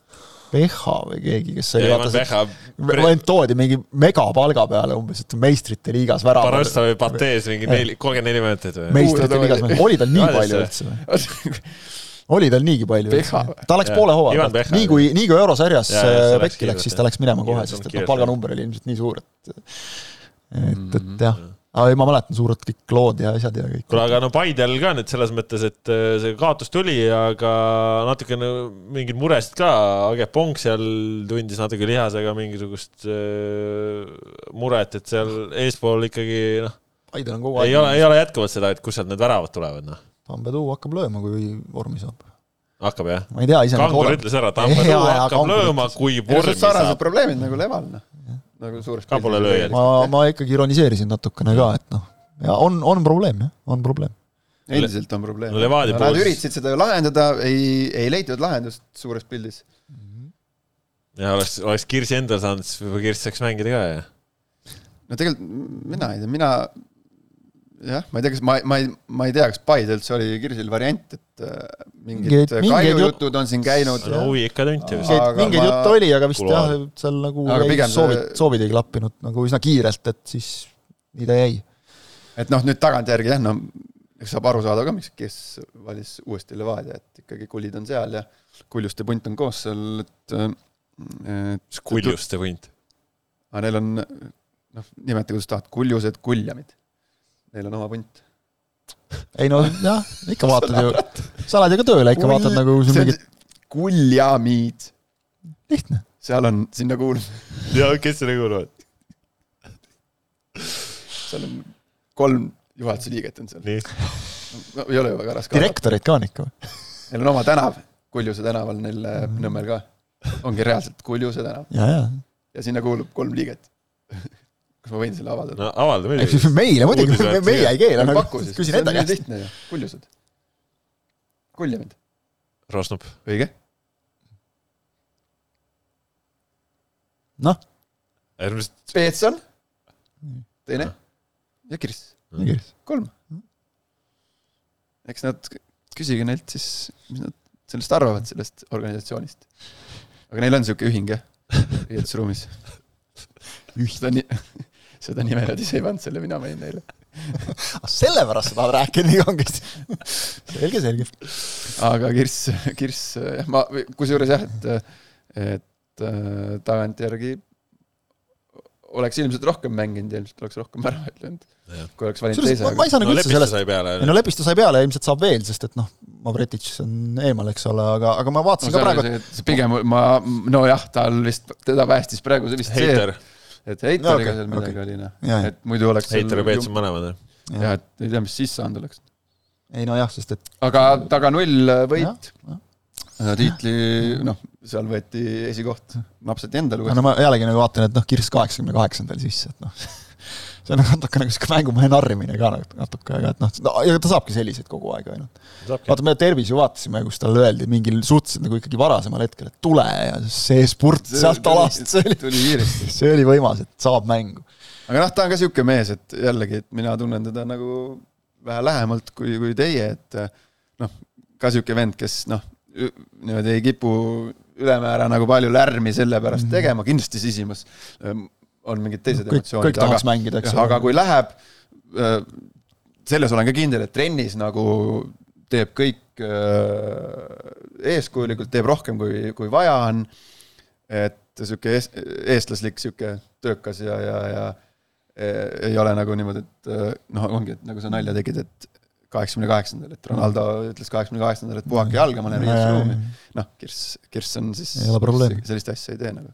Peha või keegi, kes oli, vaata see vend toodi mingi megapalga peale umbes, et meistrite liigas värava. Barõsta või Patees mingi neli, kolmkümmend neli minutit või? meistrite liigas, oli tal nii palju üldse või? oli tal niigi palju ta läks poole hooaega Peha, nii kui, nii kui eurosarjas jaa, see läks pekki läks, siis ta läks minema kohe, sest et noh, palganumber oli ilmselt nii suur, et et, et jah. Aga ei, ma mäletan suured kõik lood ja asjad ja kõik. kuule, aga no Paidel ka nüüd selles mõttes, et äh, see kaotus tuli, aga natukene mingeid muresid ka, Age Pong seal tundis natuke lihasega mingisugust äh, muret, et seal eespool ikkagi noh, Paidel on kogu aeg. ei ole, ei ole jätkuvalt seda, et kust sealt need väravad tulevad, noh. Tambetuu hakkab lööma, kui vormi saab. hakkab jah? ma ei tea ise. Kangur ütles ära, jaa, hakkab lööma, kui vormi sarnased saab. probleemid nagu Leval, noh. Nagu suures Ka pole lööjad. ma, ma ikkagi ironiseerisin natukene ka, et noh, ja on, on probleem jah, on probleem. endiselt on probleem no Nad poolt- üritasid seda ju lahendada, ei, ei leitud lahendust suures pildis. ja oleks, oleks Kirsi endal saanud, siis võib-olla Kirss saaks mängida ka ja. no tegelikult mina ei tea, mina jah, ma ei tea, kas ma, ma ei, ma ei tea, kas Paide üldse oli Kirsil variant, et äh, mingid Mingeid- mingeid Kalju jut- jutud on siin käinud. no huvi ikka tunti vist. Mingeid, ma- jutte oli, aga vist jah Kuluaar., seal nagu Aga ei, pigem see- soovid, soovid ei klappinud nagu üsna kiirelt, et siis nii ta jäi. et noh, nüüd tagantjärgi jah, no eks saab aru saada ka, miks, kes valis uuesti Levadia, et ikkagi kullid on seal ja kuljuste punt on koos seal, et et kuljuste punt. aga neil on noh, nimeta kuidas tahad, kuljused kuljamid. Neil on oma punt. ei no jah, ikka vaatad ju, sa lähed ju ka tööle, ikka vaatad nagu siin mingit, kuljamiid, lihtne. seal on, sinna kuulub, ja kes selle kuuluvad? seal on kolm juhatuse liiget on seal no,. ei ole ju väga raske. direktorid ka on ikka või? Neil on oma tänav, Kuljuse tänaval neil äh, Nõmmel ka. ongi reaalselt Kuljuse tänav ja, ja. ja sinna kuulub kolm liiget. Kas ma võin selle avaldada? no avalda muidugi. meile muidugi, meie ei keela, küsin enda käest. lihtne ju, Kuljused. Kuljamid, Rosnup. õige. noh, äärmiselt, Peetson, teine ja Kirss, kolm. eks nad, küsige neilt siis, mis nad sellest arvavad, sellest organisatsioonist. aga neil on niisugune ühing jah, riietusruumis. ni-, seda nime nad ise ei pannud, selle mina panin neile. Ah, sellepärast sa tahad rääkida nii kangesti. selge, selge. aga Kirss, Kirss jah, ma, kusjuures jah, et, et äh, tagantjärgi oleks ilmselt rohkem mänginud ja ilmselt oleks rohkem löönud, Jah. kui oleks valinud teise ma ei saa no nagu üldse Lepiste sellest, sai peale. ei no Lepistu sai peale ja ilmselt saab veel, sest et noh, Mavretitš on eemal, eks ole, aga, aga ma vaatasin no, ka praegu, see, see pigem ma, nojah, tal vist, teda päästis praegu see vist see, Heiter, et Heiteriga okei, seal midagi okei. oli noh et muidu oleks seal Heiter ja Peets on mõlemad. et jah, et ei tea, mis siis saanud oleks. ei nojah, sest et aga taga null võit jah., tiitli, noh, seal võeti esikoht, napsati endale no ma jällegi nagu vaatan, et noh, Kirss kaheksakümne kaheksandal sisse, et noh, see on natuke nagu sihuke mängumehe narrimine ka nat- natuke, aga et noh no,, ja ta saabki selliseid kogu aeg ainult. vaata, me Tervis ju vaatasime, kus talle öeldi mingil suhteliselt nagu ikkagi varasemal hetkel, et tule ja see spurt sealt alast, see oli, see oli võimas, et saab mängu. aga noh, ta on ka sihuke mees, et jällegi, et mina tunnen teda nagu vähe lähemalt kui, kui teie, et noh, ka sihuke vend, kes noh, niimoodi ei kipu ülemäära nagu palju lärmi selle pärast tegema, kindlasti sisimas ähm, on mingid teised kõik, emotsioonid, kõik tahaks mängida, eks jah, aga kui läheb, selles olen ka kindel, et trennis nagu teeb kõik äh, eeskujulikult, teeb rohkem kui, kui vaja on. et sihuke ees, eestlaslik sihuke töökas ja, ja, ja eh, ei ole nagu niimoodi, et noh, ongi, et nagu sa nalja tegid, et kaheksakümne kaheksandal, et Ronaldo ütles kaheksakümne kaheksandal, et puhake jalga, ma lähen riietusruumi. noh, Kirss, Kirss on siis sellist asja ei tee nagu.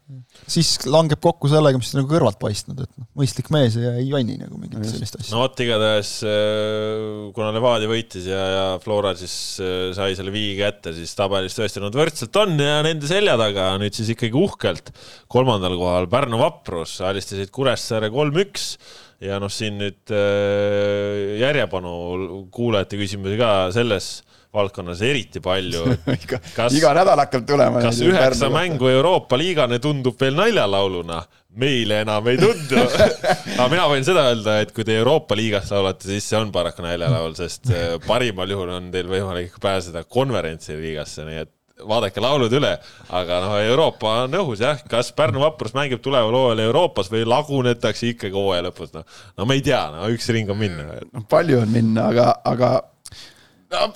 siis langeb kokku sellega, mis nagu kõrvalt paistnud, et noh, mõistlik mees ja ei jonni nagu mingit No sellist asja. no vot, igatahes äh, kuna Levadia võitis ja, ja Flora siis äh, sai selle viigi kätte, siis tabelis tõesti nad võrdselt on ja nende selja taga nüüd siis ikkagi uhkelt kolmandal kohal Pärnu Vaprus alistasid Kuressaare kolm-üks ja noh, siin nüüd äh, järjepanu kuulajate küsimusi ka selles valdkonnas eriti palju. Kas-, iga nädal hakkab tulema. kas üheksa mängu Euroopa liigane tundub veel naljalauluna? meile enam ei tundu. aga mina võin seda öelda, et kui te Euroopa liigast laulate, siis see on paraku naljalaul, sest äh, parimal juhul on teil võimalik pääseda konverentsiliigasse, nii et vaadake laulud üle, aga noh, Euroopa on õhus jah, kas Pärnu Vaprus mängib tuleval hooajal Euroopas või lagunetakse ikkagi hooaja lõpus, noh. no me ei tea, no üks ring on minna. noh, palju on minna, aga, aga no,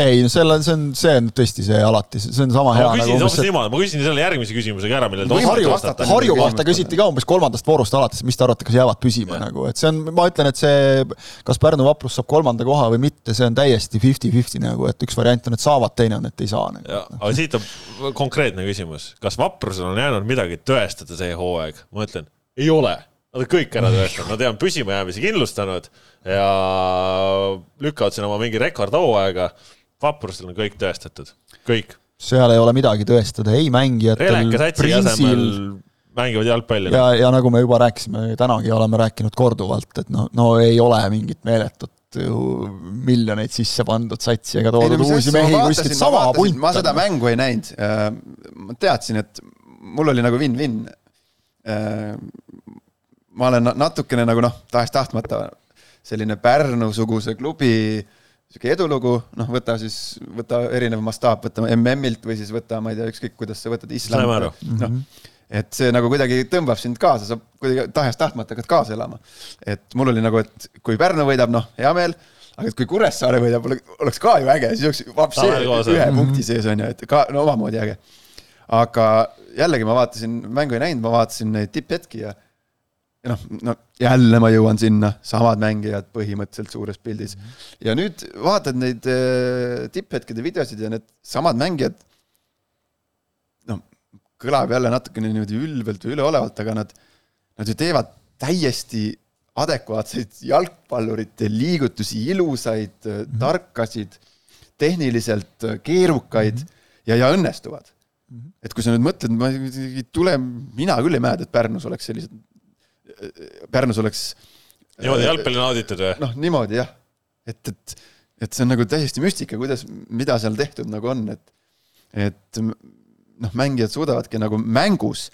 ei, no selle, see on, see on tõesti see alati, see on sama hea ma küsin nagu hoopis niimoodi, ma küsin selle järgmise küsimusega ära, millele te vastata. vastata. Harju kohta küsiti ka umbes kolmandast voorust alates, mis te arvate, kas jäävad püsima ja. nagu, et see on, ma ütlen, et see, kas Pärnu vaprus saab kolmanda koha või mitte, see on täiesti fifty-fifty nagu, et üks variant on, et saavad, teine on, et ei saa nagu.. aga siit on konkreetne küsimus, kas Vaprusel on jäänud midagi tõestada see hooaeg? ma ütlen, ei ole. Nad on kõik ära tõestanud, nad on püsimajäämisi kindlustanud ja lükkavad siin oma mingi rekordhooaega. Vaprusel on kõik tõestatud, kõik. seal ei ole midagi tõestada ei mängijatel asemel mängivad jalgpalli. ja, ja nagu me juba rääkisime tänagi, oleme rääkinud korduvalt, et no, no ei ole mingit meeletut ju miljoneid sisse pandud satsi ega toodud uusi mehi kuskilt sama punt. ma seda mängu ei näinud. ma teadsin, et mul oli nagu win-win. Ma olen na- natukene nagu noh, tahes-tahtmata selline Pärnu-suguse klubi sihuke edulugu, noh, võta siis, võta erinev mastaap, võta MM-ilt või siis võta, ma ei tea, ükskõik kuidas sa võtad islam. noh, et see nagu kuidagi tõmbab sind kaasa, sa kuidagi tahes-tahtmata hakkad kaasa elama. et mul oli nagu, et kui Pärnu võidab, noh, hea meel, aga et kui Kuressaare võidab, oleks ka ju äge, siis oleks koos, ühe jah. punkti sees on ju, et ka no omamoodi äge. aga jällegi ma vaatasin, mängu ei näinud, ma vaatasin neid tipphetki ja ja noh, no jälle ma jõuan sinna, samad mängijad põhimõtteliselt suures pildis. ja nüüd vaatad neid äh, tipphetkede videosid ja need samad mängijad, noh, kõlab jälle natukene niimoodi ülbelt või üleolevalt, aga nad, nad ju teevad täiesti adekvaatseid jalgpallurite liigutusi, ilusaid mm, -hmm. tarkasid, tehniliselt äh, keerukaid mm -hmm. ja, ja õnnestuvad mm. -hmm. et kui sa nüüd mõtled, ma ei tule, mina küll ei mäleta, et Pärnus oleks sellised, Pärnus oleks niimoodi jalgpalli nauditud või? noh, niimoodi jah, et, et, et see on nagu täiesti müstika, kuidas, mida seal tehtud nagu on, et, et noh, mängijad suudavadki nagu mängus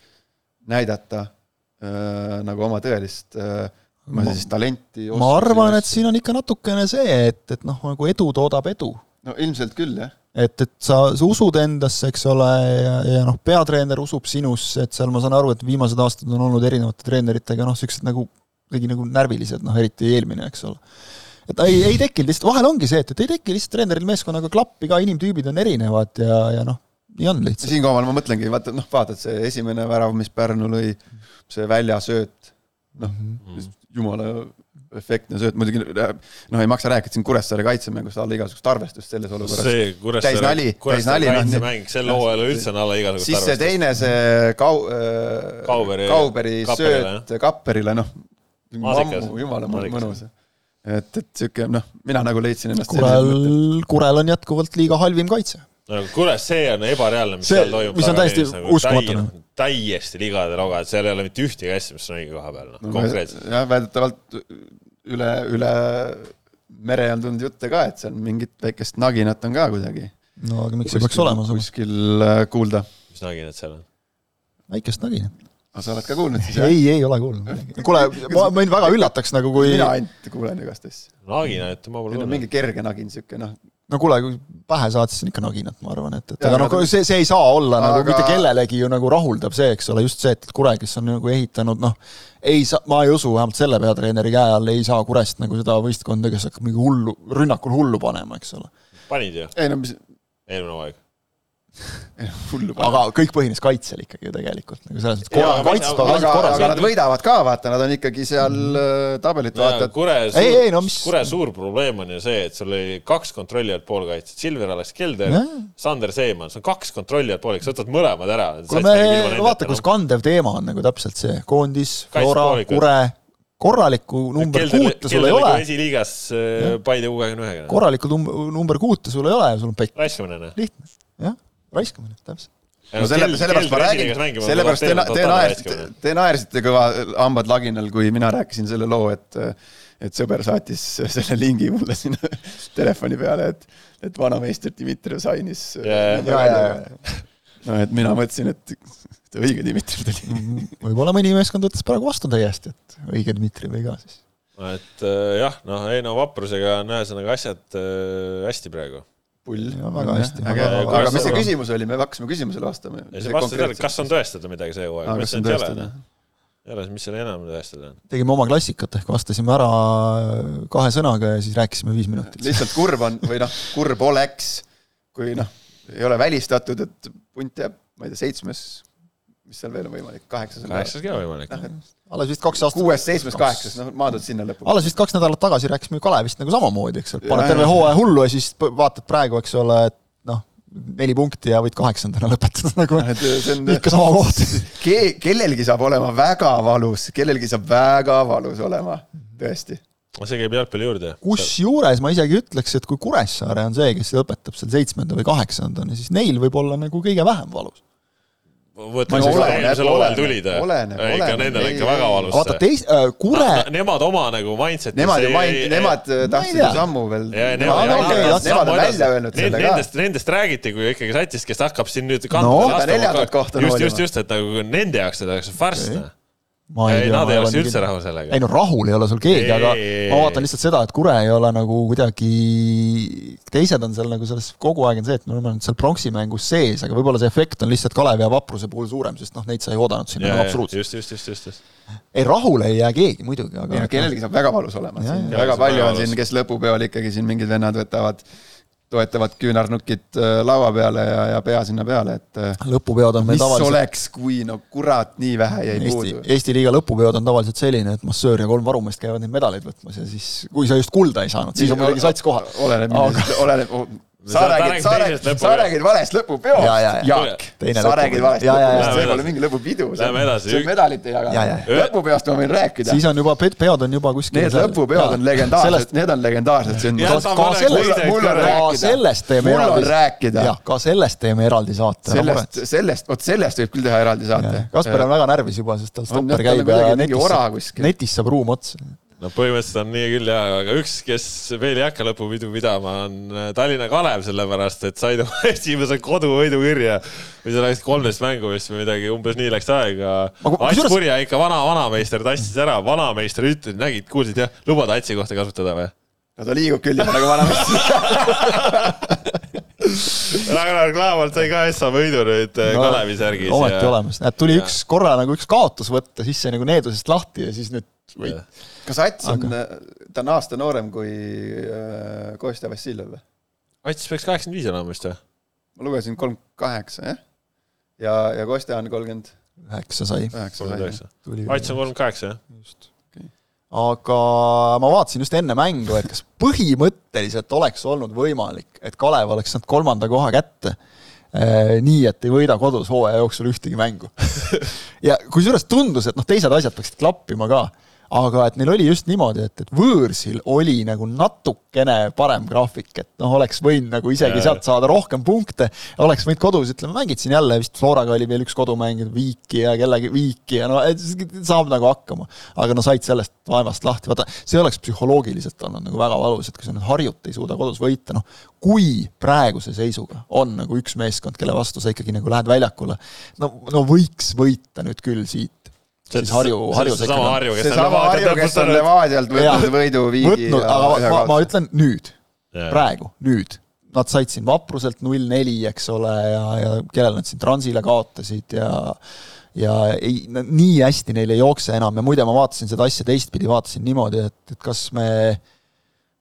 näidata äh, nagu oma tõelist äh, ma Ma- siis talenti. ma arvan, et siin on ikka natukene see, et, et noh, nagu edu toodab edu no ilmselt küll jah, et, et sa, sa usud endasse, eks ole, ja, ja noh, peatreener usub sinusse, et seal ma saan aru, et viimased aastad on olnud erinevate treeneritega noh, niisugused nagu kuidagi nagu närvilised, noh eriti eelmine, eks ole. et ei, ei tekkinud lihtsalt, vahel ongi see, et, et ei teki lihtsalt treeneril meeskonnaga klappi ka, inimtüübid on erinevad ja, ja noh, nii on lihtsalt. siinkohal ma mõtlengi, vaata noh, vaatad see esimene värav, mis Pärnu lõi, see väljasööt, noh, jumala efektne sööt, muidugi noh, ei maksa rääkida siin Kuressaare kaitsemängust alla igasugust arvestust selles olukorras. see Täis nali, Kuressaare, Kuressaare noh, kaitsemäng sel hooajal üldse on alla igasugust siis see teine, see Kau-, Kauberi- Kauberi Kapperile, sööt Kapperile, noh, ammu jumala mõnus. et, et sihuke noh, mina nagu leidsin ennast Kurel, Kurel on jätkuvalt liiga halvim kaitse. no kuule, see on ebareaalne, mis See- seal toimub. mis on täiesti uskumatu, noh. täiesti ligade loga, et seal ei ole mitte ühtegi asja, mis on õige koha peal, noh, konkreetselt. jah, väidetavalt üle, üle mere on tulnud jutte ka, et seal mingit väikest naginat on ka kuidagi. no aga miks ei peaks olema samas, kuskil äh, kuulda. mis naginad seal on? väikest naginat. aga sa oled ka kuulnud siis jah? ei, ei ole kuulnud. kuule, ma, mind väga üllataks nagu, kui mina ainult kuulen igast asju. naginat ma pole kuulnud. mingi kerge nagin, sihuke noh, no kuule, kui pähe saad, siis on ikka naginat, ma arvan, et, et Jaa, aga noh see, see ei saa olla aga... nagu Aga- mitte kellelegi ju nagu rahuldav see, eks ole, just see, et Kure, kes on nagu ehitanud noh, ei saa, ma ei usu, vähemalt selle peatreeneri käe all ei saa Kurest nagu seda võistkonda, kes hakkab mingi hullu, rünnakul hullu panema, eks ole. panid ju, ei no mis, eelmine hooaeg. aga kõik põhines kaitsel ikkagi ju tegelikult, nagu selles mõttes korra- aga- kaitsta aga- aga, korras. aga nad võidavad ka, vaata, nad on ikkagi seal äh, tabelit vaata, Kure ei, suur, ei no mis Kure suur probleem on ju see, et sul oli kaks kontrollijat poolkaitset, Silver Alex Kelder Jah., Sander Seeman, see on kaks kontrollijat pooleks, sa võtad mõlemad ära. kuule me, vaata, kus kandev teema on nagu täpselt see, koondis, Flora. Kure, korralikku number kuute sul ei ole, esiliigas äh, Paide U kahekümne ühega. korralikku num- number kuute sul ei ole ja sul on pekk, raiskamine, noh. lihtne, jah, raiskamine, täpselt. no selle, sellepärast ma räägin, sellepärast te, te naersite, te naersite kõva hambad laginal, kui mina rääkisin selle loo, et et sõber saatis selle lingi mulle sinna telefoni peale, et, et vanameister Dmitrijev sainis. Jaa, ja, ja, ja no et mina mõtlesin, et õige Dmitrijev tuli. võib-olla mõni meeskond võttis praegu vastu täiesti, et õige Dmitri või ka siis. et äh, jah, noh, Heino vaprusega on ühesõnaga asjad äh, hästi praegu. Pull väga hästi, aga aga, aga mis see küsimus oli, me hakkasime küsimusele vastama. ja see vastus oli, kas on tõestada midagi see hooaeg, kas on tõestada?. ei ole, mis seal enam tõestada on. tegime oma klassikat ehk vastasime ära kahe sõnaga ja siis rääkisime viis minutit. lihtsalt kurb on või noh, kurb oleks, kui noh, ei ole välistatud, et punt jääb, ma ei tea, seitsmes, mis seal veel on võimalik, kaheksas on kaheksas ka võimalik. alles vist kaks aastat kuues, seitsmes, kaheksas, noh, maandud sinna lõppu. alles vist kaks nädalat tagasi rääkisime ju Kalevist nagu samamoodi, eks ole, paned terve hooaja hullu ja siis vaatad praegu, eks ole, et noh, neli punkti ja võid kaheksandana lõpetada nagu et see on ikka sama koht. ke-, kellelgi saab olema väga valus, kellelgi saab väga valus olema, tõesti. see käib jalgpalli juurde. kusjuures ma isegi ütleks, et kui Kuressaare on see, kes lõpetab seal seitsmenda või kaheksandana, siis neil võib olla nagu kõige vähem valus. Siis oleneb, eelmisel hooajal tulid. oleneb, ikka nendel ikka väga valus. vaata teis- äh,, Kure, Nemad oma nagu mindset'is Nemad ju ei- nemad äh, tahtsid ju sammu veel. nemad no on välja öelnud selle ka. Nendest, nendest räägiti kui ikkagi satist, kes hakkab siin nüüd No, ta neljandat kohta just, just, just, et nagu nende jaoks seda oleks farss. Ma ei, ei tea, nad ei ei ole oleks nii üldse rahul sellega ei. no rahul ei ole sul keegi, aga ma vaatan lihtsalt seda, et Kure ei ole nagu kuidagi, teised on seal nagu selles, kogu aeg on see, et me oleme nüüd seal pronksi mängus sees, aga võib-olla see efekt on lihtsalt Kalevi ja Vapruse puhul suurem, sest noh, neid sa ei oodanud sinna nagu absoluutselt. just, just, just, just, just. ei, rahule ei jää keegi muidugi, aga ei no kellelgi saab väga valus olema, väga palju on siin, kes lõpupeol ikkagi siin mingid vennad võtavad, toetavad küünarnukid äh, laua peale ja, ja pea sinna peale, et äh, lõpupeod on meil mis tavaliselt oleks, kui no kurat, nii vähe jäi Eesti puudu,. Eesti liiga lõpupeod on tavaliselt selline, et massöör ja kolm varumeest käivad neid medaleid võtmas ja siis, kui sa just kulda ei saanud, siis on muidugi sats kohal. oleneb oleneb, sa räägid, sa räägid, sa räägid valest lõpupeost, Ja, ja, ja. Jaak. Sa räägid valest Ja, ja, ja. lõpupeost, see pole mingi lõpupidu. Lähme edasi. see on medalite Ja, ja. jagamine. lõpupeost ma võin rääkida. siis on juba, peod on juba kuskil Need lõpupeod on legendaarsed, need on legendaarsed, see on Jah, ka, sellest mul on rääkida. sellest teeme on eraldi jah, ka sellest teeme eraldi saate. sellest, sellest, vot sellest võib küll teha eraldi saate. Kasper on väga närvis juba, sest tal On stopper on käib ja kuidagi mingi netis netis saab ruum otsa. No põhimõtteliselt on nii küll jaa, aga üks, kes veel ei hakka lõpupidu pidama, on äh, Tallinna Kalev, sellepärast et said oma esimese koduvõidu kirja. või seal läks kolmteist mängu vist või midagi, umbes nii läks aega. Ats Purje ikka vana, vanameister tassis ära, vanameister ütles, nägid, kuulsid jah, lubad Atsi kohta kasutada või? no ta liigub küll juba nagu vanamees. Ragnar Klaavalt sai ka Essa võidu nüüd no, No, Kalevi särgis. ometi ja... olemas, näed, tuli Ja. üks korra nagu üks kaotus võtta, siis sai nagu needusest lahti ja siis nüüd võit. Kas Ats on, ta on aasta noorem kui äh, Kostja Vassiljev või? Ats peaks kaheksakümmend viis olema vist või? ma lugesin kolmkümmend kaheksa, jah? ja, ja Kostja on kolmkümmend üheksa sai. Ats on kolmkümmend kaheksa jah. just. aga ma vaatasin just enne mängu, et kas põhimõtteliselt oleks olnud võimalik, et Kalev oleks saanud kolmanda koha kätte eh, nii, et ei võida kodus hooaja jooksul ühtegi mängu. ja kusjuures tundus, et noh, teised asjad peaksid klappima ka, aga et neil oli just niimoodi, et, et võõrsil oli nagu natukene parem graafik, et noh, oleks võinud nagu isegi Jaa. sealt saada rohkem punkte, oleks võinud kodus, ütleme, mängid siin jälle vist Floraga oli veel üks kodumäng, Viiki ja kellegi Viiki ja no et saab nagu hakkama. aga no said sellest vaevast lahti, vaata see oleks psühholoogiliselt olnud nagu väga valus, et kui sa nüüd Harjut ei suuda kodus võita, noh kui praeguse seisuga on nagu üks meeskond, kelle vastu sa ikkagi nagu lähed väljakule, no, no võiks võita nüüd küll siit. Siis Harju, Harju seesama Harju, kes on Harju, kes on Levadialt võtnud Jah. võidu viigi võtnud, aga ma, ma ütlen nüüd, praegu, nüüd. Nad said siin Vapruselt null neli, eks ole, ja, ja kellele nad siin Transile kaotasid ja ja ei, nii hästi neil ei jookse enam ja muide, ma vaatasin seda asja teistpidi, vaatasin niimoodi, et, et kas me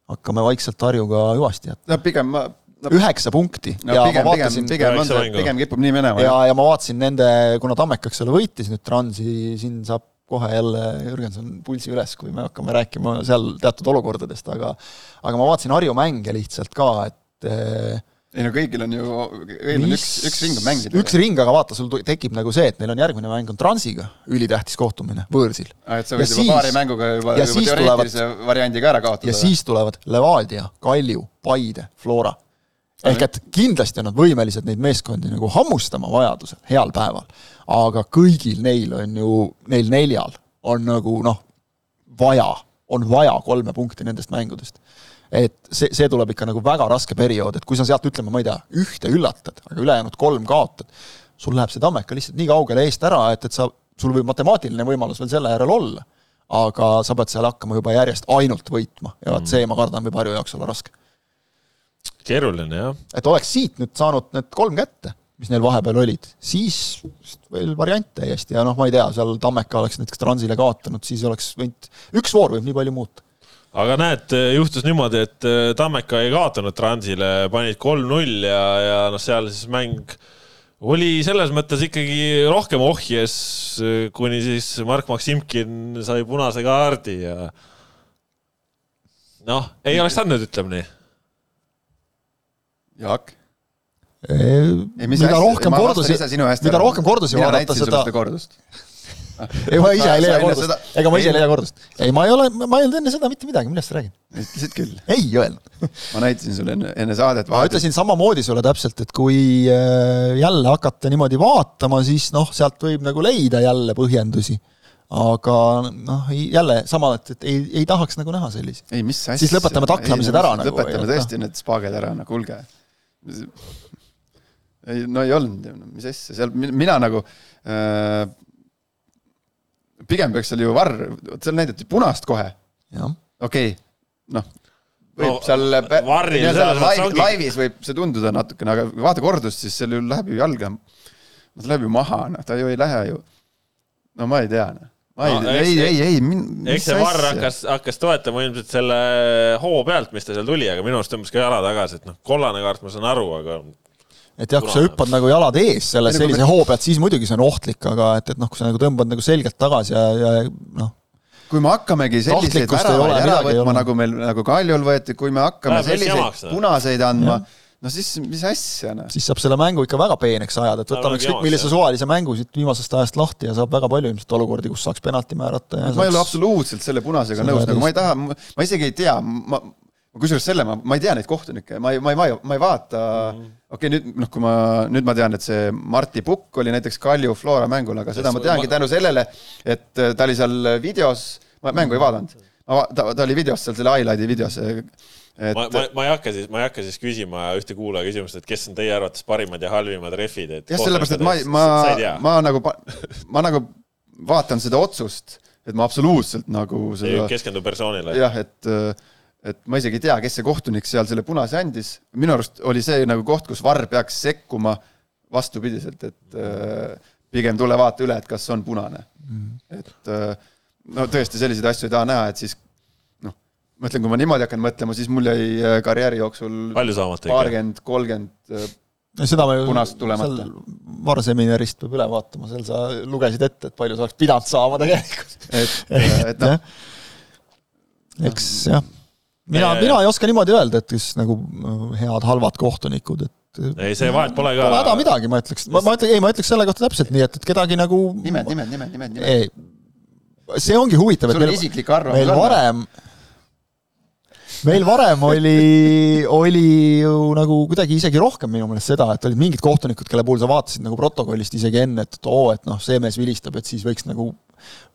hakkame vaikselt Harjuga hüvasti jätma. no pigem ma, no, üheksa punkti no ja pigem, ma pigem, vaatasin pigem mängu. pigem kipub nii minema. ja, ja ma vaatasin nende, kuna Tammeka, eks ole, võitis nüüd Transi, siin saab kohe jälle Jürgenson pulsi üles, kui me hakkame rääkima seal teatud olukordadest, aga aga ma vaatasin Harju mänge lihtsalt ka, et eh, ei no kõigil on ju, kõigil on üks, üks ring on mängida. üks ring, aga vaata, sul tekib nagu see, et neil on järgmine mäng on Transiga, ülitähtis kohtumine, võõrsil. et sa ja võid juba siis- paari mänguga juba, ja juba teoreetilise variandiga ära kaotada. ja siis tulevad Levadia, Kalju, Paide, Flora. Ehk et kindlasti on nad võimelised neid meeskondi nagu hammustama vajadusel, heal päeval. aga kõigil neil on ju, neil neljal on nagu noh, vaja, on vaja kolme punkti nendest mängudest. et see, see tuleb ikka nagu väga raske periood, et kui sa sealt ütleme, ma ei tea, ühte üllatad, aga ülejäänud kolm kaotad, sul läheb see Tammeka lihtsalt nii kaugele eest ära, et, et sa, sul võib matemaatiline võimalus veel selle järel olla. aga sa pead seal hakkama juba järjest ainult võitma ja vot see, ma kardan, võib Harju jaoks olla raske keeruline jah. et oleks siit nüüd saanud need kolm kätte, mis neil vahepeal olid, siis veel variant täiesti ja noh, ma ei tea, seal Tammeka oleks näiteks Transile kaotanud, siis oleks võinud, üks voor võib nii palju muuta. aga näed, juhtus niimoodi, et äh, Tammeka ei kaotanud Transile, panid kolm-null ja, ja noh, seal siis mäng oli selles mõttes ikkagi rohkem ohjes, kuni siis Mark Maksimkin sai punase kaardi ja noh, ei oleks andnud, ütleme nii Jaak? mida rohkem kordusi, mida rohkem kordusi vaadata, seda. ei, ma ise ei leia kordust, ega ma ise ei leia kordust. ei, ma ei ole, ma ei öelnud enne seda mitte midagi, millest sa räägid? ütlesid küll. ei öelnud ma näitasin sulle enne, enne saadet. ma ütlesin samamoodi sulle täpselt, et kui äh, jälle hakata niimoodi vaatama, siis noh, sealt võib nagu leida jälle põhjendusi aga noh, jälle sama, et, et ei, ei tahaks nagu näha ei, asja. siis lõpetame taklamised ära nagu. lõpetame tõesti need spaaged ära, no kuulge ei, no ei olnud, mis asja, seal mina nagu äh, pigem peaks seal ju varr, seal näidati punast kohe. okei okay,, noh, võib no, seal nii-öelda live, laivis võib see tunduda natukene, aga vaata kordust, siis seal ju läheb ju jalga, no ta läheb ju maha, noh, ta ju ei lähe ju, no ma ei tea, noh ei no,, ei, ei, ei, ei. eks see varr hakkas, hakkas toetama ilmselt selle hoo pealt, mis ta seal tuli, aga minu arust tõmbas ka jala tagasi, et noh, kollane kaart ma saan aru, aga et jah, kui sa hüppad nagu jalad ees selle sellise me... hoo pealt, siis muidugi see on ohtlik, aga et, et noh, kui sa nagu tõmbad nagu selgelt tagasi ja, ja noh. kui me hakkamegi selliseid väravaid ära võtma, nagu meil, nagu Kaljul võeti, kui me hakkame Läheb selliseid punaseid andma, no siis mis asja, noh. siis saab selle mängu ikka väga peeneks ajada, et võtame ükskõik millise suvalise mängu siit viimasest ajast lahti ja saab väga palju ilmselt olukordi, kus saaks penalti määrata. ma saaks... ei ole absoluutselt selle punasega nõus, nagu ma ei taha, ma isegi ei tea, ma, kusjuures selle ma, ma ei tea neid kohtunikke, ma ei, ma ei, ma ei, ma ei vaata mm -hmm., okei okay,, nüüd noh, kui ma, nüüd ma tean, et see Marti Pukk oli näiteks Kalju Flora mängul, aga seda ma teangi tänu sellele, et ta oli seal videos, ma mängu ei vaadanud, ta, ta oli videos seal selle highlight'i videos. Et... ma, ma, ma ei hakka siis, ma ei hakka siis küsima ühte kuulaja küsimust, et kes on teie arvates parimad ja halvimad rehvid, et jah, sellepärast, et ma, ma, ma nagu, ma nagu vaatan seda otsust, et ma absoluutselt nagu seda... ei keskendu persoonile. jah, et et ma isegi ei tea, kes see kohtunik seal selle punase andis, minu arust oli see nagu koht, kus Varr peaks sekkuma vastupidiselt, et äh, pigem tule vaata üle, et kas on punane. Mm.. et äh, no tõesti, selliseid asju ei taha näha, et siis ma ütlen, kui ma niimoodi hakkan mõtlema, siis mul jäi äh, karjääri jooksul paarkümmend, kolmkümmend äh, seda ma ju seal varseminarist peab üle vaatama, seal sa lugesid ette, et palju sa oleks pidanud saama tegelikult. et, et noh. eks jah mina, mina ei oska niimoodi öelda, et kes nagu äh, head-halvad kohtunikud, et ei, see vahet pole ka. Pole häda midagi, ma ütleks, ma, ma ütleks, ei, ma ütleks selle kohta täpselt nii, et, et kedagi nagu nimed, nimed, nimed, nimed, nimed. see ongi huvitav, et meil, meil varem, meil varem oli, oli ju nagu kuidagi isegi rohkem minu meelest seda, et olid mingid kohtunikud, kelle puhul sa vaatasid nagu protokollist isegi enne, et oo, et noh, see mees vilistab, et siis võiks nagu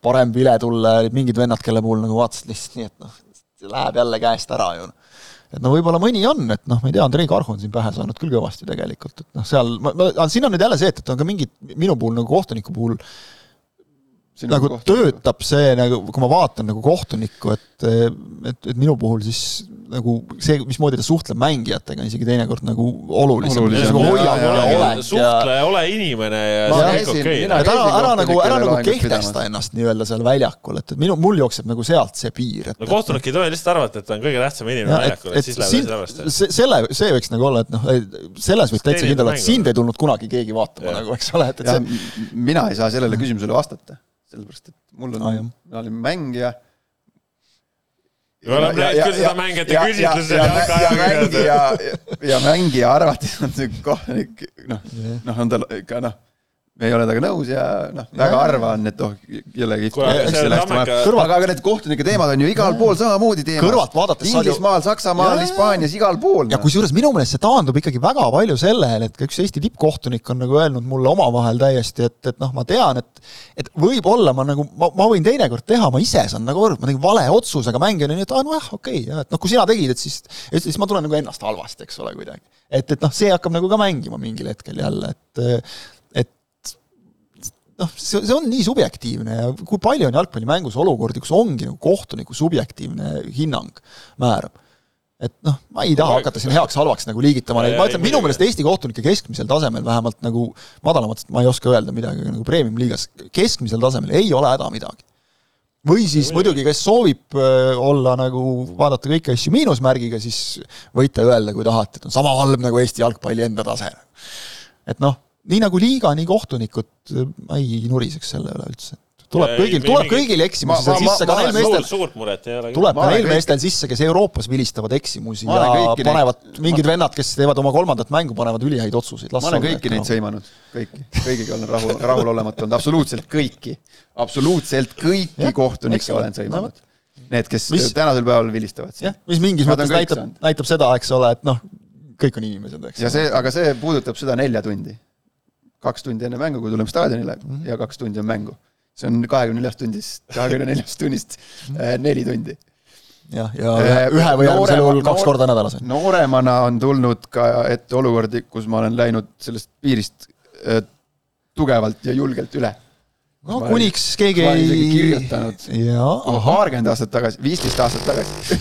parem vile tulla, olid mingid vennad, kelle puhul nagu vaatasid lihtsalt nii, et noh, läheb jälle käest ära ju. et no võib-olla mõni on, et noh, ma ei tea, Andrei Karhu on siin pähe saanud küll kõvasti tegelikult, et noh, seal, ma, ma, siin on nüüd jälle see, et, et on ka mingid, minu puhul nagu kohtuniku puhul nagu kohtuniku. töötab see nagu, kui ma vaatan nagu kohtunikku, et, et, et minu puhul siis nagu see, mismoodi ta suhtleb mängijatega, on isegi teinekord nagu olulisem. Nagu suhtleja, ole inimene ja see on kõik okei. ära, ära nagu, ära nagu kehtesta ennast nii-öelda seal väljakul, et, et minu, mul jookseb nagu sealt see piir. no kohtunik ei tohi lihtsalt arvata, et ta on kõige tähtsam inimene väljakul, et siis läheb asi halvasti. selle, see võiks nagu olla, et noh, selles võid täitsa kindel olla, et sind ei tulnud kunagi keegi vaatama nagu, eks ole, et, et see. mina ei saa sellele küsimusele vastata, sellepärast et mul on, mina olin mängija. Me oleme näinud küll seda mängijate küsitlusi ja, ja, ja, mängija, ja mängija arvates on see kohtunik, noh, noh, on tal ikka noh, ei ole temaga nõus ja noh, väga harva on, et oh, jällegi. Kuule, aga, aga need kohtunike teemad on ju igal pool samamoodi teemad. Inglismaal, Saksamaal. Hispaanias, igal pool. noh. ja kusjuures minu meelest see taandub ikkagi väga palju sellele, et ka üks Eesti tippkohtunik on nagu öelnud mulle omavahel täiesti, et, et noh, ma tean, et et võib-olla ma nagu, ma, ma võin teinekord teha, ma ise saan nagu aru, et ma tegin vale otsuse, aga mängija on nii, et aa nojah, okei okay,, et noh, kui sina tegid, et siis, siis ma tunnen nagu ennast halvasti, eks ole, kuidagi. et, et noh, see hakkab nagu ka mängima mingil hetkel jälle, et noh, see, see on nii subjektiivne ja kui palju on jalgpallimängus olukordi, kus ongi nagu kohtuniku subjektiivne hinnang määrab et noh, ma ei taha hakata siin heaks-halvaks nagu liigitama neid, ma ütlen, minu meelest Eesti kohtunike keskmisel tasemel vähemalt nagu madalamatest ma ei oska öelda midagi, nagu premium-liigas keskmisel tasemel ei ole häda midagi. või siis muidugi, kes soovib äh, olla nagu, vaadata kõiki asju miinusmärgiga, siis võite öelda, kui tahate, et on sama halb nagu Eesti jalgpalli enda tase. et noh, nii nagu liiga, nii kohtunikud, ma ei nuriseks selle üle üldse. tuleb kõigil, tuleb mingi- kõigil eksimusi Ma- seal ma- sisse, ka ma- neil ma- meestel tuleb Ma ka neil meestel sisse, kes Euroopas vilistavad eksimusi Ma ja panevad, mingid vennad, kes teevad oma kolmandat mängu, panevad ülihäid otsuseid. ma olen kõiki neid sõimanud, kõiki, kõigiga olen rahul, rahulolematu olnud, absoluutselt kõiki, absoluutselt kõiki kohtunikke olen sõimanud. Need, kes Mis- tänasel päeval vilistavad jah mis mingis mõttes näitab näitab seda, eks ole, et noh, kõik on inimesed, eks ja see, aga see puudutab seda nelja tundi. Kaks tundi enne mängu, kui tuleme staadionile Mhm. ja kaks tundi on mängu. see on kahekümne neljast tundist, kahekümne neljast tunnist äh, neli tundi. jah, ja Eh, ühe, ühe või noorema- juhul kaks korda nädalas. nooremana on tulnud ka ette olukordi, kus ma olen läinud sellest piirist äh, tugevalt ja julgelt üle. no kuniks keegi ma olen isegi ei kirjutanud. paarkümmend aastat tagasi, viisteist aastat tagasi.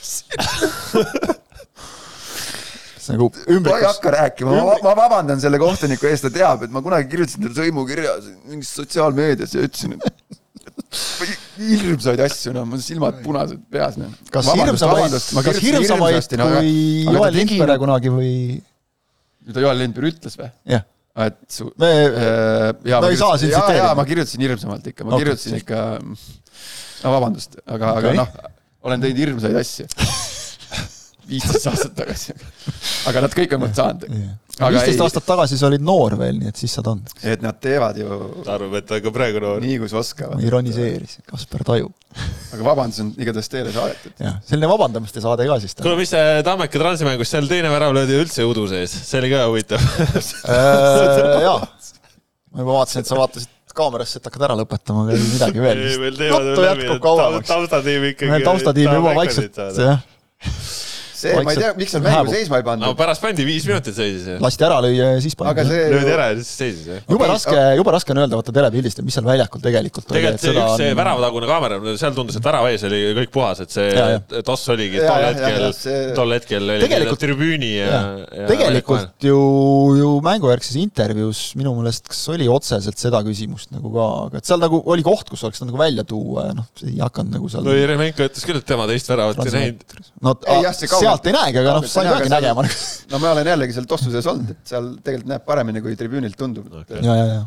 see nagu ma ei ümbrikus, hakka rääkima, ma, ma vabandan selle kohtuniku eest, ta teab, et ma kunagi kirjutasin talle sõimukirja mingis sotsiaalmeedias ja ütlesin, et hirmsaid asju, noh, mul silmad punased peas, noh. kas hirmsamaid, kas hirmsamaid kui Joel Lindpere kunagi või mida Joel Lindberg ütles või? jah, et su me äh, No ma ei saa sind tsiteerida. ma kirjutasin hirmsamalt ikka, ma Okei. kirjutasin ikka, no vabandust, aga okay., aga noh, olen teinud hirmsaid asju. viisteist aastat tagasi. aga nad kõik on mult saanud. aga viisteist ei, aastat tagasi sa olid noor veel, nii et siis saad anda. et nad teevad ju ta arvab, et ta on ka praegu noor. nii, kus oskavad ma. ironiseerisin, Kaspar Taju. aga vabandus on igatahes teile saadetud. jah, selline vabandamiste saade ka siis kuule, mis see Tammeka transimängus, seal teine värav löödi üldse udu sees, see oli ka huvitav. Äh, jaa, ma juba vaatasin, et sa vaatasid kaamerasse, et hakkad ära lõpetama, aga ei midagi veel. taustatiim ikkagi. taustatiim juba vaikselt, jah, see, ma ei tea, miks nad mängu seisma ei no pannud. pärast pandi viis minutit seisis ju. lasti ära lüüa ja siis aga panna. see löödi ära ja siis seisis ju. jube Okei, raske, jube raske on öelda, vaata telepildist, et mis seal väljakul tegelikult oli, tegelikult et see üks see on väravatagune kaamera, seal tundus, et värava ees oli kõik puhas, et see Ja, ja. toss oligi Ja, tol hetkel ja, see-, tol hetkel oli Tegelikult- tribüüni ja, ja tegelikult ju, ju mängujärgses intervjuus minu meelest kas oli otseselt seda küsimust nagu ka, aga et seal nagu oli koht, kus oleks nagu välja tuua ja noh, ei hakanud nagu seal no Jeremenko ütles küll, et tema teist väravat ei näinud. no Ei, jah, see kaugelt- sealt ei näegi, aga noh, sa ei peagi nägema. no ma olen jällegi seal tossu sees olnud, et seal tegelikult näeb paremini, kui tribüünilt tundub Okei. ja, ja, ja.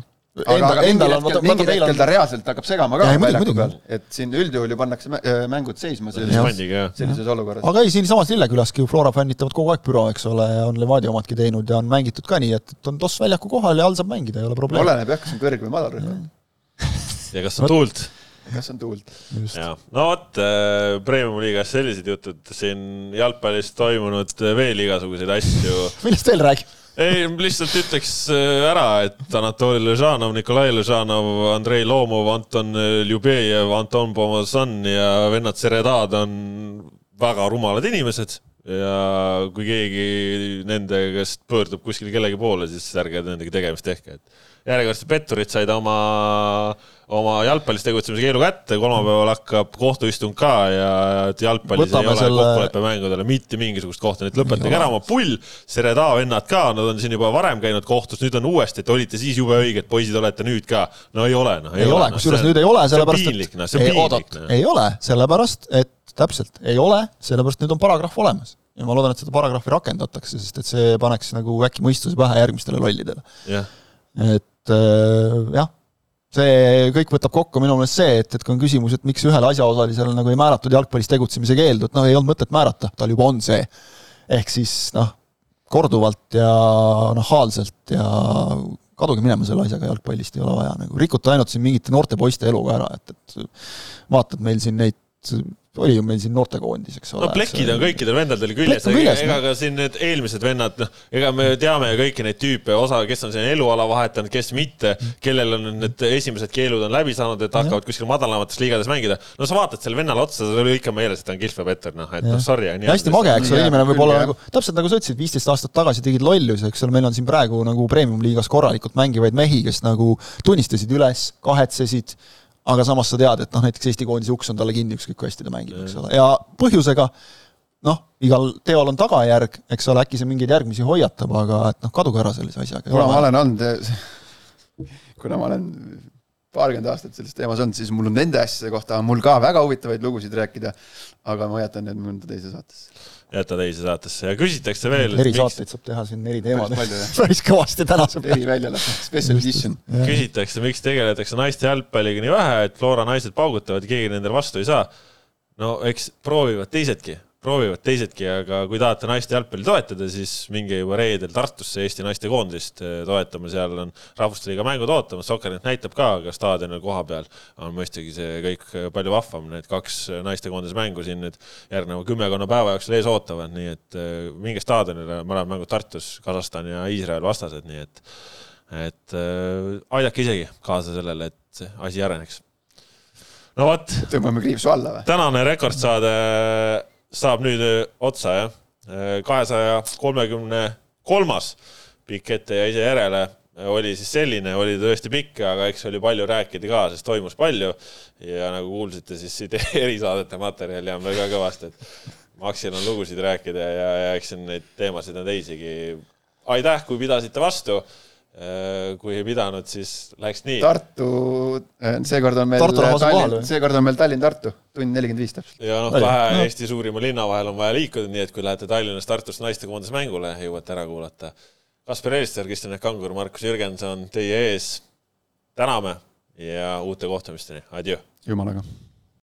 aga, Enda, aga mingil endal on, hetkel, vaata, mingil hetkel on ta reaalselt hakkab segama ka väljaku peal, et siin üldjuhul ju pannakse äh, mängud seisma sellises, sellises olukorras. aga ei, siinsamas Lillekülaski ju Flora fännitavad kogu aeg büro, eks ole, ja on Levadia omadki teinud ja on mängitud ka nii, et, et on toss väljaku kohal ja all saab mängida, ei ole probleemi. oleneb jah, kas on kõrg või madal rühm, ja kas on tuult? Kas on tuult. no vot äh,, Premium-liigas sellised jutud, siin jalgpallis toimunud veel igasuguseid asju millest veel räägib? ei, lihtsalt ütleks äh, ära, et Anatoli Lõžanov, Nikolai Lõžanov, Andrei Lomov, Anton Ljubejev, Anton Pomozan ja vennad Seredad on väga rumalad inimesed ja kui keegi nende käest pöördub kuskil kellegi poole, siis ärge nendega tegemist tehke, et järjekordsed petturid said oma, oma jalgpallis tegutsemise keelu kätte, kolmapäeval hakkab kohtuistung ka ja et jalgpallis Võtame ei ole selle- kokkuleppemängudele mitte mingisugust kohta, nii et lõpetage ära oma pull, Sereda vennad ka, nad on siin juba varem käinud kohtus, nüüd on uuesti, et olite siis jube õiged poisid, olete nüüd ka. no ei ole noh. ei ole, kusjuures nüüd ei ole, sellepärast see on piinlik, noh, see on ei, oodata, noh. ei ole, sellepärast et täpselt. Ei ole, sellepärast nüüd on paragrahv olemas. Ja ma loodan, et seda paragrahvi rakendatakse, sest et see paneks nagu äkki mõistuse pähe järgmistele lollidele. jah, et äh, jah, see kõik võtab kokku minu meelest see, et, et kui on küsimus, et miks ühele asjaosalisele nagu ei määratud jalgpallis tegutsemise keeldu, et noh, ei olnud mõtet määrata, tal juba on see. ehk siis noh, korduvalt ja nahaalselt ja kaduge minema selle asjaga, jalgpallist ei ole vaja nagu, rikute ainult siin mingite noorte poiste elu ka ära, et, et vaatad meil siin neid oli ju meil siin noortekoondis, eks ole. no plekid on kõikidel vendadel küljes, ega, ega ka siin need eelmised vennad, noh, ega me teame ju kõiki neid tüüpe, osa, kes on siin eluala vahetanud, kes mitte, kellel on need esimesed keelud on läbi saanud, et hakkavad kuskil madalamates liigades mängida. no sa vaatad sellele vennale otsa, sul oli ikka meeles, et ta on Kilfe Petter, noh, et noh, sorry. ja hästi mage, eks ole, inimene võib olla nagu, täpselt nagu sa ütlesid, viisteist aastat tagasi tegid lollusi, eks ole, meil on siin praegu nagu premium-liigas korralikult mängivaid mehi, kes nagu tunnistasid üles, kahetsesid aga samas sa tead, et noh, näiteks Eesti koondise uks on talle kinni, ükskõik kui hästi ta mängib, eks ole, ja põhjusega noh, igal teol on tagajärg, eks ole, äkki see mingeid järgmisi hoiatab, aga et noh, kaduge ära sellise asjaga. kuna ma olen olnud, kuna ma olen paarkümmend aastat selles teemas olnud, siis mul on nende asjade kohta on mul ka väga huvitavaid lugusid rääkida, aga ma jätan need mõnda teise saatesse. Jäta teise saatesse. Ja küsitakse veel. erisaateid saab teha siin eri teemadel päris kõvasti täna saab eri välja lasta, special edition. küsitakse, miks tegeletakse naiste jalgpalliga nii vähe, et Flora naised paugutavad, keegi nendele vastu ei saa. no eks proovivad teisedki proovivad teisedki, aga kui tahate naiste jalgpalli toetada, siis minge juba reedel Tartusse Eesti naistekoondist eh, toetama, seal on Rahvuste Liiga mängud ootamas, Sokkernet näitab ka, aga staadionil kohapeal on mõistagi see kõik palju vahvam, need kaks naistekoondise mängu siin nüüd järgneva kümmekonna päeva jooksul ees ootavad, nii et eh, minge staadionile, mõlemad mängud Tartus, Kasahstan ja Iisrael vastased, nii et et äh, aidake isegi kaasa sellele, et see asi areneks. no vot. tõmbame kriipsu alla või? tänane rekordsaade saab nüüd äh, otsa, jah. Äh, kahesaja kolmekümne kolmas pikk ette ja ise järele oli siis selline, oli tõesti pikk, aga eks oli palju rääkida ka, sest toimus palju. ja nagu kuulsite, siis siit erisaadete materjali on väga kõvasti, et Maksil on lugusid rääkida ja, ja eks siin neid teemasid on teisigi. aitäh, kui pidasite vastu Äh, kui ei pidanud, siis läks nii. Tartu, äh, seekord on meil Tallinn, seekord on meil Tallinn-Tartu, tund nelikümmend viis täpselt. ja noh, kahe Eesti suurima linna vahel on vaja liikuda, nii et kui lähete Tallinnast Tartust naistekoondise mängule, jõuate ära kuulata. Kaspar Eelister, Kristjan Kangur, Markus Jürgenson teie ees. täname ja uute kohtumisteni, adjöö. jumalaga